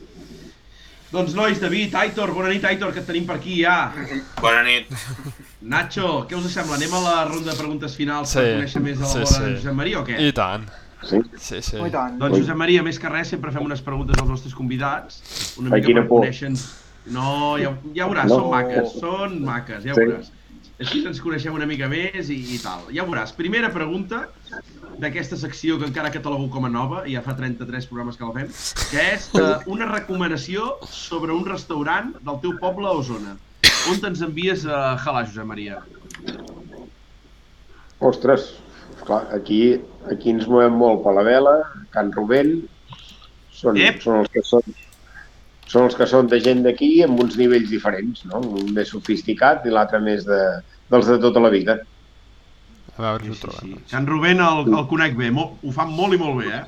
Doncs nois, David, Aitor, bona nit Aitor, que et tenim per aquí ja. Bona nit. Nacho, què us sembla? Anem a la ronda de preguntes finals Sí, per conèixer més a la sí, sí. Josep Maria o què? I tant. Sí. Sí, sí. Oh, tant. Doncs Josep Maria, més que res, sempre fem unes preguntes als nostres convidats, una Ai, mica per por. conèixer No, ja, ja veuràs, No. són maques, són maques, ja Sí. veuràs. Així ens coneixem una mica més i, i tal. Ja veuràs. Primera pregunta d'aquesta secció que encara catalogo com a nova, i ja fa 33 programes que la fem, que és uh, una recomanació sobre un restaurant del teu poble o zona. On te'ns envies a Jalà, Josep Maria? Ostres, clar, aquí, aquí ens movem molt per la vela, Can Rubén, són, Ep. són els que són són els que són de gent d'aquí amb uns nivells diferents, no? Un més sofisticat i l'altre més de, dels de tota la vida. A veure si Sí, ho sí, trobem. sí. Can Rubén el, el conec bé, mo, ho fan molt i molt bé, eh?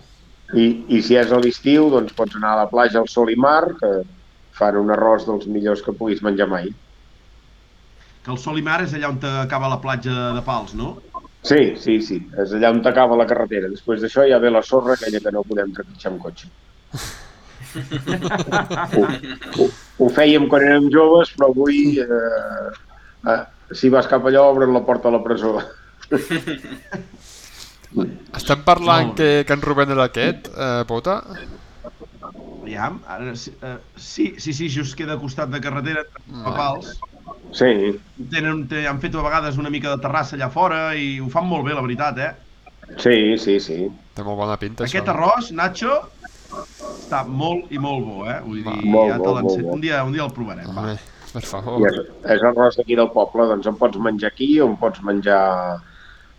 I, I si és a l'estiu, doncs pots anar a la platja al Sol i Mar, que fan un arròs dels millors que puguis menjar mai. Que el Sol i Mar és allà on acaba la platja de Pals, no? Sí, sí, sí. És allà on t'acaba la carretera. Després d'això ja ve la sorra, aquella que no podem trepitjar amb cotxe. ho, ho, ho fèiem quan érem joves, però avui, eh, eh, si vas cap allà, obren la porta a la presó. Estem parlant Molt que Can Rubén era aquest, eh, Pota? Aviam, ara, sí, eh, sí, sí, sí, just queda a costat de carretera, a Pals. Sí, Tenen, te, han fet a vegades una mica de terrassa allà fora i ho fan molt bé, la veritat, eh? sí, sí, sí. Té molt bona pinta, Aquest això. arròs, Nacho, està molt i molt bo, eh? Vull dir, Molt ja te molt l'encet. Un dia, un dia el provarem, va. Home, per favor. I és, és arròs d'aquí del poble, doncs en pots menjar aquí o en pots menjar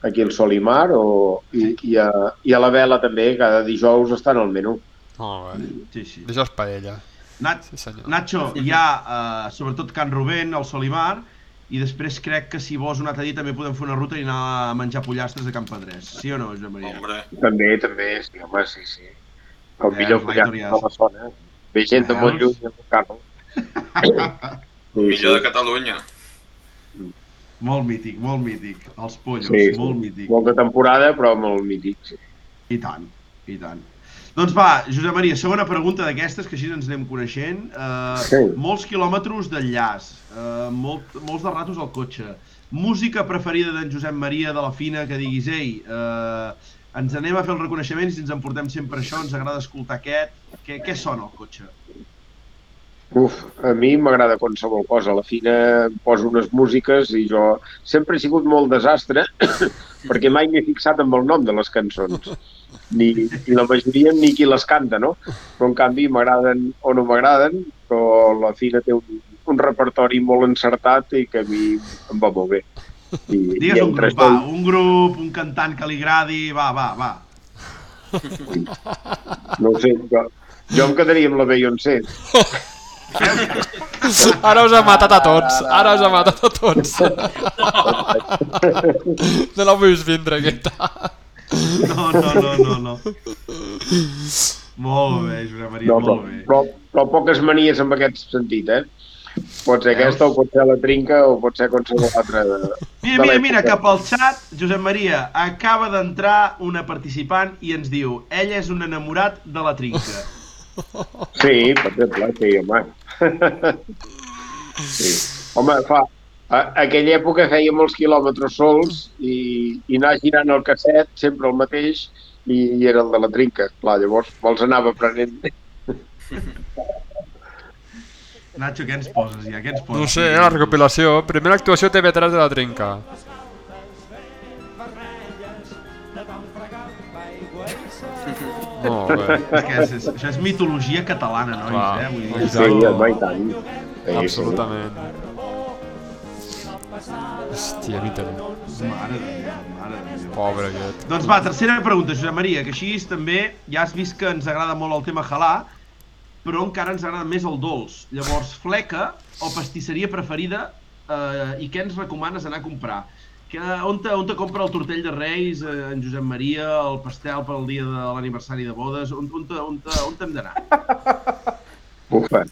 aquí al Sol i Mar o, i, i, a, i a la vela també, cada dijous estan al menú. Molt bé. Sí, sí. Dijous paella. Nat, Sí, senyor. Nacho, hi ha eh, sobretot Can Rubén, el Solimar, i després crec que si vols un altre dia també podem fer una ruta i anar a menjar pollastres a Can Pedrés. Sí o no, Josep Maria? Hombre, També, també, sí, home, sí, sí. El Eh, millor Victoria. de la zona. Ve gent de molt lluny a buscar-lo. Sí, millor de Catalunya. Molt mític, molt mític. Els pollos, Sí, sí. molt mític. Molta temporada, però molt mític. Sí. I tant, i tant. Doncs va, Josep Maria, segona pregunta d'aquestes, que així ens anem coneixent. Uh, Sí. Molts quilòmetres d'enllaç, uh, molt, molts de ratos al cotxe. Música preferida d'en Josep Maria de la Fina, que diguis, ei, uh, ens anem a fer els reconeixements i ens emportem sempre això, ens agrada escoltar aquest. Què, què sona al cotxe? Uf, a mi m'agrada qualsevol cosa. A la fina em poso unes músiques i jo sempre he sigut molt desastre perquè mai m'he fixat amb el nom de les cançons. Ni, ni la majoria ni qui les canta, no? Però en canvi m'agraden o no m'agraden, però la fina té un, un repertori molt encertat i que a mi em va molt bé. I, Digues un entre grup, va, això- un grup, un cantant que li agradi, va, va, va. No ho sé, jo, jo em quedaria amb la Beyoncé. Ara us ha matat a tots. Ara us ha matat a tots. No la vull vindre, aquesta. No, no, no, no, no. Molt bé, Josep Maria, No, però, molt bé. però, però poques manies en aquest sentit, eh? Pot ser aquesta, o pot ser la trinca, o pot ser qualsevol altra. De, Mira, mira, mira, cap al xat, Josep Maria, acaba d'entrar una participant i ens diu ell és un enamorat de la trinca. Sí, per exemple, sí, home. Sí. Home, fa, a, a aquella època fèiem molts quilòmetres sols i, i anar girant el casset, sempre el mateix, i, i era el de la trinca. Clar, llavors me'ls anava aprenent. Nacho, què ens poses ja? Què ens poses? No sé, eh, la recopilació. Primera actuació TV3 de la Trinca. Molt bé. És que és, és, això és mitologia catalana, nois, Clar. eh? Vull dir. Sí, home, i tant. Sí, Absolutament. Hòstia, mi també. mare de Déu, mare de Déu. Pobre aquest. Doncs va, tercera pregunta, Josep Maria, que així també ja has vist que ens agrada molt el tema halà, però encara ens agrada més el dolç. Llavors, fleca o pastisseria preferida eh, i què ens recomanes anar a comprar? Que, on, te, on te compra el tortell de Reis, eh, en Josep Maria, el pastel per al dia de l'aniversari de bodes? On, on, te, on, te, on t'hem d'anar? Ufa.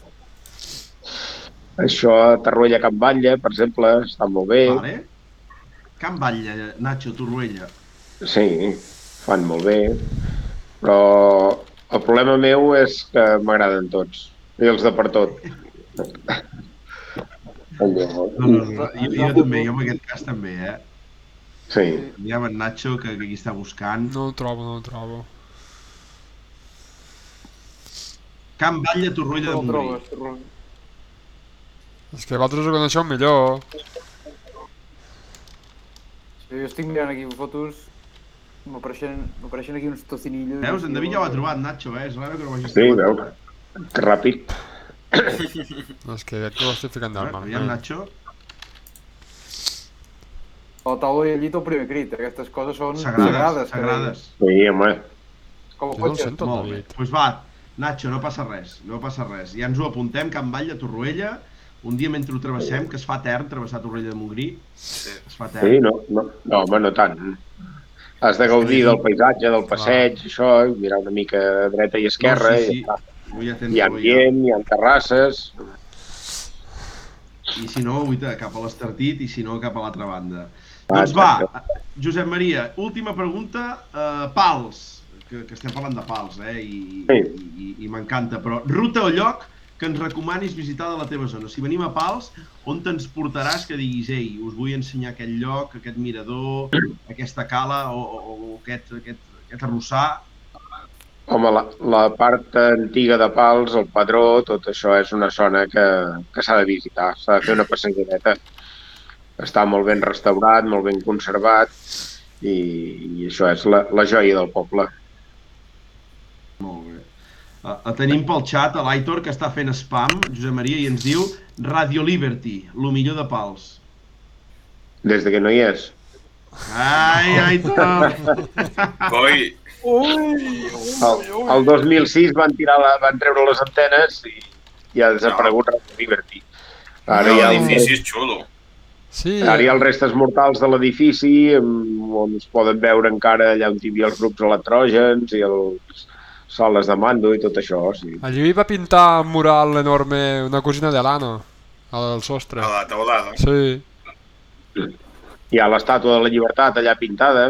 Això a Tarruella Can Batlle, per exemple, està molt bé. Vale. Can Batlle, Nacho, Torroella. Sí, fan molt bé. Però El problema meu és que m'agraden tots. I els de per tot. Allò, No, no, no, jo, jo també, jo en aquest cas també, eh? sí. Ja en Nacho, que, que aquí està buscant. No ho trobo, no ho trobo. Camp Batlle, Torroella de No el Montgrí. trobes. És que vosaltres ho coneixeu millor. Sí, jo estic mirant aquí fotos, m'apareixen aquí uns tocinillos. Veus? En David ja ho ha trobat, Nacho, eh? És raro que no ho hagis Sí, trobat. veu? Que ràpid. No, és que aquest ho estic ficant del Veure, Aviam, mal. Nacho. A la taula i al llit el primer crit, aquestes coses són Sagrades, sagrades. sagrades. Sí, home. Com el cotxe. sento, el Molt bé. Doncs pues va, Nacho, no passa res, no passa res. Ja ens ho apuntem, Camp Batlle, Torroella. Un dia mentre ho travessem, que es fa etern, travessar Torroella de Montgrí. Sí. Es fa Sí, etern. no, no, no, home, no tant. Has de gaudir del paisatge, del passeig, això, i mirar una mica a dreta i esquerra, No, sí, sí. i ja Hi ha ambient, hi ha terrasses... I si no, avui cap a l'Estartit i si no, cap a l'altra banda. Ah, doncs va. Josep Maria, última pregunta. Uh, pals, que, que estem parlant de pals, eh? I, Sí. i, i, i m'encanta. Però ruta o lloc que ens recomanis visitar de la teva zona. Si venim a Pals, on te'ns portaràs que diguis, ei, us vull ensenyar aquest lloc, aquest mirador, aquesta cala o, o, o aquest, aquest, aquest arrossar? Home, la, la part antiga de Pals, el Padró, tot això és una zona que, que s'ha de visitar, s'ha de fer una passejadeta. Està molt ben restaurat, molt ben conservat i, i això és la, la joia del poble. Molt bé. Uh, uh, tenim pel xat a l'Aitor que està fent spam, Josep Maria, i ens diu Radio Liberty, lo millor de Pals. Des de que no hi és. Ai, Aitor! Coi, El, el 2006 van, tirar la, van treure les antenes i, i ha desaparegut Radio Liberty. Ara el, l'edifici és xulo. Sí, ara hi ha els restes mortals de l'edifici on es poden veure encara allà on hi havia els grups electrògens i els sales de mando i tot això. Sí. allí va pintar un mural enorme una cosina de l'Anna, al sostre. A la teulada. Sí, Hi ha l'estàtua de la llibertat allà pintada.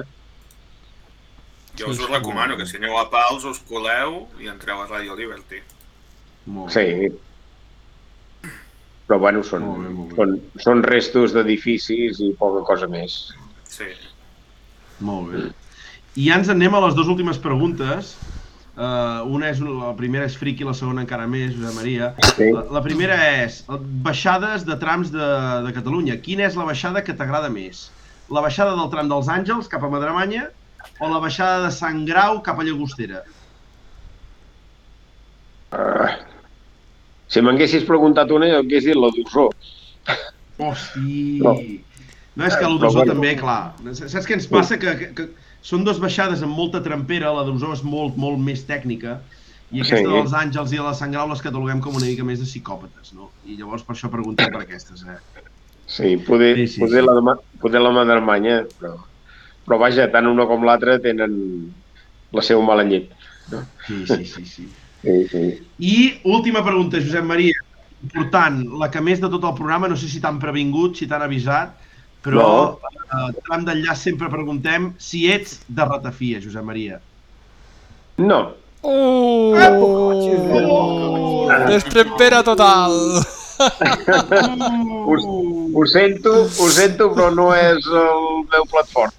Jo us Sí, ho recomano, que si aneu a Pals us coleu i entreu a Radio Liberty. Molt. Sí. Però bueno, són, Molt bé, molt bé. són, són restos d'edificis i poca cosa més. Sí. Molt bé. I ja ens en anem a les dues últimes preguntes. Uh, una és, la primera és friki, la segona encara més, Josep Maria. Sí. La, la primera és baixades de trams de, de Catalunya. Quina és la baixada que t'agrada més? La baixada del tram dels Àngels cap a Madremanya o la baixada de Sant Grau cap a Llagostera? Uh, si m'haguessis preguntat una, jo hagués dit la d'Osó. Hosti! No. No és que la bueno. també, clar. Saps què ens passa? Que, que, que són dues baixades amb molta trampera, la d'Osó és molt, molt més tècnica, i aquesta Sí. dels Àngels i la de Sant Grau les cataloguem com una mica més de psicòpates, no? I llavors per això preguntem per aquestes, eh? Sí, poder, Sí, sí, poder, sí. La, poder la Madremanya, però, però vaja, tant una com l'altra tenen la seva mala llet. Sí, sí, sí, sí. Sí, sí. I última pregunta, Josep Maria. Important, la que més de tot el programa, no sé si t'han previngut, si t'han avisat, però No. eh, tram d'enllaç sempre preguntem si ets de ratafia, Josep Maria. No, Oh! Oh! Destrempera total! ho, ho sento, ho sento, però no és el meu plat fort.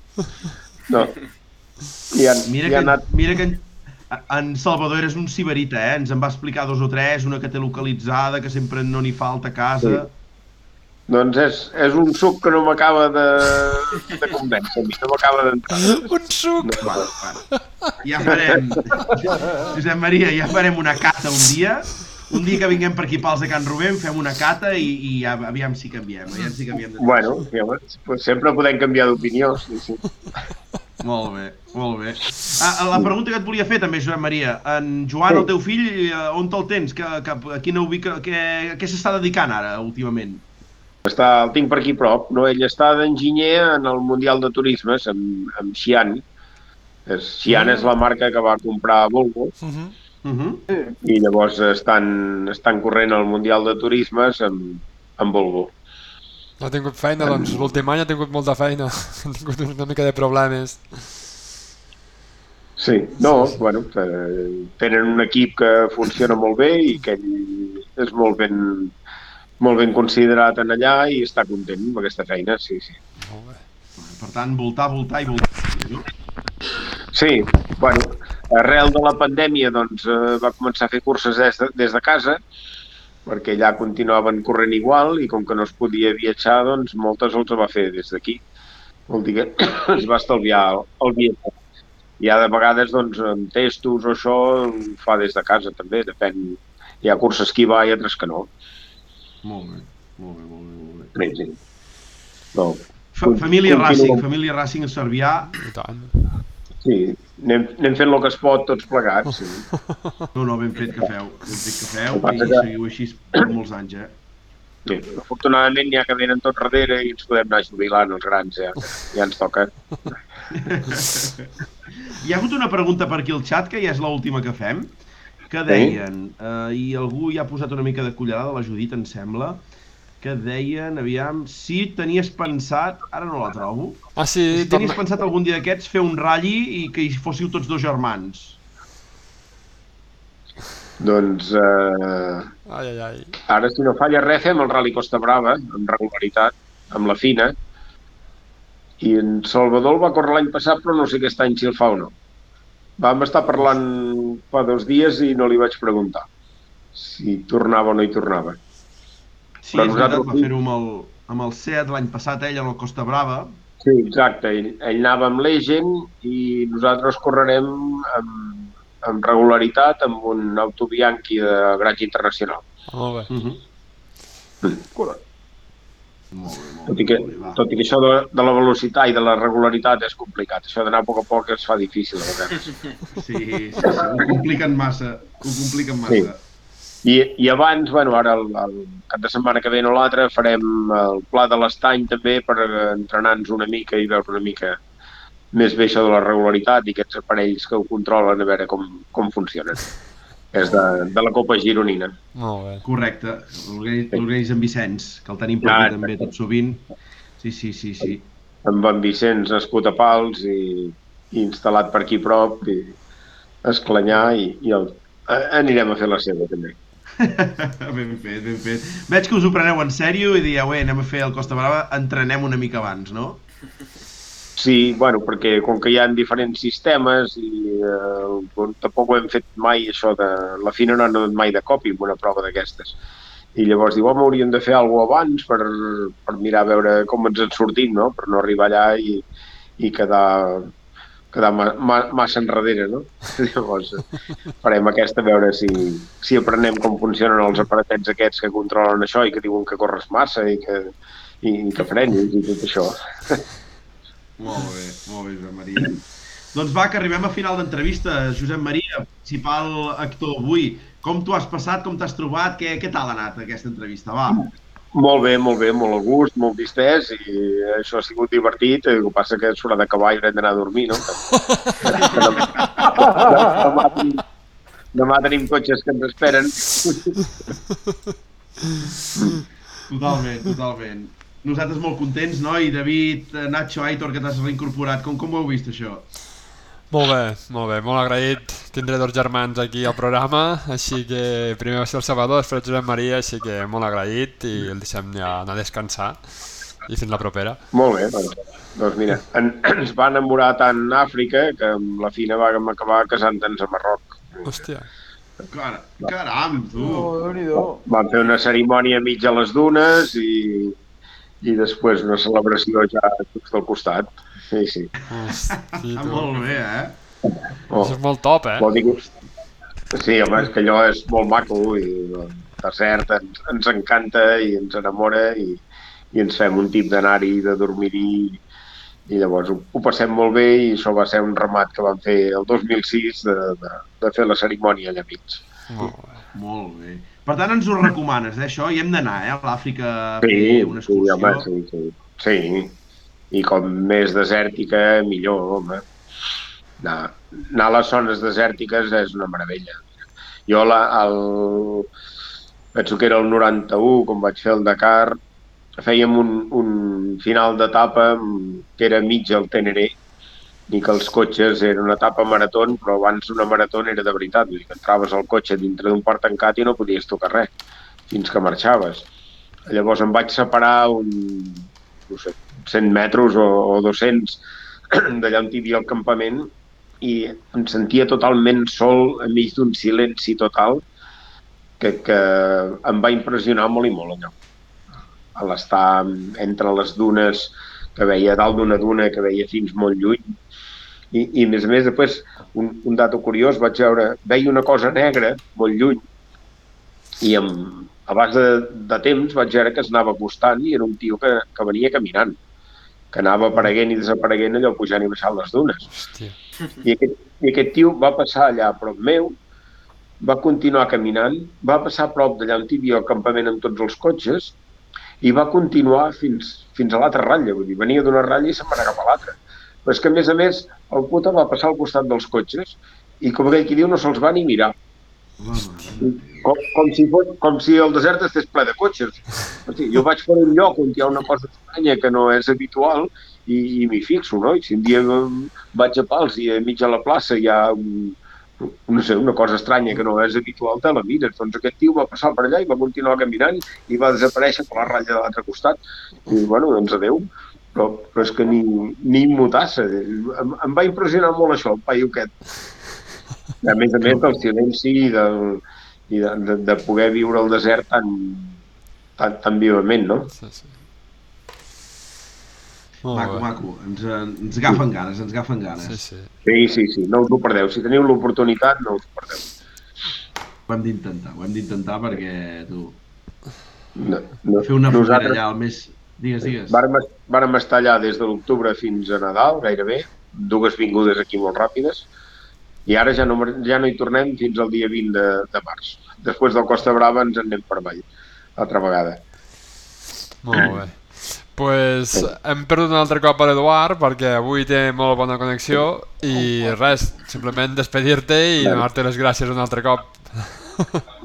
No. I han, Mira i que, anat... mira que en, en Salvador és un ciberita, eh? Ens en va explicar dos o tres, una que té localitzada, que sempre no n'hi falta a casa. Doncs és, és un suc que no m'acaba de, de convèncer, no m'acaba d'entrar. Un suc! No, Bueno, bueno. Ja farem... Josep Maria, ja farem una cata un dia. Un dia que vinguem per aquí pals de Can Rubén, fem una cata i, i ja, aviam si canviem. Aviam si canviem de Bueno, sí, home, pues sempre podem canviar d'opinió. Sí, sí. Molt bé, molt bé. Ah, la pregunta que et volia fer també, Josep Maria. En Joan, el teu fill, eh, on te'l tens? Que, que, a quina ubica, que, què s'està dedicant ara, últimament? Està, el tinc per aquí prop. No, ell està d'enginyer en el Mundial de Turismes amb, amb Xi'an. Xi'an és la marca que va comprar Volvo Uh -huh. Uh -huh. i llavors estan, estan corrent el Mundial de Turismes amb, amb Volvo. No ha tingut feina, doncs l'últim any ha tingut molta feina. Ha tingut una mica de problemes. Sí, no, bueno, eh, tenen un equip que funciona molt bé i que és molt ben, molt ben considerat en allà i està content amb aquesta feina, sí, sí. Molt bé. Per tant, voltar, voltar i voltar. No? Sí, bueno, arrel de la pandèmia doncs, eh, va començar a fer curses des de, des de casa, perquè allà continuaven corrent igual i com que no es podia viatjar, doncs moltes els va fer des d'aquí. Vol dir que es va estalviar el, el viatge. I ja de vegades, doncs, amb testos o això, fa des de casa també, depèn. Hi ha curses que hi va i altres que no. Molt bé, molt bé, molt bé. Molt bé. Sí, sí. No, Fa família. Racing, família Racing a Cervià. I tant. sí, anem, anem fent el que es pot tots plegats. Sí. No, no, ben fet que feu, ben fet que feu i que- seguiu així per molts anys, eh? Sí. Afortunadament n'hi ha que venen tot darrere i ens podem anar jubilant els grans, ja, ja ens toca. Hi ha hagut una pregunta per aquí al xat, que ja és l'última que fem, que deien, eh, i algú ja ha posat una mica de cullerada, la Judit, em sembla, que deien, aviam, si tenies pensat, ara no la trobo, Ah, sí, si tenies torna... pensat algun dia d'aquests fer un ratlli i que hi fóssiu tots dos germans. Doncs eh, Ai, ai, ai. ara, si no falla res, fem el Rally Costa Brava, amb regularitat, amb la fina, i en Salvador el va córrer l'any passat, però no sé aquest any si el fa o no. Vam estar parlant fa dos dies i no li vaig preguntar si tornava o no hi tornava. Sí, Però és veritat, nosaltres- va fer-ho amb el, amb el Seat l'any passat, ell, amb el Costa Brava. Sí, exacte. Ell, ell anava amb Legend i nosaltres correrem amb, amb regularitat amb un auto Bianchi de gratge internacional. Molt bé. Uh -huh. Correcte. Molt bé, molt Tot i que, molt bé, va. tot i que això de, de la velocitat i de la regularitat és complicat. Això d'anar a poc a poc es fa difícil a vegades. Sí, sí, sí, ho compliquen massa, ho compliquen massa. Sí. I, I abans, bueno, ara el, el cap de setmana que ve o l'altre farem el pla de l'estany també per entrenar-nos una mica i veure una mica més bé això de la regularitat i aquests aparells que ho controlen a veure com, com funcionen. És de, de la Copa Gironina. Molt bé. Correcte, l'organi- l'organitza en Vicenç, que el tenim per Ah, aquí també tot sovint. Sí, sí, sí, sí. amb en Vicenç nascut a Pals i, i instal·lat per aquí a prop i esclanyar i, i el, anirem a fer la seva també. ben fet, ben fet. Veig que us ho preneu en sèrio i dieu, eh, anem a fer el Costa Brava, entrenem una mica abans, no? Sí, bueno, perquè com que hi ha diferents sistemes i eh, tampoc ho hem fet mai això de... La FINA no ha anat mai de copi amb una prova d'aquestes. I llavors diu, home, hauríem de fer alguna abans per, per mirar a veure com ens en sortim, no? Per no arribar allà i, i quedar, quedar ma, ma, massa enrere, no? Llavors farem aquesta a veure si, si aprenem com funcionen els aparatets aquests que controlen això i que diuen que corres massa i que, i, i que frenis i tot això. Molt bé, molt bé, Josep Maria. Doncs va, que arribem a final d'entrevista. Josep Maria, principal actor avui. Com t'ho has passat, com t'has trobat, què, què tal ha anat aquesta entrevista? Va. Molt bé, molt bé, molt a gust, molt distès i això ha sigut divertit. El que passa que s'haurà d'acabar i haurem d'anar a dormir, no? demà, tenim, demà tenim cotxes que ens esperen. Totalment, totalment. Nosaltres molt contents, no? I David, eh, Nacho, Aitor, que t'has reincorporat. Com, com ho heu vist, això? Molt bé, molt bé, molt agraït tindré dos germans aquí al programa, així que primer va ser el Salvador, després el Josep Maria, així que molt agraït i el deixem ja anar a descansar i fins la propera. Molt bé, doncs, doncs mira, en, ens va enamorar tant Àfrica que amb la fina vam acabar casant-nos a Marroc. Hòstia, Car caram, tu! Oh. Vam fer una cerimònia mig a les dunes i, i després una celebració ja just al costat. Sí, sí. hosti, Ah, molt bé, eh? Oh. Això és molt top, eh? Vol dir que... Sí, home, és que allò és molt maco i el desert ens, ens encanta i ens enamora i, i ens fem un tip d'anar-hi, de dormir-hi i llavors ho, ho passem molt bé i això va ser un remat que vam fer el 2006 de, de, de fer la cerimònia allà mig. Molt bé. Molt bé. Per tant, ens ho recomanes, eh, això? Hi hem d'anar, eh, a l'Àfrica Sí, fer una sí, excursió. home, sí, sí. Sí, i com més desèrtica, millor, home. Anar, anar a les zones desèrtiques és una meravella. Jo la, el, penso que era el 91, quan vaig fer el Dakar, fèiem un, un final d'etapa que era mig al Teneré ni que els cotxes era una etapa marató, però abans una marató era de veritat, vull dir que entraves al cotxe dintre d'un port tancat i no podies tocar res, fins que marxaves. Llavors em vaig separar un, no sé, 100 metres o, o 200 d'allà on hi havia el campament i em sentia totalment sol enmig d'un silenci total que, que em va impressionar molt i molt allò. A l'estar entre les dunes, que veia dalt d'una duna que veia fins molt lluny, i, i a més a més, després, un, un dato curiós, vaig veure, veia una cosa negra molt lluny i amb, abans de, de temps vaig veure que es anava acostant i era un tio que, que venia caminant, que anava apareguent i desapareguent allò pujant i baixant les dunes. Hòstia. I aquest, I aquest tio va passar allà a prop meu, va continuar caminant, va passar a prop d'allà on hi havia el campament amb tots els cotxes i va continuar fins, fins a l'altra ratlla, vull dir, venia d'una ratlla i se'n va anar cap a l'altra. Però és que, a més a més, el puta va passar al costat dels cotxes i, com aquell qui diu, no se'ls va ni mirar. Com, com, si fos, com si el desert estés ple de cotxes. O sigui, jo vaig per un lloc on hi ha una cosa estranya que no és habitual i, i m'hi fixo, no? I si un dia vaig a Pals i a mig a la plaça hi ha un, no sé, una cosa estranya que no és habitual, te la mires. Doncs aquest tio va passar per allà i va continuar caminant i va desaparèixer per la ratlla de l'altre costat. I, bueno, doncs adeu. Però, però és que ni, ni immutassa. Em, em va impressionar molt això, el paio aquest. A més a més del silenci i, del, i de, de, de poder viure el desert tan, tan, tan vivament, no? Sí, sí. Molt Maco, bé. maco. Ens, ens agafen ganes, ens agafen ganes. Sí, sí. Sí, sí, sí, no us ho perdeu. Si teniu l'oportunitat, no us ho perdeu. Ho hem d'intentar, ho hem d'intentar perquè, tu, No, no, fer una nosaltres allà al mes... Digues, digues. vàrem, vàrem estar allà des de l'octubre fins a Nadal, gairebé, dues vingudes aquí molt ràpides, i ara ja no, ja no hi tornem fins al dia 20 de, de març. Després del Costa Brava ens en anem per avall, altra vegada. Molt bé. pues hem perdut un altre cop a l'Eduard perquè avui té molt bona connexió i res, simplement despedir-te i donar-te les gràcies un altre cop.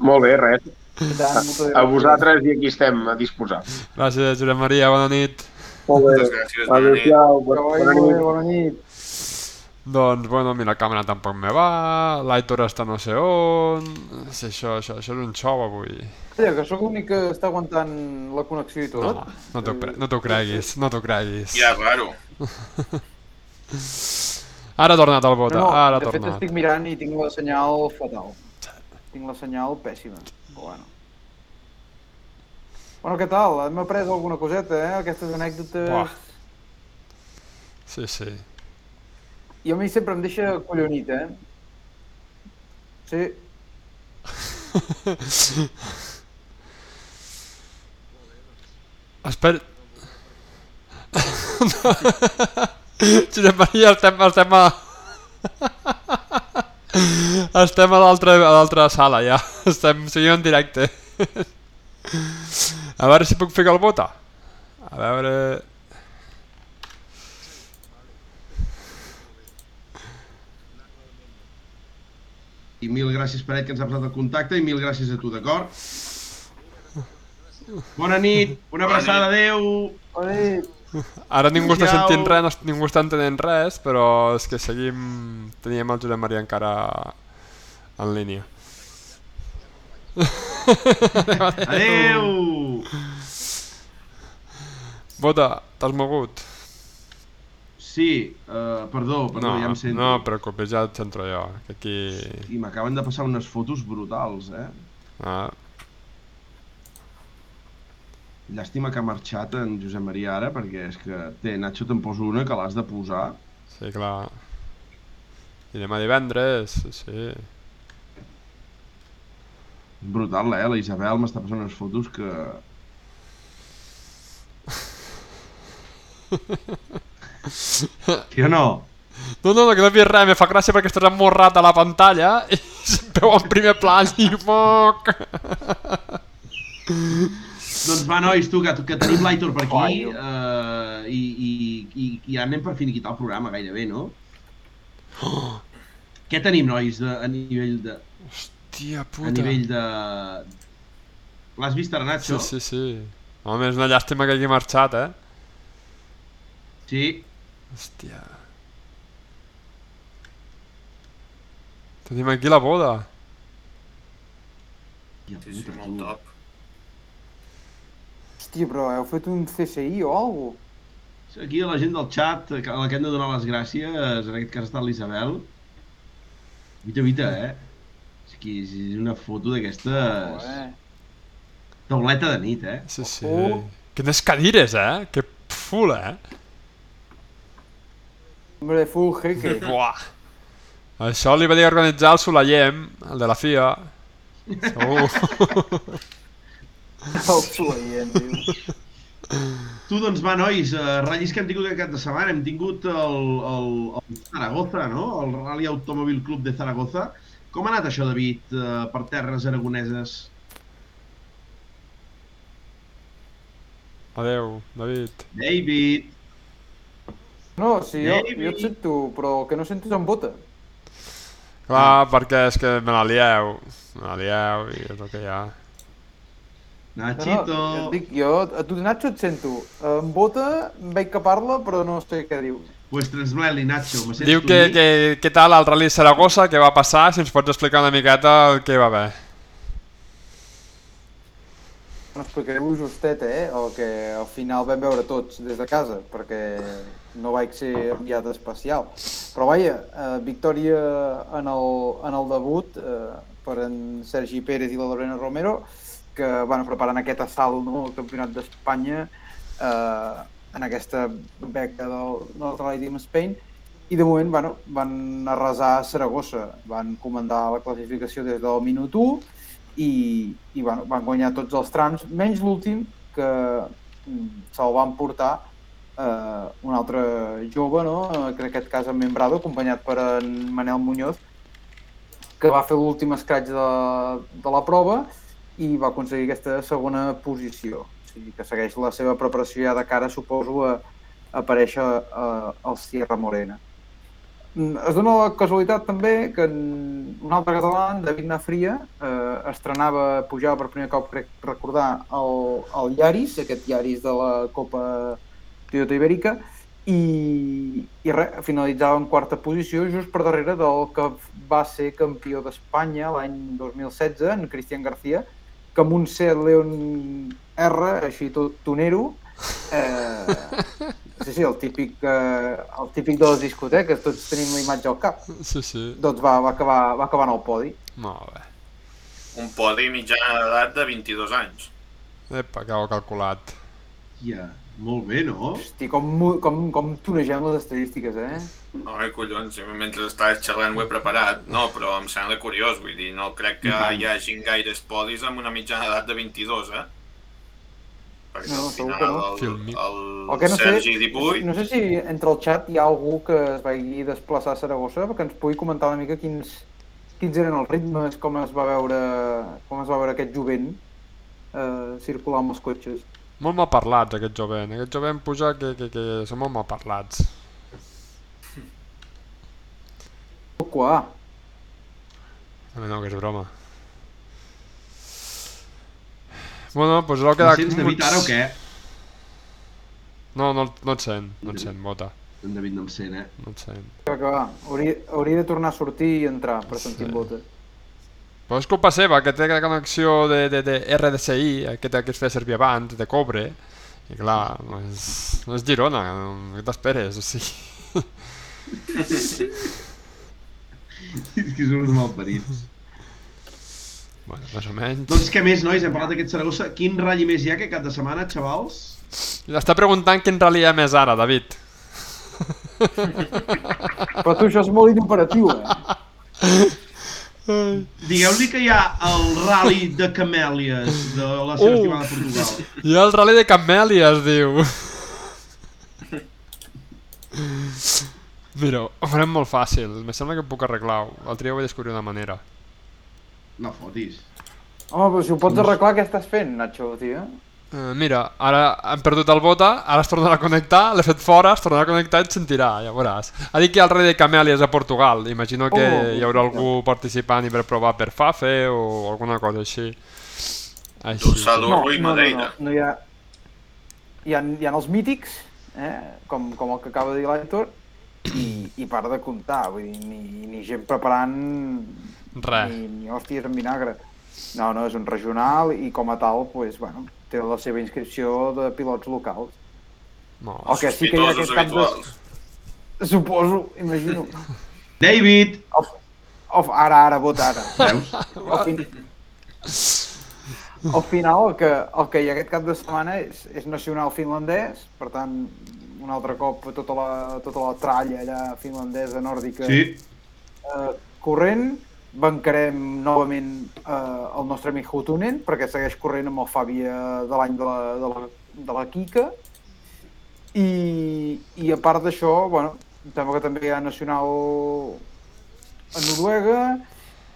Molt bé, res. Tant, A vosaltres i aquí estem a disposar. Gràcies, Josep Maria, bona nit. Molt bé. Moltes gràcies. Adéu-siau. Bona nit. bona nit. Doncs, bueno, mira, la càmera tampoc me va, l'Aitor està no sé on... Sí, això, això, això és un xou avui. Calla, que sóc l'únic que està aguantant la connexió i tot. No, no t'ho cre no creguis, no t'ho creguis. Ja, claro. Ara ha tornat el No, bota, no, ara ha de fet tornat. estic mirant i tinc la senyal fatal. Tinc la senyal pèssima. Però bueno. Bueno, què tal? Hem après alguna coseta, eh? Aquestes anècdotes... Buah. Sí, sí. I a mi sempre em deixa collonit, eh? Sí. Espera... Josep Maria, estem, estem a... Estem a l'altra sala ja. Estem seguint en directe. A veure si puc ficar el bota. A veure... I mil gràcies, Peret, que ens ha posat el contacte, i mil gràcies a tu, d'acord? Bona nit, una abraçada, adeu! Bona nit. Ara ningú està sentint res, no, ningú està entenent res, però és que seguim... Teníem el Josep Maria encara en línia. Adeu! Bota, t'has mogut? Sí, uh, perdó, perdó, no, ja em sento. no preocupis, ja et centro jo. Que aquí... I m'acaben de passar unes fotos brutals, eh? Ah, Llàstima que ha marxat en Josep Maria ara, perquè és que, té, Nacho, te'n poso una que l'has de posar. sí, clar. I demà divendres, sí, sí. Brutal, eh? La Isabel m'està passant unes fotos que... Sí o no? No, no, no, que no he vist res, me fa gràcia perquè estàs emmorrat a la pantalla i se't veu en primer plan i moc. Doncs va, nois, tu, que, que tenim l'Aitor per aquí uh, i, i, i, i ja anem per finiquitar el programa gairebé, no? Què tenim, nois, de, a nivell de... Hòstia puta. A nivell de... L'has vist ara, Sí, Nacho? sí, sí. Home, és una llàstima que hagi marxat, eh? sí. Hòstia. Tenim aquí la boda. Ja, Sí, sí, puta, molt top. Hòstia, però heu fet un CSI o alguna cosa? Aquí la gent del que a la que hem de donar les gràcies, en aquest cas ha estat l'Isabel. Vita, vita, eh? És que és una foto d'aquestes... Eh? Tauleta de nit, eh? Sí, sí. Oh. Quines cadires, eh? Que full, eh? Hombre, full jeque. Buah. Això li va dir organitzar el Soleiem, el de la FIA. Segur. El soleient, tio. Tu, doncs va, nois, uh, ratllis que hem tingut aquest cap de setmana. Hem tingut el, el, el Zaragoza, no? El Rally Automòbil Club de Zaragoza. Com ha anat això, David, uh, per terres aragoneses? Adeu, David. David! No, sí, jo, David. jo et sento, però que no és en bota. Clar, perquè és que me la lieu. Me la lieu i és el que hi ha. No, Nachito! no, et dic, jo a tu, Nacho, et sento. En bota veig que parla, però no sé què diu. Pues transmet-li, Nacho. Diu que, que, què tal el Rally Saragossa, què va passar, si ens pots explicar una miqueta el que va haver. No explicaré-vos justet, eh? El que al final vam veure tots des de casa, perquè no vaig ser enviat especial. Però vaja, eh, victòria en el, en el debut eh, per en Sergi Pérez i la Lorena Romero, que van preparant aquest assalt no, al Campionat d'Espanya eh, en aquesta beca del, del Rally Team Spain i de moment bueno, van arrasar a Saragossa, van comandar la classificació des del minut 1 i, i bueno, van guanyar tots els trams, menys l'últim que mm, se'l van portar eh, un altre jove, no? Eh, que en aquest cas en Membrado, acompanyat per en Manel Muñoz, que va fer l'últim scratch de, de la prova i va aconseguir aquesta segona posició. O sigui, que segueix la seva preparació ja de cara, suposo, a, aparèixer a, al Sierra Morena. Mm, Es dona la casualitat també que un altre català, en David Nafria, eh, estrenava, pujava per primer cop, crec recordar, el, el Yaris, aquest Yaris de la Copa Toyota Ibèrica, i, i res, finalitzava en quarta posició, just per darrere del que va ser campió d'Espanya l'any 2016, en Cristian García, que amb un Seat Leon R, així tot tonero, eh, sí, sí, el típic, eh, el típic de les discoteques, tots tenim la imatge al cap. Sí, sí. Doncs va, va, acabar, va acabar en el podi. Molt bé. Un podi mitjana d'edat de 22 anys. Epa, que ho he calculat. Hòstia, molt bé, no? Hosti, com, com, com tonegem les estadístiques, eh? Ai, collons, mentre estaves xerrant ho he preparat. No, però em sembla curiós, vull dir, no crec que hi hagin gaires podis amb una mitjana d'edat de 22, eh? Perquè No, al segur final que no. el, el, El que no sé, Sergi 18... no sé si entre el xat hi ha algú que es vagi desplaçar a Saragossa perquè ens pugui comentar una mica quins, quins eren els ritmes, com es va veure, com es va veure aquest jovent eh, circular amb els cotxes. Molt mal parlats, aquest jovent. Aquest jovent puja que, que, que són molt mal parlats. Qua, No, no, que és broma. Bueno, doncs l'ho Me quedat... sents, David, ara o què? No, no, no et sent, no et sent, bota. En David no em sent, eh? No et sent. que va. Hauria, hauria de tornar a sortir i entrar per sentir Sí. sí. Però és culpa seva, que té aquella connexió de, de, de RDSI, aquesta que es feia servir abans, de cobre, i clar, no és, no és Girona, no, què t'esperes? O sigui, És que són uns malparits. bueno, més o menys. Doncs què més, nois? Hem parlat d'aquest Saragossa. Quin ratll més hi ha aquest cap de setmana, xavals? Està preguntant quin rally hi ha més ara, David. Però tu, això és molt inoperatiu, eh? Digueu-li que hi ha el rally de Camèlies de la seva Uh. estimada Portugal. Hi ha el rally de Camèlia, es diu. Mira, ho farem molt fàcil. Me sembla que puc arreglar-ho. L'altre dia vaig descobrir una manera. No fotis. Home, però si ho pots arreglar, què estàs fent, Nacho, tio? Uh, mira, ara hem perdut el bota, ara es tornarà a connectar, l'he fet fora, es tornarà a connectar i et sentirà, ja veuràs. Ha dit que hi ha el rei de Camèlies a Portugal, imagino que Oh, hi haurà algú participant i per provar per Fafe o alguna cosa així. Així. Dorsal i Madeira. No, no, no hi ha... Hi ha, hi ha els mítics, eh? com, com el que acaba de dir l'Aitor, i, i para de comptar, vull dir, ni, ni gent preparant Res. ni, ni hòsties en vinagre. No, no, és un regional i com a tal, pues, bueno, té la seva inscripció de pilots locals. No. El que sí que hi ha Sospitosos aquest cap de... Suposo, imagino. David! Of, of, ara, ara, vota ara. Veus? Al, fin... Al final, el que, el que hi ha aquest cap de setmana és, és nacional finlandès, per tant, un altre cop tota la, tota la tralla allà finlandesa, nòrdica, Sí. eh, corrent. Bancarem novament eh, el nostre amic Hutunen, perquè segueix corrent amb el Fabi eh, de l'any de, la, de, la, de la Kika. I, i a part d'això, bueno, em sembla que també hi ha nacional a Noruega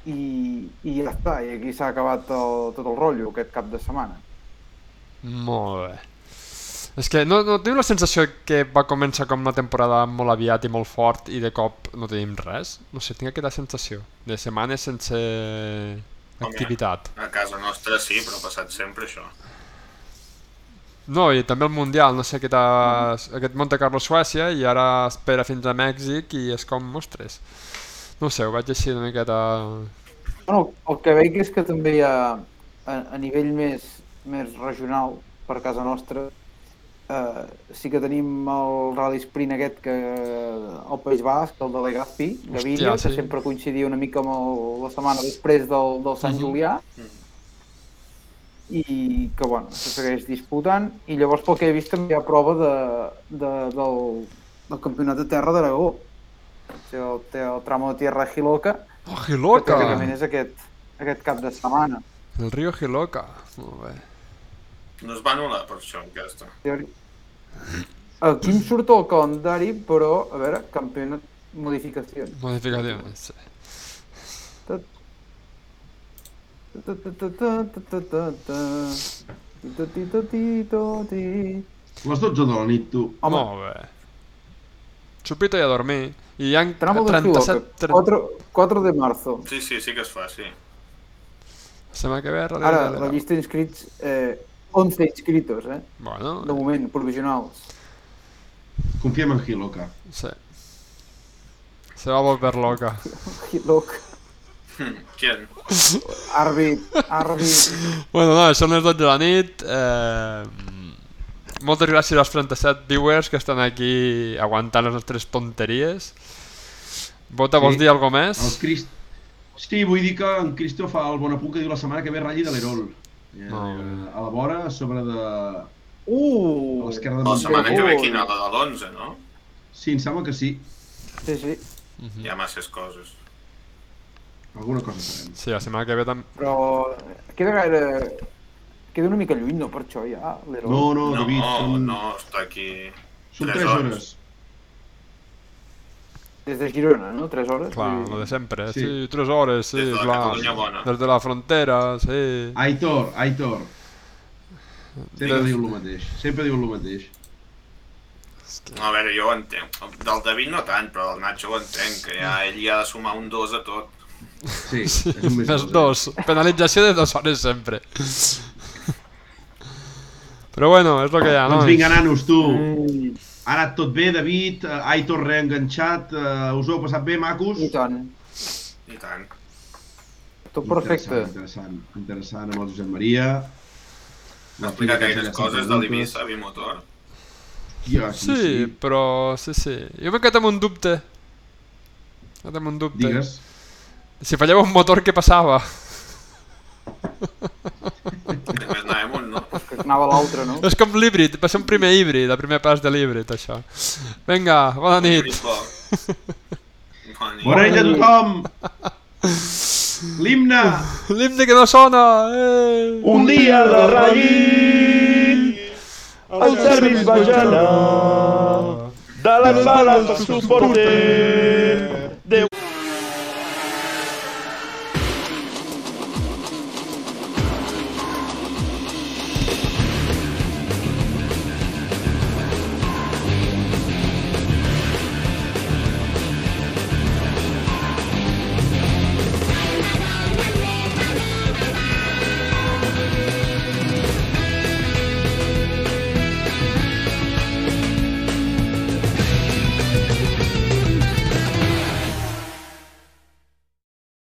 i, i ja està, i aquí s'ha acabat el, tot el rotllo aquest cap de setmana. Molt bé. És que no, no teniu la sensació que va començar com una temporada molt aviat i molt fort i de cop no tenim res? No sé, tinc aquesta sensació de setmanes sense activitat. A casa nostra sí, però ha passat sempre això. No, i també el Mundial, no sé, aquest, aquest Monte Carlo Suècia i ara espera fins a Mèxic i és com, ostres, no sé, ho vaig així una miqueta... Bueno, el que veig és que també hi ha, a, a nivell més, més regional, per casa nostra, eh, sí que tenim el Rally Sprint aquest que al País Basc, el de Legazpi, Gaviria, Hòstia, sí. que sempre coincidia una mica amb el, la setmana després del, del Sant Mhm. Julià, i que bueno, se segueix disputant i llavors pel que he vist també hi ha prova de, de, del, del campionat de terra d'Aragó té el, té el tramo de Tierra Giloca Oh, que Giloca! teòricament és aquest, aquest cap de setmana El riu Giloca. Molt bé. No es va anul·lar per això, aquesta. Teori... Aquí em surt el calendari, però, a veure, campionat, modificacions. Modificacions, sí. Les 12 de la nit, tu. Home. Molt bé. Xupito i a dormir. I hi ha 37... 4, 4 de marzo. Sí, sí, sí que es fa, sí. Que ve... Ara, la llista d'inscrits... Eh, 11 inscritos, eh? Bueno, De moment, provisionals. Confiem en Hiloka. sí. Se va a volver loca. Hm, ¿Quién? àrbit, àrbit. Bueno, no, són les 12 de la nit. Eh, moltes gràcies als 37 viewers que estan aquí aguantant les nostres tonteries. Bota, vols Sí. dir alguna més? El Crist... Sí, vull dir que en Cristo fa el bon apunt que diu la setmana que ve ratlli de l'Erol. Bé. a la vora, a sobre de... Uh! A l'esquerra de La Montjuïc. setmana que ve quina? La de l'11, no? Sí, em sembla que sí. Sí, sí, Mhm. Hi ha masses coses. Alguna cosa farem. Sí, la setmana que ve també... però queda gaire... Queda una mica lluny, no, per això, ja. No, no, No, David, són, no, està aquí... són tres 3 hores. hores. Des de Girona, no? 3 hores? Clar, dir- lo de sempre. Sí, Sí. 3 hores, sí, Des de la clar. Catalunya bona. Des de la frontera, sí. Aitor, Aitor. Sempre Des- diu el mateix. Sempre diu el mateix. A veure, jo ho entenc. Del David no tant, però del Nacho ho entenc, que ja ell hi ha de sumar un 2 a tot. Sí, és un més Més dos. dos. Penalització de dues hores sempre. Però bueno, és el que hi ha, no? Doncs vinga, nanos, tu. Mm, Ha anat tot bé, David. Eh, Aitor reenganxat. Uh, us ho heu passat bé, macos? I tant. I tant. Tot perfecte. Interessant, interessant, interessant amb el Josep Maria. M'ha explicat gaires coses de l'Ibissa, Bimotor. Ja, sí, Sí, sí. però... Sí, sí. Jo m'he quedat amb un dubte. M'he quedat amb un dubte. Digues. Si fallava un motor, què passava? Només anàvem un, no? Que anava l'altre, no? És com l'híbrid, va ser un primer híbrid, el primer pas de l'híbrid, això. Vinga, bona nit. Bona nit. Bona nit a tothom! L'himne! L'himne que no sona! Eh! Un dia de ratllit, el serviç va gelar, de les bales per suporter. Déu